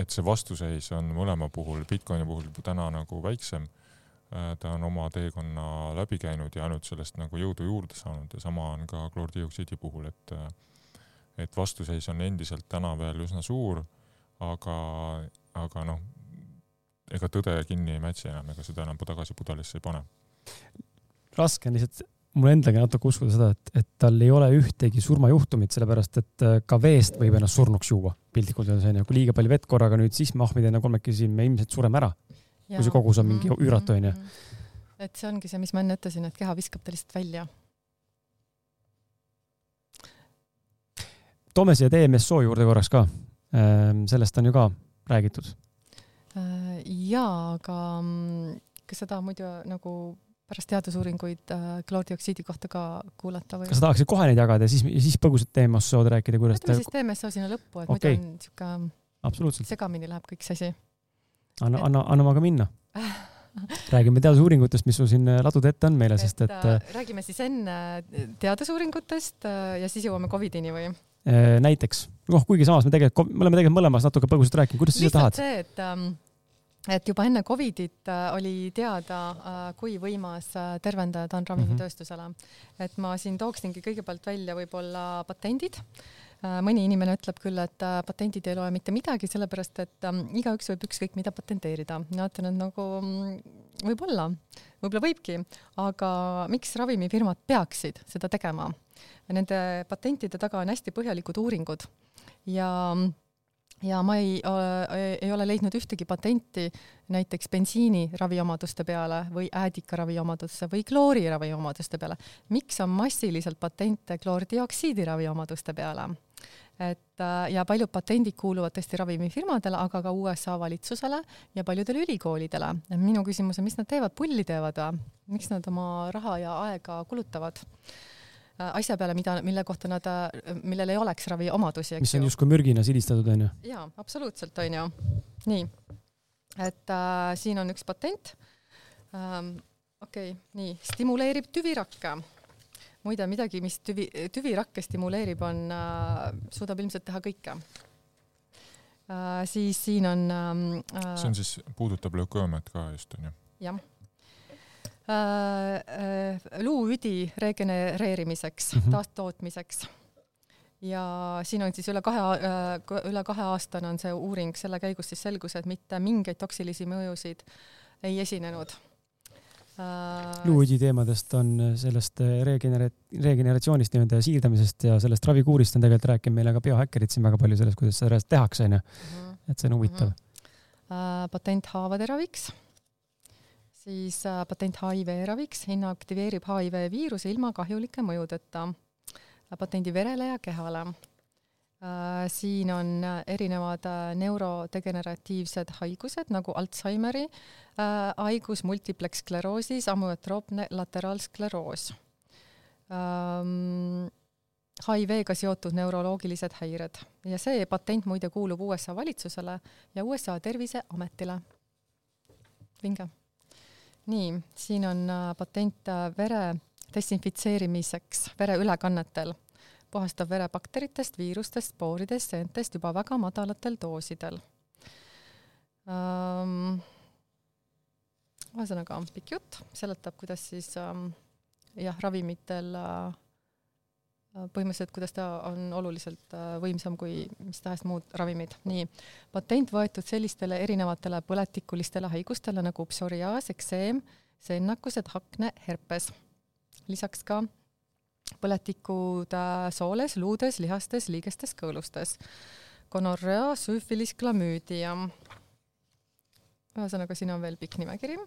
et see vastuseis on mõlema puhul, Bitcoini puhul täna nagu väiksem ta on oma teekonna läbi käinud ja ainult sellest nagu jõudu juurde saanud ja sama on ka kloordioksiidi puhul, et et vastuseis on endiselt täna veel üsna suur, aga, aga noh, ega tõde kinni ei mätsi enam, ega seda enam tagasi pudelisse ei pane. raske on lihtsalt mul endalgi natuke uskuda seda, et, et tal ei ole ühtegi surmajuhtumit, sellepärast et äh, ka veest võib ennast surnuks juua, piltlikult öeldes onju, kui liiga palju vett korraga nüüd sisse mahmida enne kolmekesi, me ilmselt sureme ära kui see kogus on mingi mhm, üüratu, onju. Mhm. et see ongi see, mis ma enne ütlesin, et keha viskab ta lihtsalt välja. toome siia DMSO juurde korraks ka. Ehm, sellest on ju ka räägitud. Äh, jaa, aga mm, kas seda muidu nagu pärast teadusuuringuid äh, kloordioksiidi kohta ka kuulata või? kas sa tahaksid kohe neid jagada ja siis, siis põgusalt DMSO-d rääkida, kuidas ütleme siis DMSO sinna lõppu, et okay. muidu on niisugune segamini läheb kõik see asi anna, anna, anna aga minna (laughs) räägime teadusuuringutest, mis sul siin äh, ladude ette on meile, sest et, et. Äh, räägime siis enne teadusuuringutest äh, ja siis jõuame Covidini või? Näiteks, noh, kuigi samas me tegelikult, me oleme tegelikult mõlemas natuke põgusalt rääkinud, kuidas sa ise tahad? see, et ähm, et juba enne Covidit oli teada, kui võimas tervendaja ta on ravimitööstusele. et ma siin tooksingi kõigepealt välja võib-olla patendid Äh, mõni inimene ütleb küll, et äh, patendid ei loe mitte midagi, sellepärast et ähm, igaüks võib ükskõik mida patenteerida. mina ütlen, et nagu mm, võib-olla, võib-olla võibki, aga miks ravimifirmad peaksid seda tegema? Nende patentide taga on hästi põhjalikud uuringud ja ja ma ei, äh, ei ole leidnud ühtegi patenti näiteks bensiini raviomaduste peale või äädika raviomaduste või kloori raviomaduste peale. miks on massiliselt patente kloordioksiidi raviomaduste peale? et äh, ja paljud patendid kuuluvad tõesti ravimifirmadele, aga ka USA valitsusele ja paljudele ülikoolidele. minu küsimus on, mis nad teevad, pulli teevad või? miks nad oma raha ja aega kulutavad? Äh, asja peale, mida, mille kohta nad, äh, millel ei oleks raviomadusi, eks mis on justkui mürgina silistatud, onju? jaa, absoluutselt, onju. nii, et äh, siin on üks patent ähm,. okei okay,, nii, stimuleerib tüvirakke muide, midagi, mis tüvi, tüvirakke stimuleerib, on äh,, suudab ilmselt teha kõike äh,. siis siin on ähm, äh,. see on siis, puudutab leukoomiat ka just, onju? jah luuüdi regenereerimiseks mm, -hmm. taastootmiseks ja siin on siis üle kahe, äh, üle kaheaastane on see uuring, selle käigus siis selgus, et mitte mingeid toksilisi mõjusid ei esinenud Äh, luuüdi teemadest on äh, sellest äh, regenera-, regeneratsioonist nii-öelda siirdamisest ja sellest ravikuurist on tegelikult rääkinud meile ka biohäkkerid siin väga palju sellest, kuidas seda tehakse, onju. Mhm. et see on huvitav mm. -hmm. patent haavade raviks, siis patent HIV raviks, inaktiveerib HIV viiruse ilma kahjulike mõjudeta. patendi verele ja kehale Äh, siin on erinevad äh, neurodegeneratiivsed haigused nagu Alžeimeri äh, haigus, multiplex skleroosis, amüotroopne lateraalskleroos ähm,. HIV-ga seotud neuroloogilised häired ja see patent muide kuulub USA valitsusele ja USA Terviseametile. vinge. Nii, siin on patent vere desinfitseerimiseks vereülekannetel puhastab vere bakteritest, viirustest, spooridest, seentest juba väga madalatel doosidel um,. ühesõnaga pikk jutt, seletab, kuidas siis um, jah, ravimitel uh, põhimõtteliselt, kuidas ta on oluliselt uh, võimsam kui mis tahes muud ravimid. nii, patent võetud sellistele erinevatele põletikulistele haigustele nagu psoriaas, ekseem, seennakused, hakne, herpes. lisaks ka põletikud sooles, luudes, lihastes, liigestes, kõõlustes. gonorrea, süüfilis, klamüüdia. ühesõnaga, siin on veel pikk nimekiri.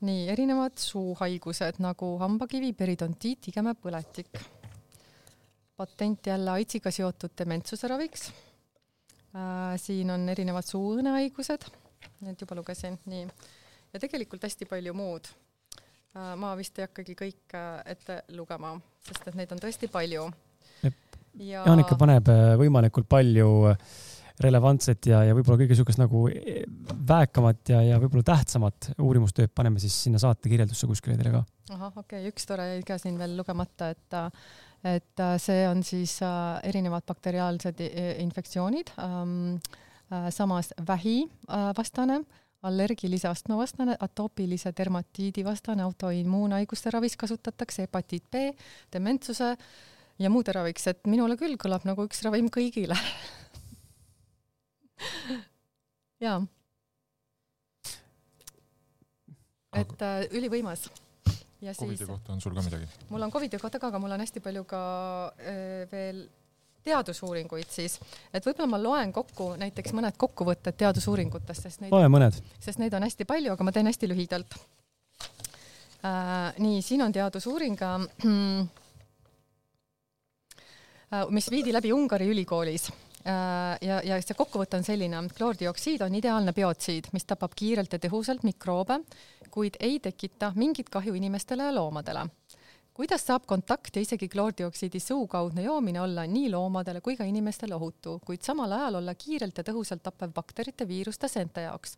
nii, erinevad suuhaigused nagu hambakivi, periodontiit, igemepõletik. Patent jälle AIDSiga seotud dementsuse raviks äh,. siin on erinevad suuõõnehaigused, need juba lugesin, nii. ja tegelikult hästi palju muud Äh, ma vist ei hakkagi kõike ette lugema, sest et neid on tõesti palju. ja Jaanika paneb äh, võimalikult palju relevantset ja, ja võib-olla kõige niisugust nagu väekamat ja, ja võib-olla tähtsamat uurimustööd paneme siis sinna saate kirjeldusse kuskile teile ka. ahah, okei okay., üks tore jäi ka siin veel lugemata, et et see on siis erinevad bakteriaalsed infektsioonid, ähm, samas vähivastane allergilise astmavastane, atoopilise dermatiidi vastane, autoimmuunhaiguste ravis kasutatakse hepatiit B, dementsuse ja muude raviks, et minule küll kõlab nagu üks ravim kõigile (laughs) jaa. et äh, ülivõimas. Ja siis. Covidi kohta on sul ka midagi? mul on Covidi kohta ka, aga mul on hästi palju ka äh, veel teadusuuringuid siis, et võib-olla ma loen kokku näiteks mõned kokkuvõtted teadusuuringutest, sest neid, loe mõned, sest neid on hästi palju, aga ma teen hästi lühidalt äh,. nii, siin on teadusuuring äh, (clears throat) mis viidi läbi Ungari ülikoolis äh, ja, ja see kokkuvõte on selline, kloordioksiid on ideaalne biotsiid, mis tapab kiirelt ja tõhusalt mikroobe, kuid ei tekita mingit kahju inimestele ja loomadele. Kuidas saab kontakt ja isegi kloordioksiidi suukaudne joomine olla nii loomadele kui ka inimestele ohutu, kuid samal ajal olla kiirelt ja tõhusalt tappev bakterite, viiruste, seente jaoks?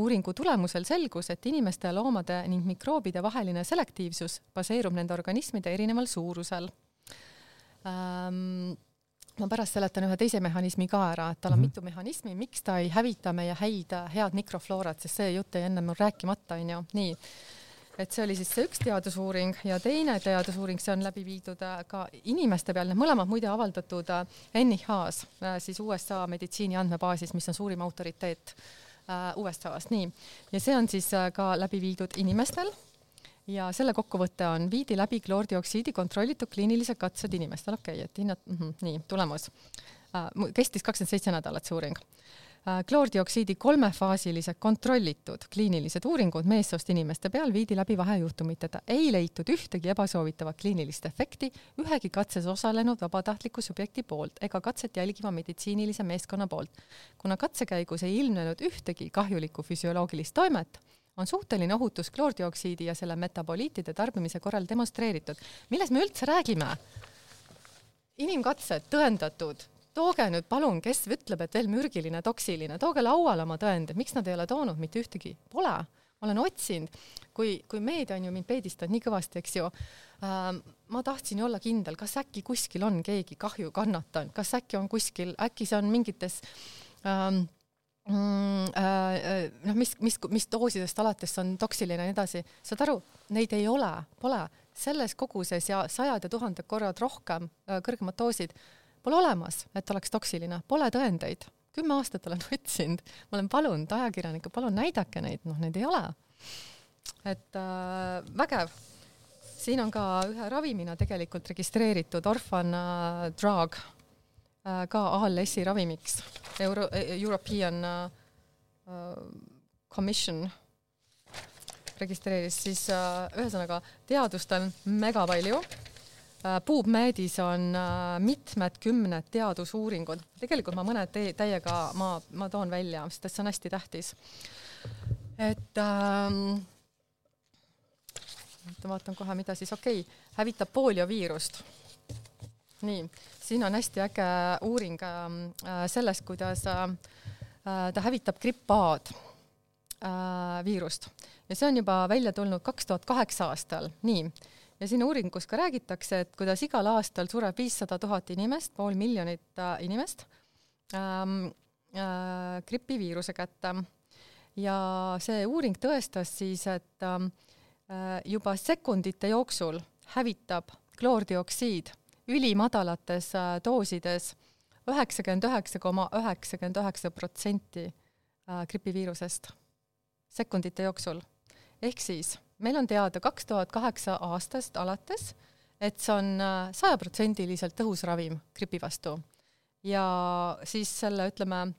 uuringu tulemusel selgus, et inimeste ja loomade ning mikroobide vaheline selektiivsus baseerub nende organismide erineval suurusel. Ähm, ma pärast seletan ühe teise mehhanismi ka ära, et tal on mm -hmm. mitu mehhanismi, miks ta ei hävita meie häid, head mikrofloorat, sest see jutt jäi enne mul rääkimata, onju. nii et see oli siis see üks teadusuuring ja teine teadusuuring, see on läbi viidud äh, ka inimeste peal, need mõlemad muide avaldatud äh, NIH-s, äh, siis USA meditsiini andmebaasis, mis on suurim autoriteet USA-s, nii. ja see on siis ka läbi viidud inimestel ja selle kokkuvõte on, viidi läbi kloordioksiidi kontrollitud kliinilised katsed inimestel, okei okay,, et hinnad mm, -hmm, nii, tulemus. kestis kakskümmend seitse nädalat see uuring Äh, kloordioksiidi kolmefaasilised kontrollitud kliinilised uuringud meessoost inimeste peal viidi läbi vahejuhtumiteta. ei leitud ühtegi ebasoovitavat kliinilist efekti ühegi katses osalenud vabatahtliku subjekti poolt ega katset jälgiva meditsiinilise meeskonna poolt. kuna katse käigus ei ilmnenud ühtegi kahjulikku füsioloogilist toimet, on suhteline ohutus kloordioksiidi ja selle metaboliitide tarbimise korral demonstreeritud. millest me üldse räägime? inimkatsed tõendatud. Tooge nüüd palun, kes ütleb, et veel mürgiline, toksiline, tooge lauale oma tõendid, miks nad ei ole toonud? Mitte ühtegi, pole. olen otsinud, kui, kui meedia on ju mind peedistanud nii kõvasti, eks ju ähm,, ma tahtsin ju olla kindel, kas äkki kuskil on keegi kahju kannatanud, kas äkki on kuskil, äkki see on mingites ähm, noh, mis, mis, mis doosidest alates on toksiline ja nii edasi, saad aru, neid ei ole, pole selles koguses ja sajad ja tuhanded korrad rohkem äh, kõrgemad doosid Pole olemas, et oleks toksiline, pole tõendeid. kümme aastat olen (laughs) otsinud, ma olen palunud ajakirjanikke, palun näidake neid, noh, neid ei ole. et äh, vägev. siin on ka ühe ravimina tegelikult registreeritud orphan äh, drug äh, ka ALS-i ravimiks Euro, European äh, Commission registreeris siis äh, ühesõnaga teadust on mega palju PubMedis on mitmed kümned teadusuuringud, tegelikult ma mõned teiega ma, ma toon välja, sest et see on hästi tähtis. et ähm, vaatan kohe, mida siis, okei okay,, hävitab poolioviirust. Nii, siin on hästi äge uuring äh, sellest, kuidas äh, ta hävitab gripp A-d äh, viirust ja see on juba välja tulnud kaks tuhat kaheksa aastal, nii. ja siin uuringus ka räägitakse, et kuidas igal aastal sureb viissada tuhat inimest, pool miljonit äh, inimest ähm, äh, gripiviiruse kätte. ja see uuring tõestas siis, et ähm, äh, juba sekundite jooksul hävitab kloordioksiid ülimadalates äh, doosides üheksakümmend üheksa koma üheksakümmend üheksa protsenti äh, gripiviirusest sekundite jooksul. ehk siis meil on teada kaks tuhat kaheksa aastast alates, et see on äh, sajaprotsendiliselt tõhus ravim gripi vastu. ja siis selle, ütleme,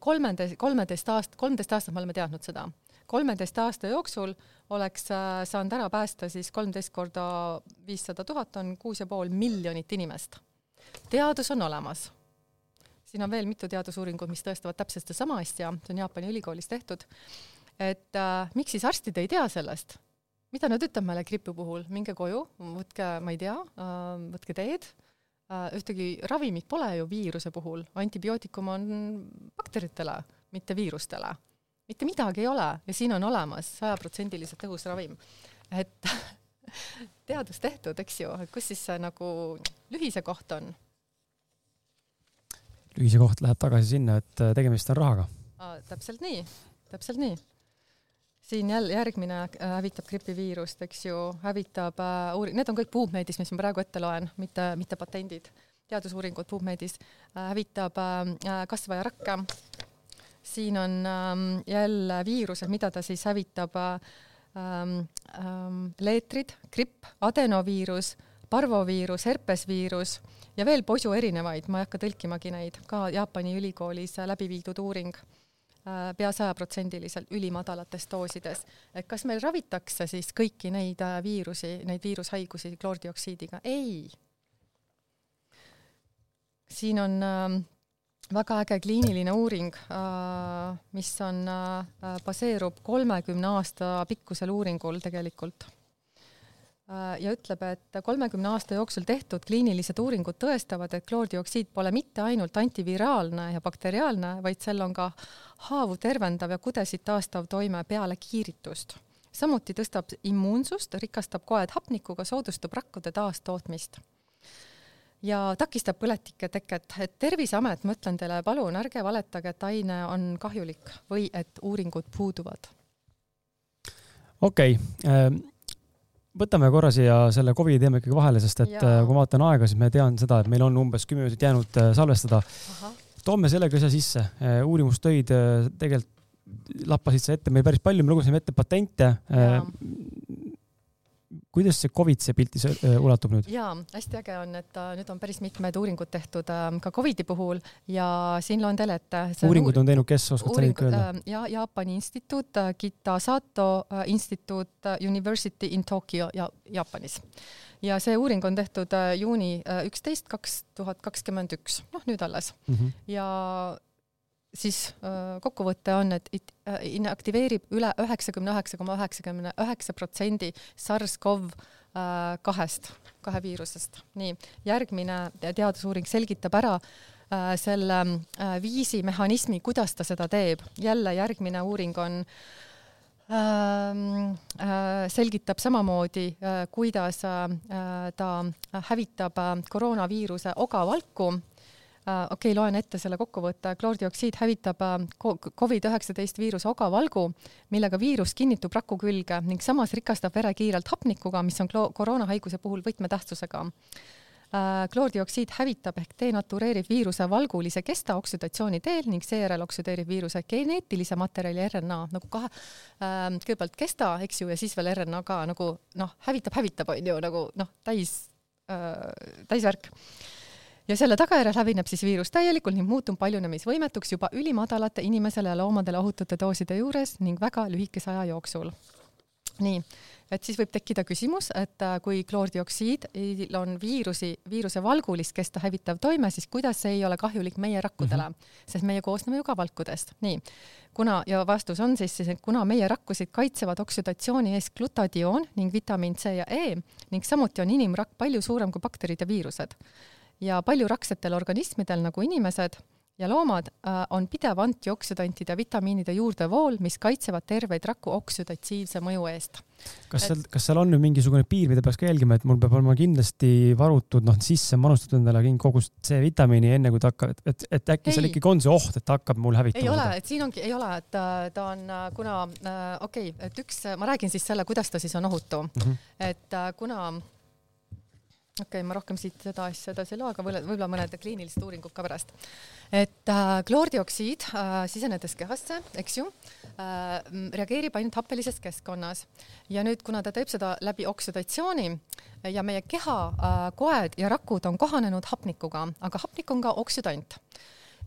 kolmeteist, kolmeteist aast-, kolmteist aastat me oleme teadnud seda. Kolmeteist aasta jooksul oleks saanud ära päästa siis kolmteist korda viissada tuhat on kuus ja pool miljonit inimest. teadus on olemas siin on veel mitu teadusuuringut, mis tõestavad täpselt sedasama asja, see on Jaapani ülikoolis tehtud. et äh, miks siis arstid ei tea sellest? mida nad ütlevad meile gripi puhul, minge koju, võtke, ma ei tea äh,, võtke teed äh,, ühtegi ravimit pole ju viiruse puhul, antibiootikum on bakteritele, mitte viirustele. Mitte midagi ei ole ja siin on olemas sajaprotsendiliselt tõhus ravim. et (laughs) teadus tehtud, eks ju, kus siis see nagu lühise koht on lühise koht läheb tagasi sinna, et äh, tegemist on rahaga. täpselt nii, täpselt nii. siin jälle järgmine äh, hävitab gripiviirust, eks ju, hävitab äh, uuring, need on kõik PubMedis, mis ma praegu ette loen, mitte, mitte patendid, teadusuuringud PubMedis äh,, hävitab äh, kasvajarakke. Siin on ähm, jälle viirused, mida ta siis hävitab äh,, ähm, ähm, leetrid, gripp, adenoviirus, parvoviirus, herpesviirus ja veel posu erinevaid, ma ei hakka tõlkimagi neid, ka Jaapani ülikoolis läbi viidud uuring äh, pea sajaprotsendiliselt ülimadalates doosides. et kas meil ravitakse siis kõiki neid äh, viirusi, neid viirushaigusi kloordioksiidiga? ei. siin on äh, väga äge kliiniline uuring äh,, mis on äh,, baseerub kolmekümne aasta pikkusel uuringul tegelikult Äh, ja ütleb, et kolmekümne aasta jooksul tehtud kliinilised uuringud tõestavad, et kloordioksiid pole mitte ainult antiviraalne ja bakteriaalne, vaid sel on ka haavu tervendav ja kudesid taastav toime peale kiiritust. samuti tõstab immuunsust, rikastab koed hapnikuga, soodustab rakkude taastootmist ja takistab põletike teket, et Terviseamet, ma ütlen teile, palun ärge valetage, et aine on kahjulik või et uuringud puuduvad. okei okay. Ähm võtame korra siia selle Covidi teema ikkagi vahele, sest et ja. Äh, kui ma vaatan aega, siis ma tean seda, et meil on umbes kümme minutit jäänud äh, salvestada. toome selle ka asja sisse. Äh, uurimustöid tegelikult lappasid sa ette meil päris palju, me lugesime ette patente kuidas see Covid see pilti äh, ulatub nüüd? jaa, hästi äge on, et äh, nüüd on päris mitmed uuringud tehtud äh, ka Covidi puhul ja siin loen teile ette. uuringud on teinud, kes oskad sa neid öelda? ja Jaapani instituut, Kitasato instituut, University in Tokyo ja Jaapanis. ja see uuring on tehtud juuni üksteist, kaks tuhat kakskümmend üks, noh nüüd alles mm. -hmm. ja siis äh, kokkuvõte on, et äh, inaktiveerib üle üheksakümne üheksa koma üheksakümne üheksa protsendi SARS-CoV äh, kahest, kahe viirusest. nii, järgmine teadusuuring selgitab ära selle viisi, mehhanismi, kuidas ta seda teeb. jälle järgmine uuring on ähm, selgitab samamoodi, kuidas ta hävitab koroonaviiruse ogavalku okei okay,, loen ette selle kokkuvõtte. kloordioksiid hävitab äh, Covid-19 viiruse ogavalgu, millega viirus kinnitub raku külge ning samas rikastab vere kiirelt hapnikuga, mis on koroonahaiguse puhul võtmetähtsusega. Äh, kloordioksiid hävitab ehk denatureerib viiruse valgulise kesta oksüdatsiooni teel ning seejärel oksüdeerib viiruse geneetilise materjali RNA nagu kahe, kõigepealt kesta, eks ju, ja siis veel RNA ka nagu noh, hävitab, hävitab, on ju nagu noh, täis, täisvärk ja selle tagajärjel hävineb siis viirus täielikult ning muutub paljunemisvõimetuks juba ülimadalate inimesele ja loomadele ohutute dooside juures ning väga lühikese aja jooksul. nii, et siis võib tekkida küsimus, et äh, kui kloordioksiidil on viirusi, viiruse valgulist kesta hävitav toime, siis kuidas see ei ole kahjulik meie rakkudele mm, -hmm. sest meie koosneme ju ka valkudest. nii, kuna ja vastus on siis siis, et kuna meie rakkusid kaitsevad oksüdatsiooni eest glutadioon ning vitamiin C ja E ning samuti on inimrakk palju suurem kui bakterid ja viirused ja palju raksetel organismidel nagu inimesed ja loomad äh, on pidev antioksüdantide ja vitamiinide juurdevool, mis kaitsevad terveid raku oksüdatiivse mõju eest. kas seal, kas seal on nüüd mingisugune piir, mida peaks ka jälgima, et mul peab olema kindlasti varutud, noh, sisse manustatud endale kogu C-vitamiini, enne kui ta hakkab, et, et, et äkki ei. seal ikkagi on see oht, et ta hakkab mul hävitama? ei ole, et siin ongi, ei ole, et ta, ta on, kuna äh, okei okay,, et üks, ma räägin siis selle, kuidas ta siis on ohutu mm. -hmm. et äh, kuna okei okay,, ma rohkem siit seda asja edasi ei loe, aga võib-olla mõned kliinilised uuringud ka pärast. et äh, kloordioksiid äh, sisenedes kehasse, eks ju äh,, reageerib ainult happelises keskkonnas ja nüüd, kuna ta teeb seda läbi oksüdatsiooni ja meie keha äh, koed ja rakud on kohanenud hapnikuga, aga hapnik on ka oksüdant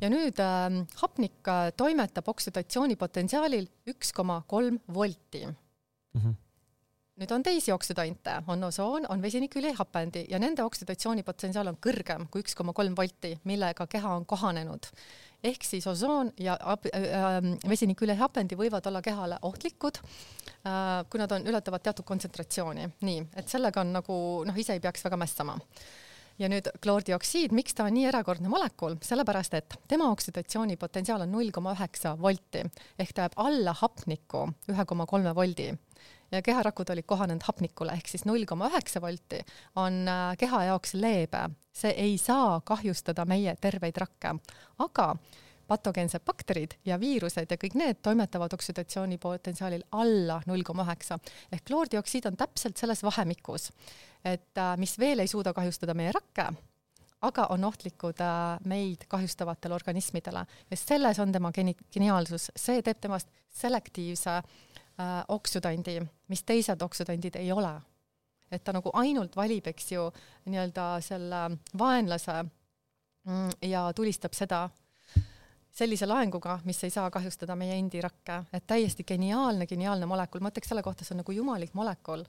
ja nüüd äh, hapnik äh, toimetab oksüdatsiooni potentsiaalil üks koma kolm volti mm. -hmm nüüd on teisi oksüdante, on osoon, on vesiniküljehapendi ja nende oksüdatsioonipotentsiaal on kõrgem kui üks koma kolm volti, millega keha on kohanenud. ehk siis osoon ja äh, äh, vesiniküljehapendi võivad olla kehale ohtlikud äh,, kui nad on, ületavad teatud kontsentratsiooni. nii, et sellega on nagu noh, ise ei peaks väga mässama. Ja nüüd kloordioksiid, miks ta on nii erakordne molekul, sellepärast et tema oksüdatsiooni potentsiaal on null koma üheksa volti ehk ta jääb alla hapniku ühe koma kolme voldi ja keharakud olid kohanenud hapnikule ehk siis null koma üheksa volti on äh, keha jaoks leebe, see ei saa kahjustada meie terveid rakke, aga patogeensed bakterid ja viirused ja kõik need toimetavad oksüdatsiooni potentsiaalil alla null koma üheksa. Ehk kloordioksiid on täpselt selles vahemikus, et äh, mis veel ei suuda kahjustada meie rakke, aga on ohtlikud äh, meid kahjustavatele organismidele. Ja selles on tema geni-, geniaalsus, see teeb temast selektiivse äh, äh, oksüdandi, mis teised oksüdandid ei ole. et ta nagu ainult valib, eks ju, nii-öelda selle vaenlase mm, ja tulistab seda sellise laenguga, mis ei saa kahjustada meie endi rakke, et täiesti geniaalne, geniaalne molekul, ma ütleks selle kohta, see on nagu jumalik molekul.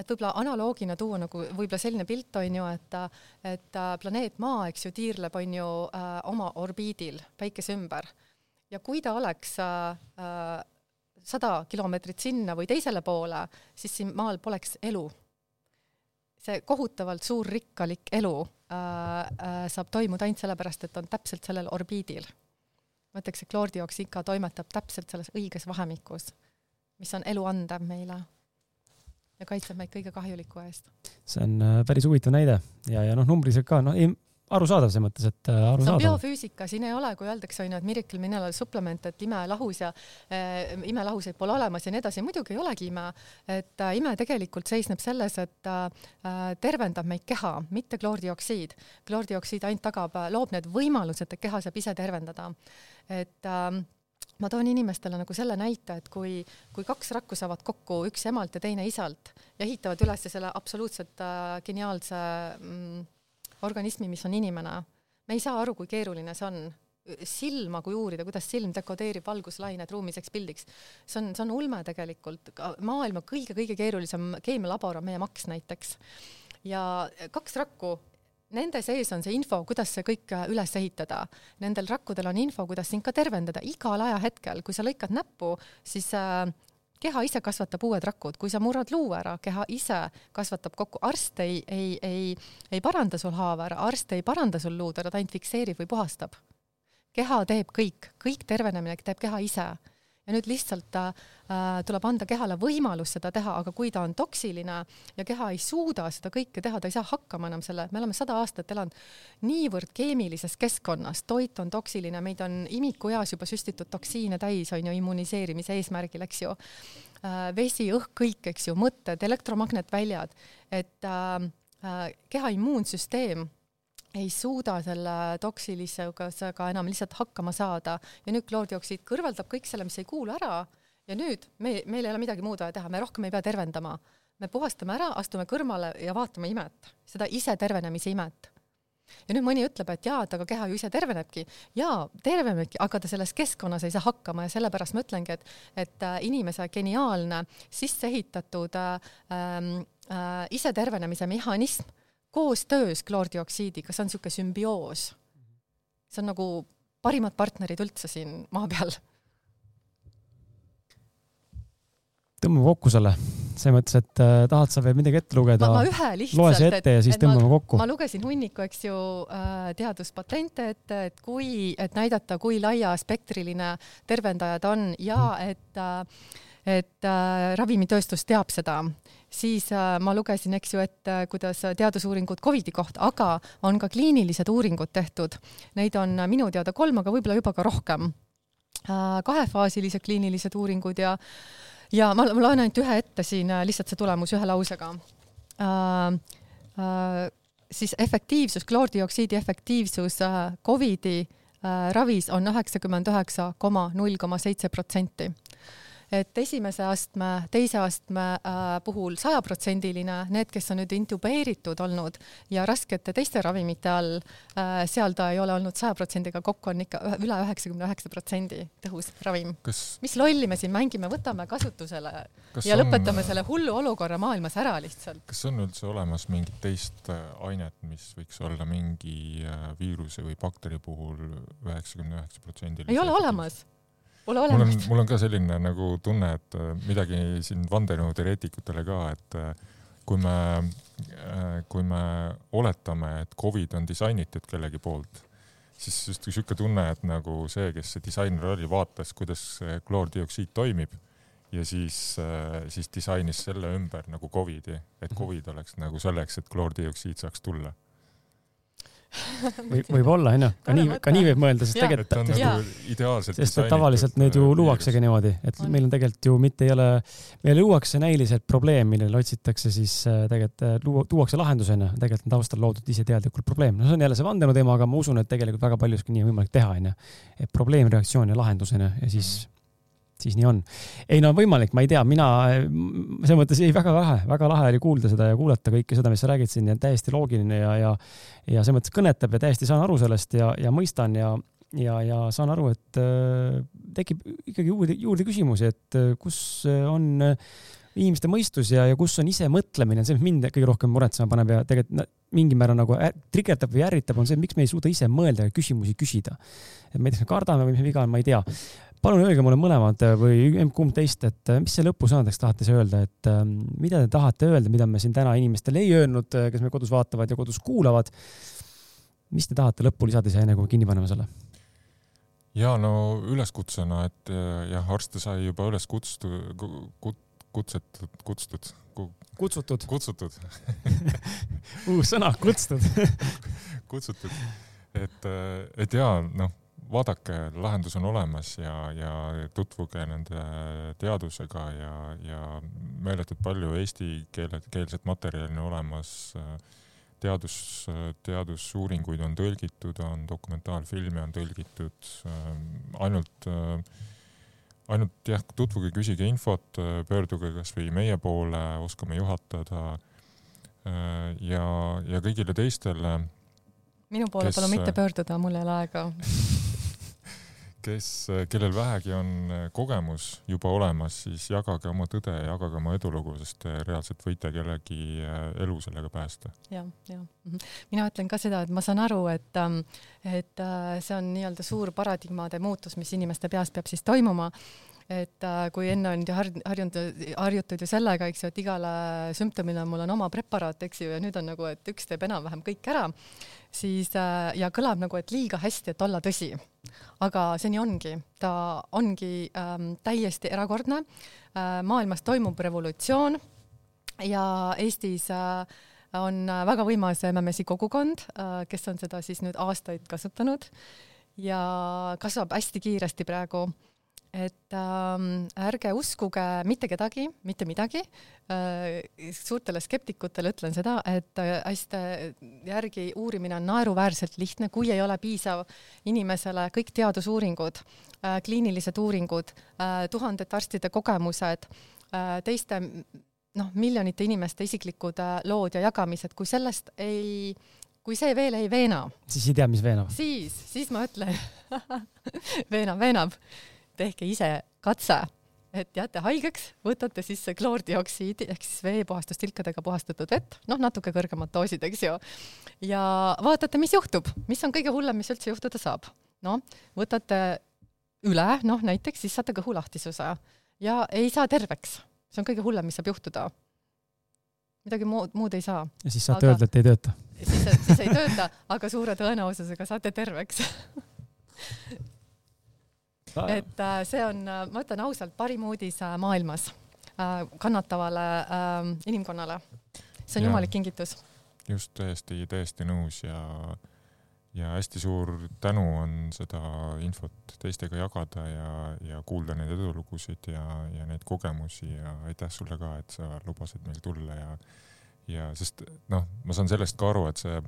Et võib-olla analoogina tuua nagu võib-olla selline pilt on ju, et, et planeet Maa, eks ju, tiirleb, on ju äh, oma orbiidil Päikese ümber. Ja kui ta oleks äh, sada kilomeetrit sinna või teisele poole, siis siin maal poleks elu. see kohutavalt suur rikkalik elu äh, äh, saab toimuda ainult sellepärast, et on täpselt sellel orbiidil. ma ütleks, et kloordioksiid ka toimetab täpselt selles õiges vahemikus, mis on elu andev meile ja kaitseb meid kõige kahjuliku eest. see on äh, päris huvitav näide ja, ja noh, numbriliselt ka, noh, arusaadav selles mõttes, et arusaadav. see on biofüüsika, siin ei ole, kui öeldakse onju, et miracle mineral supplement, et imelahus ja äh, imelahuseid pole olemas ja nii edasi, muidugi ei olegi ime. et äh, ime tegelikult seisneb selles, et äh, tervendab meid keha, mitte kloordioksiid. kloordioksiid ainult tagab, loob need võimalused, et keha saab ise tervendada. et äh, ma toon inimestele nagu selle näite, et kui, kui kaks rakku saavad kokku, üks emalt ja teine isalt ja ehitavad üles selle absoluutselt äh, geniaalse mm, organismi, mis on inimene. me ei saa aru, kui keeruline see on. silma, kui uurida, kuidas silm dekodeerib valguslained ruumiseks pildiks, see on, see on ulme tegelikult. maailma kõige-kõige keerulisem keemialabor on meie maks näiteks. ja kaks rakku Nende sees on see info, kuidas see kõik üles ehitada. Nendel rakkudel on info, kuidas sind ka tervendada igal ajahetkel. kui sa lõikad näppu, siis äh, keha ise kasvatab uued rakud, kui sa murrad luu ära, keha ise kasvatab kokku, arst ei, ei, ei, ei paranda sul haava ära, arst ei paranda sul luud ära, ta ainult fikseerib või puhastab. keha teeb kõik, kõik tervenemine teeb keha ise ja nüüd lihtsalt äh, tuleb anda kehale võimalus seda teha, aga kui ta on toksiline ja keha ei suuda seda kõike teha, ta ei saa hakkama enam selle, me oleme sada aastat elanud niivõrd keemilises keskkonnas, toit on toksiline, meid on imikueas juba süstitud toksiine täis, on ju, immuniseerimise eesmärgil, eks ju äh,. vesi, õhk, kõik, eks ju, mõtted, elektromagnetväljad, et äh, äh, keha immuunsüsteem ei suuda selle toksilisusega enam lihtsalt hakkama saada ja nüüd kloordioksiid kõrvaldab kõik selle, mis ei kuulu ära ja nüüd me, meil ei ole midagi muud vaja teha, me rohkem ei pea tervendama. me puhastame ära, astume kõrvale ja vaatame imet, seda ise tervenemise imet. ja nüüd mõni ütleb, et jaa, et aga keha ju ise tervenebki. jaa, tervenebki, aga ta selles keskkonnas ei saa hakkama ja sellepärast ma ütlengi, et, et äh, inimese geniaalne sisse ehitatud äh, äh, isetervenemise mehhanism koostöös kloordioksiidiga, see on niisugune sümbioos. see on nagu parimad partnerid üldse siin maa peal tõmbame kokku selle, selles mõttes, et äh, tahad sa veel midagi ette lugeda? ma, ühe lihtsalt. loe see ette ja siis tõmbame ma, kokku. ma lugesin hunniku, eks ju äh,, teaduspatente ette, et kui, et näidata, kui laiaspektriline tervendaja ta on ja et äh, et äh, ravimitööstus teab seda, siis äh, ma lugesin, eks ju, et äh, kuidas teadusuuringud Covidi kohta, aga on ka kliinilised uuringud tehtud. Neid on minu teada kolm, aga võib-olla juba ka rohkem äh,. kahefaasilised kliinilised uuringud ja äh, ja ma, ma loen ainult ühe ette siin äh, lihtsalt see tulemus ühe lausega äh,. Äh, siis efektiivsus, kloordioksiidi efektiivsus äh, Covidi äh, ravis on üheksakümmend üheksa koma null koma seitse protsenti et esimese astme, teise astme äh, puhul sajaprotsendiline, need, kes on nüüd intubeeritud olnud ja raskete teiste ravimite all äh,, seal ta ei ole olnud saja protsendiga, kokku on ikka üle üheksakümne üheksa protsendi tõhus ravim kas.... mis lolli me siin mängime, võtame kasutusele kas ja on, lõpetame selle hullu olukorra maailmas ära lihtsalt. kas on üldse olemas mingit teist äh, ainet, mis võiks olla mingi viiruse või bakteri puhul üheksakümne üheksa protsendil? ei ole olemas Pole mul on, olemas. mul on ka selline nagu tunne, et äh, midagi siin vandenõuteoreetikutele ka, et äh, kui me, äh, kui me oletame, et Covid on disainitud kellegi poolt, siis just sihuke tunne, et nagu see, kes see disainer oli, vaatas, kuidas kloordioksiid toimib ja siis, siis disainis selle ümber nagu Covidi, et Mhm. Covid oleks nagu selleks, et kloordioksiid saaks tulla (laughs) või võib-olla onju, ka nii, ka nii võib mõelda, sest on tegelikult, nagu ideaalselt sest et tavaliselt need ju äh, luuaksegi niimoodi, et On. meil on tegelikult ju mitte ei ole, meil luuakse näiliselt probleem, millele otsitakse siis äh, tegelikult äh, luua, tuuakse lahendusena, tegelikult on taustal loodud iseteadlikult probleem. no see on jälle see vandenõu teema, aga ma usun, et tegelikult väga paljuski nii on võimalik teha, onju. et probleem, reaktsioon ja lahendusena ja siis siis nii on. ei no võimalik, ma ei tea, mina selles mõttes ei, väga lahe, väga lahe oli kuulda seda ja kuulata kõike seda, mis sa räägid siin ja täiesti loogiline ja, ja ja selles mõttes kõnetab ja täiesti saan aru sellest ja, ja mõistan ja, ja, ja saan aru, et äh, tekib ikkagi juurde, juurde küsimusi, et äh, kus on äh, inimeste mõistus ja, ja kus on ise mõtlemine, see, mind kõige rohkem muretsema paneb ja tegelikult mingil määral nagu trigerdab või ärritab, on see, miks me ei suuda ise mõelda ja küsimusi küsida. et ma ei tea, kas me kardame või mis viga on, ma ei tea palun öelge mulle mõlemad või kumb teist, et äh, mis selle lõpusõnadeks tahate öelda, et ähm, mida te tahate öelda, mida me siin täna inimestele ei öelnud, kes me kodus vaatavad ja kodus kuulavad. mis te tahate lõppu lisada siis enne, kui kinni paneme selle? ja no üleskutsena, et äh, jah, arste sai juba üles kutsutud, kutsetud, kutsutud, kutsutud, kutsutud (laughs) uus sõna, kutsutud (laughs) kutsutud, et, et jaa, noh, vaadake, lahendus on olemas ja, ja tutvuge nende teadusega ja, ja meeletult palju eesti keele, keelset materjali on olemas. teadus, teadusuuringuid on tõlgitud, on dokumentaalfilme on tõlgitud, ainult, ainult jah, tutvuge, küsige infot, pöörduge kasvõi meie poole, oskame juhatada. ja, ja kõigile teistele minu poole Kes- palun mitte pöörduda, mul ei ole aega. (laughs) kes, kellel vähegi on kogemus juba olemas, siis jagage oma tõde, jagage oma edulugu, sest te reaalselt võite kellegi elu sellega päästa. jah, jah. mina ütlen ka seda, et ma saan aru, et, ähm, et äh, see on nii-öelda suur paradigmade muutus, mis inimeste peas peab siis toimuma et äh, kui enne on ju har-, harjunud, harjutud ju sellega, eks ju, et igale sümptomile mul on oma preparaat, eks ju, ja nüüd on nagu, et üks teeb enam-vähem kõik ära, siis äh, ja kõlab nagu, et liiga hästi, et olla tõsi. aga see nii ongi, ta ongi ähm, täiesti erakordne äh,. maailmas toimub revolutsioon ja Eestis äh, on äh, väga võimas MMS-i kogukond äh,, kes on seda siis nüüd aastaid kasutanud ja kasvab hästi kiiresti praegu et ähm, ärge uskuge mitte kedagi, mitte midagi äh,. suurtele skeptikutele ütlen seda, et äh, hästi järgi uurimine on naeruväärselt lihtne, kui ei ole piisav inimesele kõik teadusuuringud äh,, kliinilised uuringud äh,, tuhandete arstide kogemused äh,, teiste noh, miljonite inimeste isiklikud äh, lood ja jagamised, kui sellest ei kui see veel ei veena, siis ei tea, mis veenab. siis, siis ma ütlen (laughs) veenab, veenab. Tehke ise katse et jääte haigeks, võtate sisse kloordioksiidi ehk siis veepuhastustilkadega puhastatud vett, noh, natuke kõrgemad doosid, eks ju. ja vaatate, mis juhtub, mis on kõige hullem, mis üldse juhtuda saab. noh, võtate üle, noh näiteks, siis saate kõhulahtisuse ja ei saa terveks. see on kõige hullem, mis saab juhtuda. midagi muud, muud ei saa. ja siis saate aga, öelda, et ei tööta. siis, siis ei tööta, aga suure tõenäosusega saate terveks (laughs) et äh, see on, äh, ma ütlen ausalt, parim uudis äh, maailmas kannatavale inimkonnale. see on jumalik kingitus. just, täiesti, täiesti nõus ja, ja hästi suur tänu on seda infot teistega jagada ja, ja kuulda neid edulugusid ja, ja neid kogemusi ja aitäh sulle ka, et sa lubasid meil tulla ja, ja sest noh, ma saan sellest ka aru, et see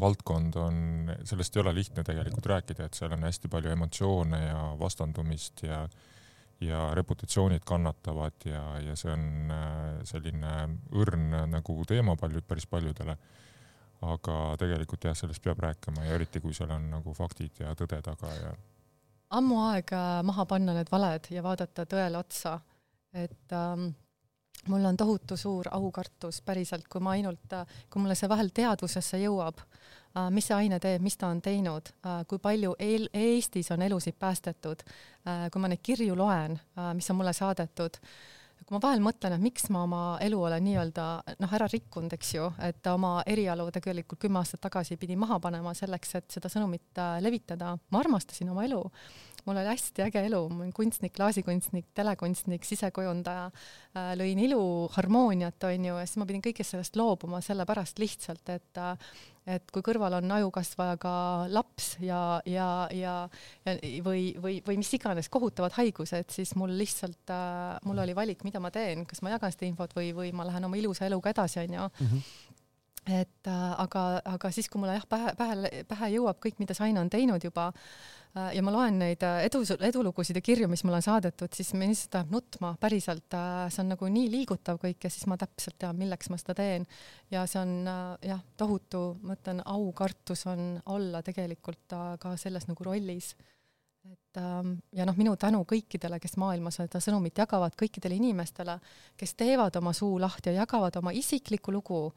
valdkond on, sellest ei ole lihtne tegelikult rääkida, et seal on hästi palju emotsioone ja vastandumist ja ja reputatsioonid kannatavad ja, ja see on äh, selline õrn nagu teema palju, päris paljudele. aga tegelikult jah, sellest peab rääkima ja eriti, kui seal on nagu faktid ja tõde taga ja. ammu aeg maha panna need valed ja vaadata tõele otsa, et ähm, mul on tohutu suur aukartus päriselt, kui ma ainult, kui mulle see vahel teadvusesse jõuab, äh, mis see aine teeb, mis ta on teinud, äh, kui palju eel, Eestis on elusid päästetud, äh, kui ma neid kirju loen, mis on mulle saadetud, kui ma vahel mõtlen, et miks ma oma elu olen nii-öelda noh, ära rikkunud, eks ju, et oma erialu tegelikult kümme aastat tagasi pidin maha panema selleks, et seda sõnumit levitada, ma armastasin oma elu mul oli hästi äge elu, ma olin kunstnik, klaasikunstnik, telekunstnik, sisekujundaja, äh, lõin ilu, harmooniat, onju, ja siis ma pidin kõigest sellest loobuma sellepärast lihtsalt, et äh, et kui kõrval on ajukasvajaga laps ja, ja, ja, ja või, või, või mis iganes kohutavad haigused, siis mul lihtsalt äh,, mul oli valik, mida ma teen, kas ma jagan seda infot või, või ma lähen oma ilusa eluga edasi, onju mm. Et äh, aga, aga siis, kui mulle jah, pähe, pähe, pähe jõuab kõik, mida Sain on teinud juba äh, ja ma loen neid äh, edu, edulugusid ja kirju, mis mulle on saadetud, siis mind lihtsalt ajab nutma, päriselt see on nagu nii liigutav kõik ja siis ma täpselt tean, milleks ma seda teen. ja see on jah, tohutu, ma ütlen, aukartus on olla tegelikult ka selles nagu rollis et ähm, ja noh, minu tänu kõikidele, kes maailmas seda sõnumit jagavad, kõikidele inimestele, kes teevad oma suu lahti ja jagavad oma isiklikku lugu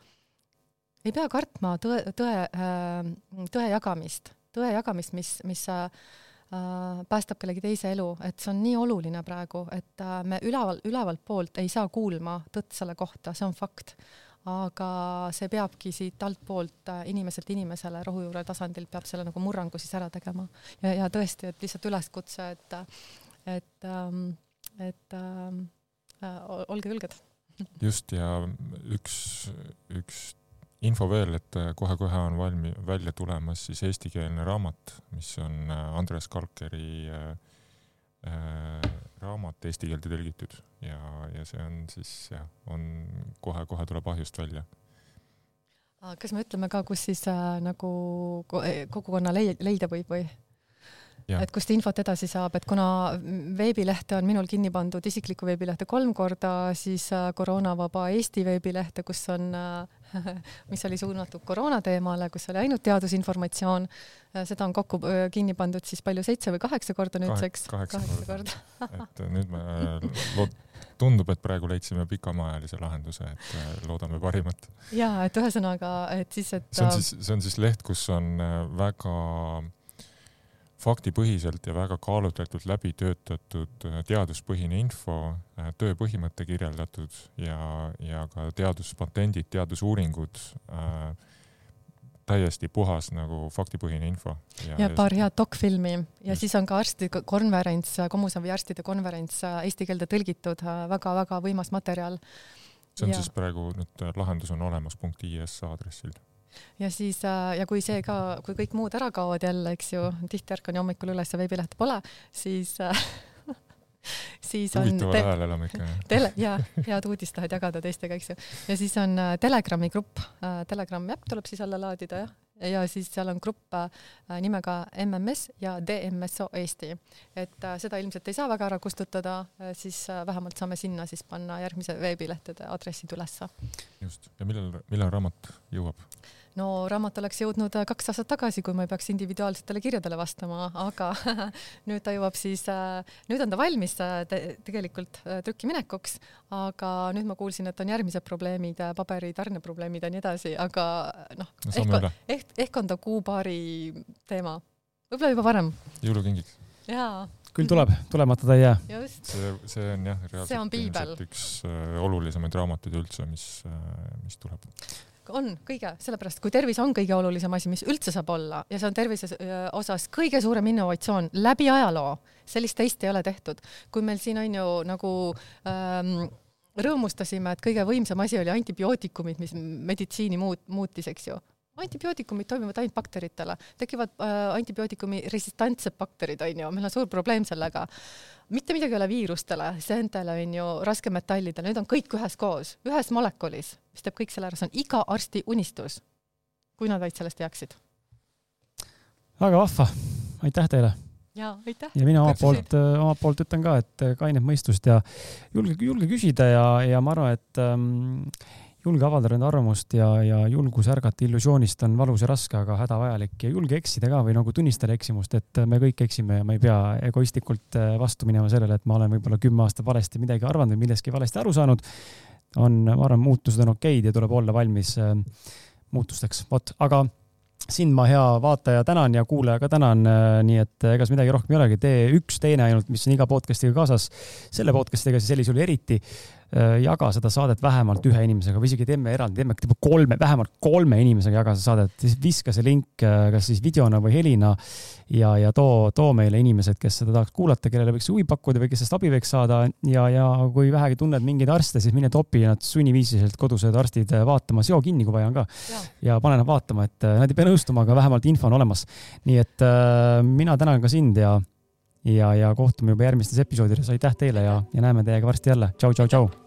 ei pea kartma tõe, tõe, äh, tõe jagamist, tõe jagamist, mis, mis äh, päästab kellegi teise elu, et see on nii oluline praegu, et äh, me üleval, ülevalt poolt ei saa kuulma tõtt selle kohta, see on fakt. aga see peabki siit altpoolt inimeselt inimesele rohujuure tasandil peab selle nagu murrangu siis ära tegema ja, ja tõesti, et lihtsalt üleskutse, et, et, ähm, et äh, olge julged. just ja üks, üks info veel, et äh, kohe-kohe on valmi-, välja tulemas siis eestikeelne raamat, mis on äh, Andres Kalkeri äh, raamat eesti keelde tõlgitud ja, ja see on siis jah, on kohe-kohe tuleb ahjust välja. kas me ütleme ka, kus siis äh, nagu kogukonna leida võib või? et kust infot edasi saab, et kuna veebilehte on minul kinni pandud, isiklikku veebilehte kolm korda, siis äh, koroonavaba Eesti veebilehte, kus on, äh, (laughs) mis oli suunatud koroona teemale, kus oli ainult teadusinformatsioon, äh, seda on kokku kinni pandud siis palju, seitse või kaheksa korda nüüdseks? kaheksa, kaheksa korda, korda. (laughs) et nüüd me lood-, tundub, et praegu leidsime pikemaajalise lahenduse, et loodame parimat. ja et ühesõnaga, et siis, et see on siis, see on siis leht, kus on väga faktipõhiselt ja väga kaalutletult läbi töötatud äh, teaduspõhine info, äh, töö põhimõte kirjeldatud ja, ja ka teaduspatendid, teadusuuringud äh,, täiesti puhas nagu faktipõhine info. ja, ja paar head dokfilmi ja just. siis on ka arstide konverents, Kommusavi arstide konverents äh, eesti keelde tõlgitud väga,, väga-väga võimas materjal. see on ja. siis praegu nüüd lahendus on olemas IS aadressil ja siis äh, ja kui see ka, kui kõik muud ära kaovad jälle, eks ju, tihti ärkan hommikul üles ja veebilehte pole, siis äh, (laughs) siis on huvitaval ajal elame ikka. tele ja head uudist tahad jagada teistega, eks ju. ja siis on äh, Telegrami grupp, Telegrami äpp tuleb siis alla laadida jah, ja siis seal on grupp nimega MMS ja DMSO Eesti. et seda ilmselt ei saa väga ära kustutada, siis vähemalt saame sinna siis panna järgmise veebilehtede aadressid ülesse. just, ja millal, millal raamat jõuab? No raamat oleks jõudnud äh, kaks aastat tagasi, kui ma ei peaks individuaalsetele kirjadele vastama, aga (laughs) nüüd ta jõuab siis, nüüd on ta valmis te tegelikult trükkiminekuks, aga nüüd ma kuulsin, et on järgmised probleemid, paberitarne probleemid ja nii edasi, aga noh no, ehk, ehk, ehk on ta kuu-paari teema, võib-olla juba varem. jõulukingiks. jaa küll tuleb, tulemata ta ei jää. see, see on jah, reaalselt üks äh, olulisemaid raamatuid üldse, mis äh,, mis tuleb on kõige, sellepärast kui tervis on kõige olulisem asi, mis üldse saab olla ja see on tervise äh, osas kõige suurem innovatsioon läbi ajaloo, sellist teist ei ole tehtud. kui meil siin on ju nagu ähm, rõõmustasime, et kõige võimsam asi oli antibiootikumid, mis meditsiini muut-, muutis, eks ju antibiootikumid toimivad ainult bakteritele, tekivad äh, antibiootikumi resistantsed bakterid, on ju, meil on suur probleem sellega. mitte midagi ei ole viirustele, seentele on ju, raskemetallidele, need on kõik üheskoos, ühes molekulis, mis teeb kõik selle ära, see on iga arsti unistus. kui nad vaid sellest teaksid. väga vahva, aitäh teile ja aitäh. ja mina omalt poolt, äh, omalt poolt ütlen ka, et äh, kainet mõistust ja julge, julge küsida ja, ja ma arvan, et ähm, julge avaldada enda arvamust ja, ja julgus ärgata illusioonist on valus ja raske, aga hädavajalik ja julge eksida ka või nagu tunnistada eksimust, et me kõik eksime ja ma ei pea egoistlikult äh, vastu minema sellele, et ma olen võib-olla kümme aastat valesti midagi arvanud või millestki valesti aru saanud. on, ma arvan, muutused on okeid ja tuleb olla valmis äh, muutusteks, vot, aga sind ma, hea vaataja, tänan ja kuulaja ka tänan, äh, nii et ega midagi rohkem ei olegi, tee üks teene ainult, mis on iga podcast'iga kaasas. selle podcast'iga siis sellisel juhul eriti Äh, jaga seda saadet vähemalt ühe inimesega või isegi teeme eraldi, teeme kolme, vähemalt kolme inimesega jaga seda saadet, siis viska see link äh, kas siis videona või helina ja, ja too, too meile inimesed, kes seda tahaks kuulata, kellele võiks huvi pakkuda või kes sellest abi võiks saada ja, ja kui vähegi tunned mingeid arste, siis mine topi nad sunniviisiliselt kodused arstid vaatama, seo kinni, kui vaja on ka. ja pane nad vaatama, et äh, nad ei pea nõustuma, aga vähemalt info on olemas. nii et äh, mina tänan ka sind ja ja, ja kohtume juba järgmistes episoodides, aitäh teile ja, ja näeme teiega varsti jälle, tšau, tšau, tšau.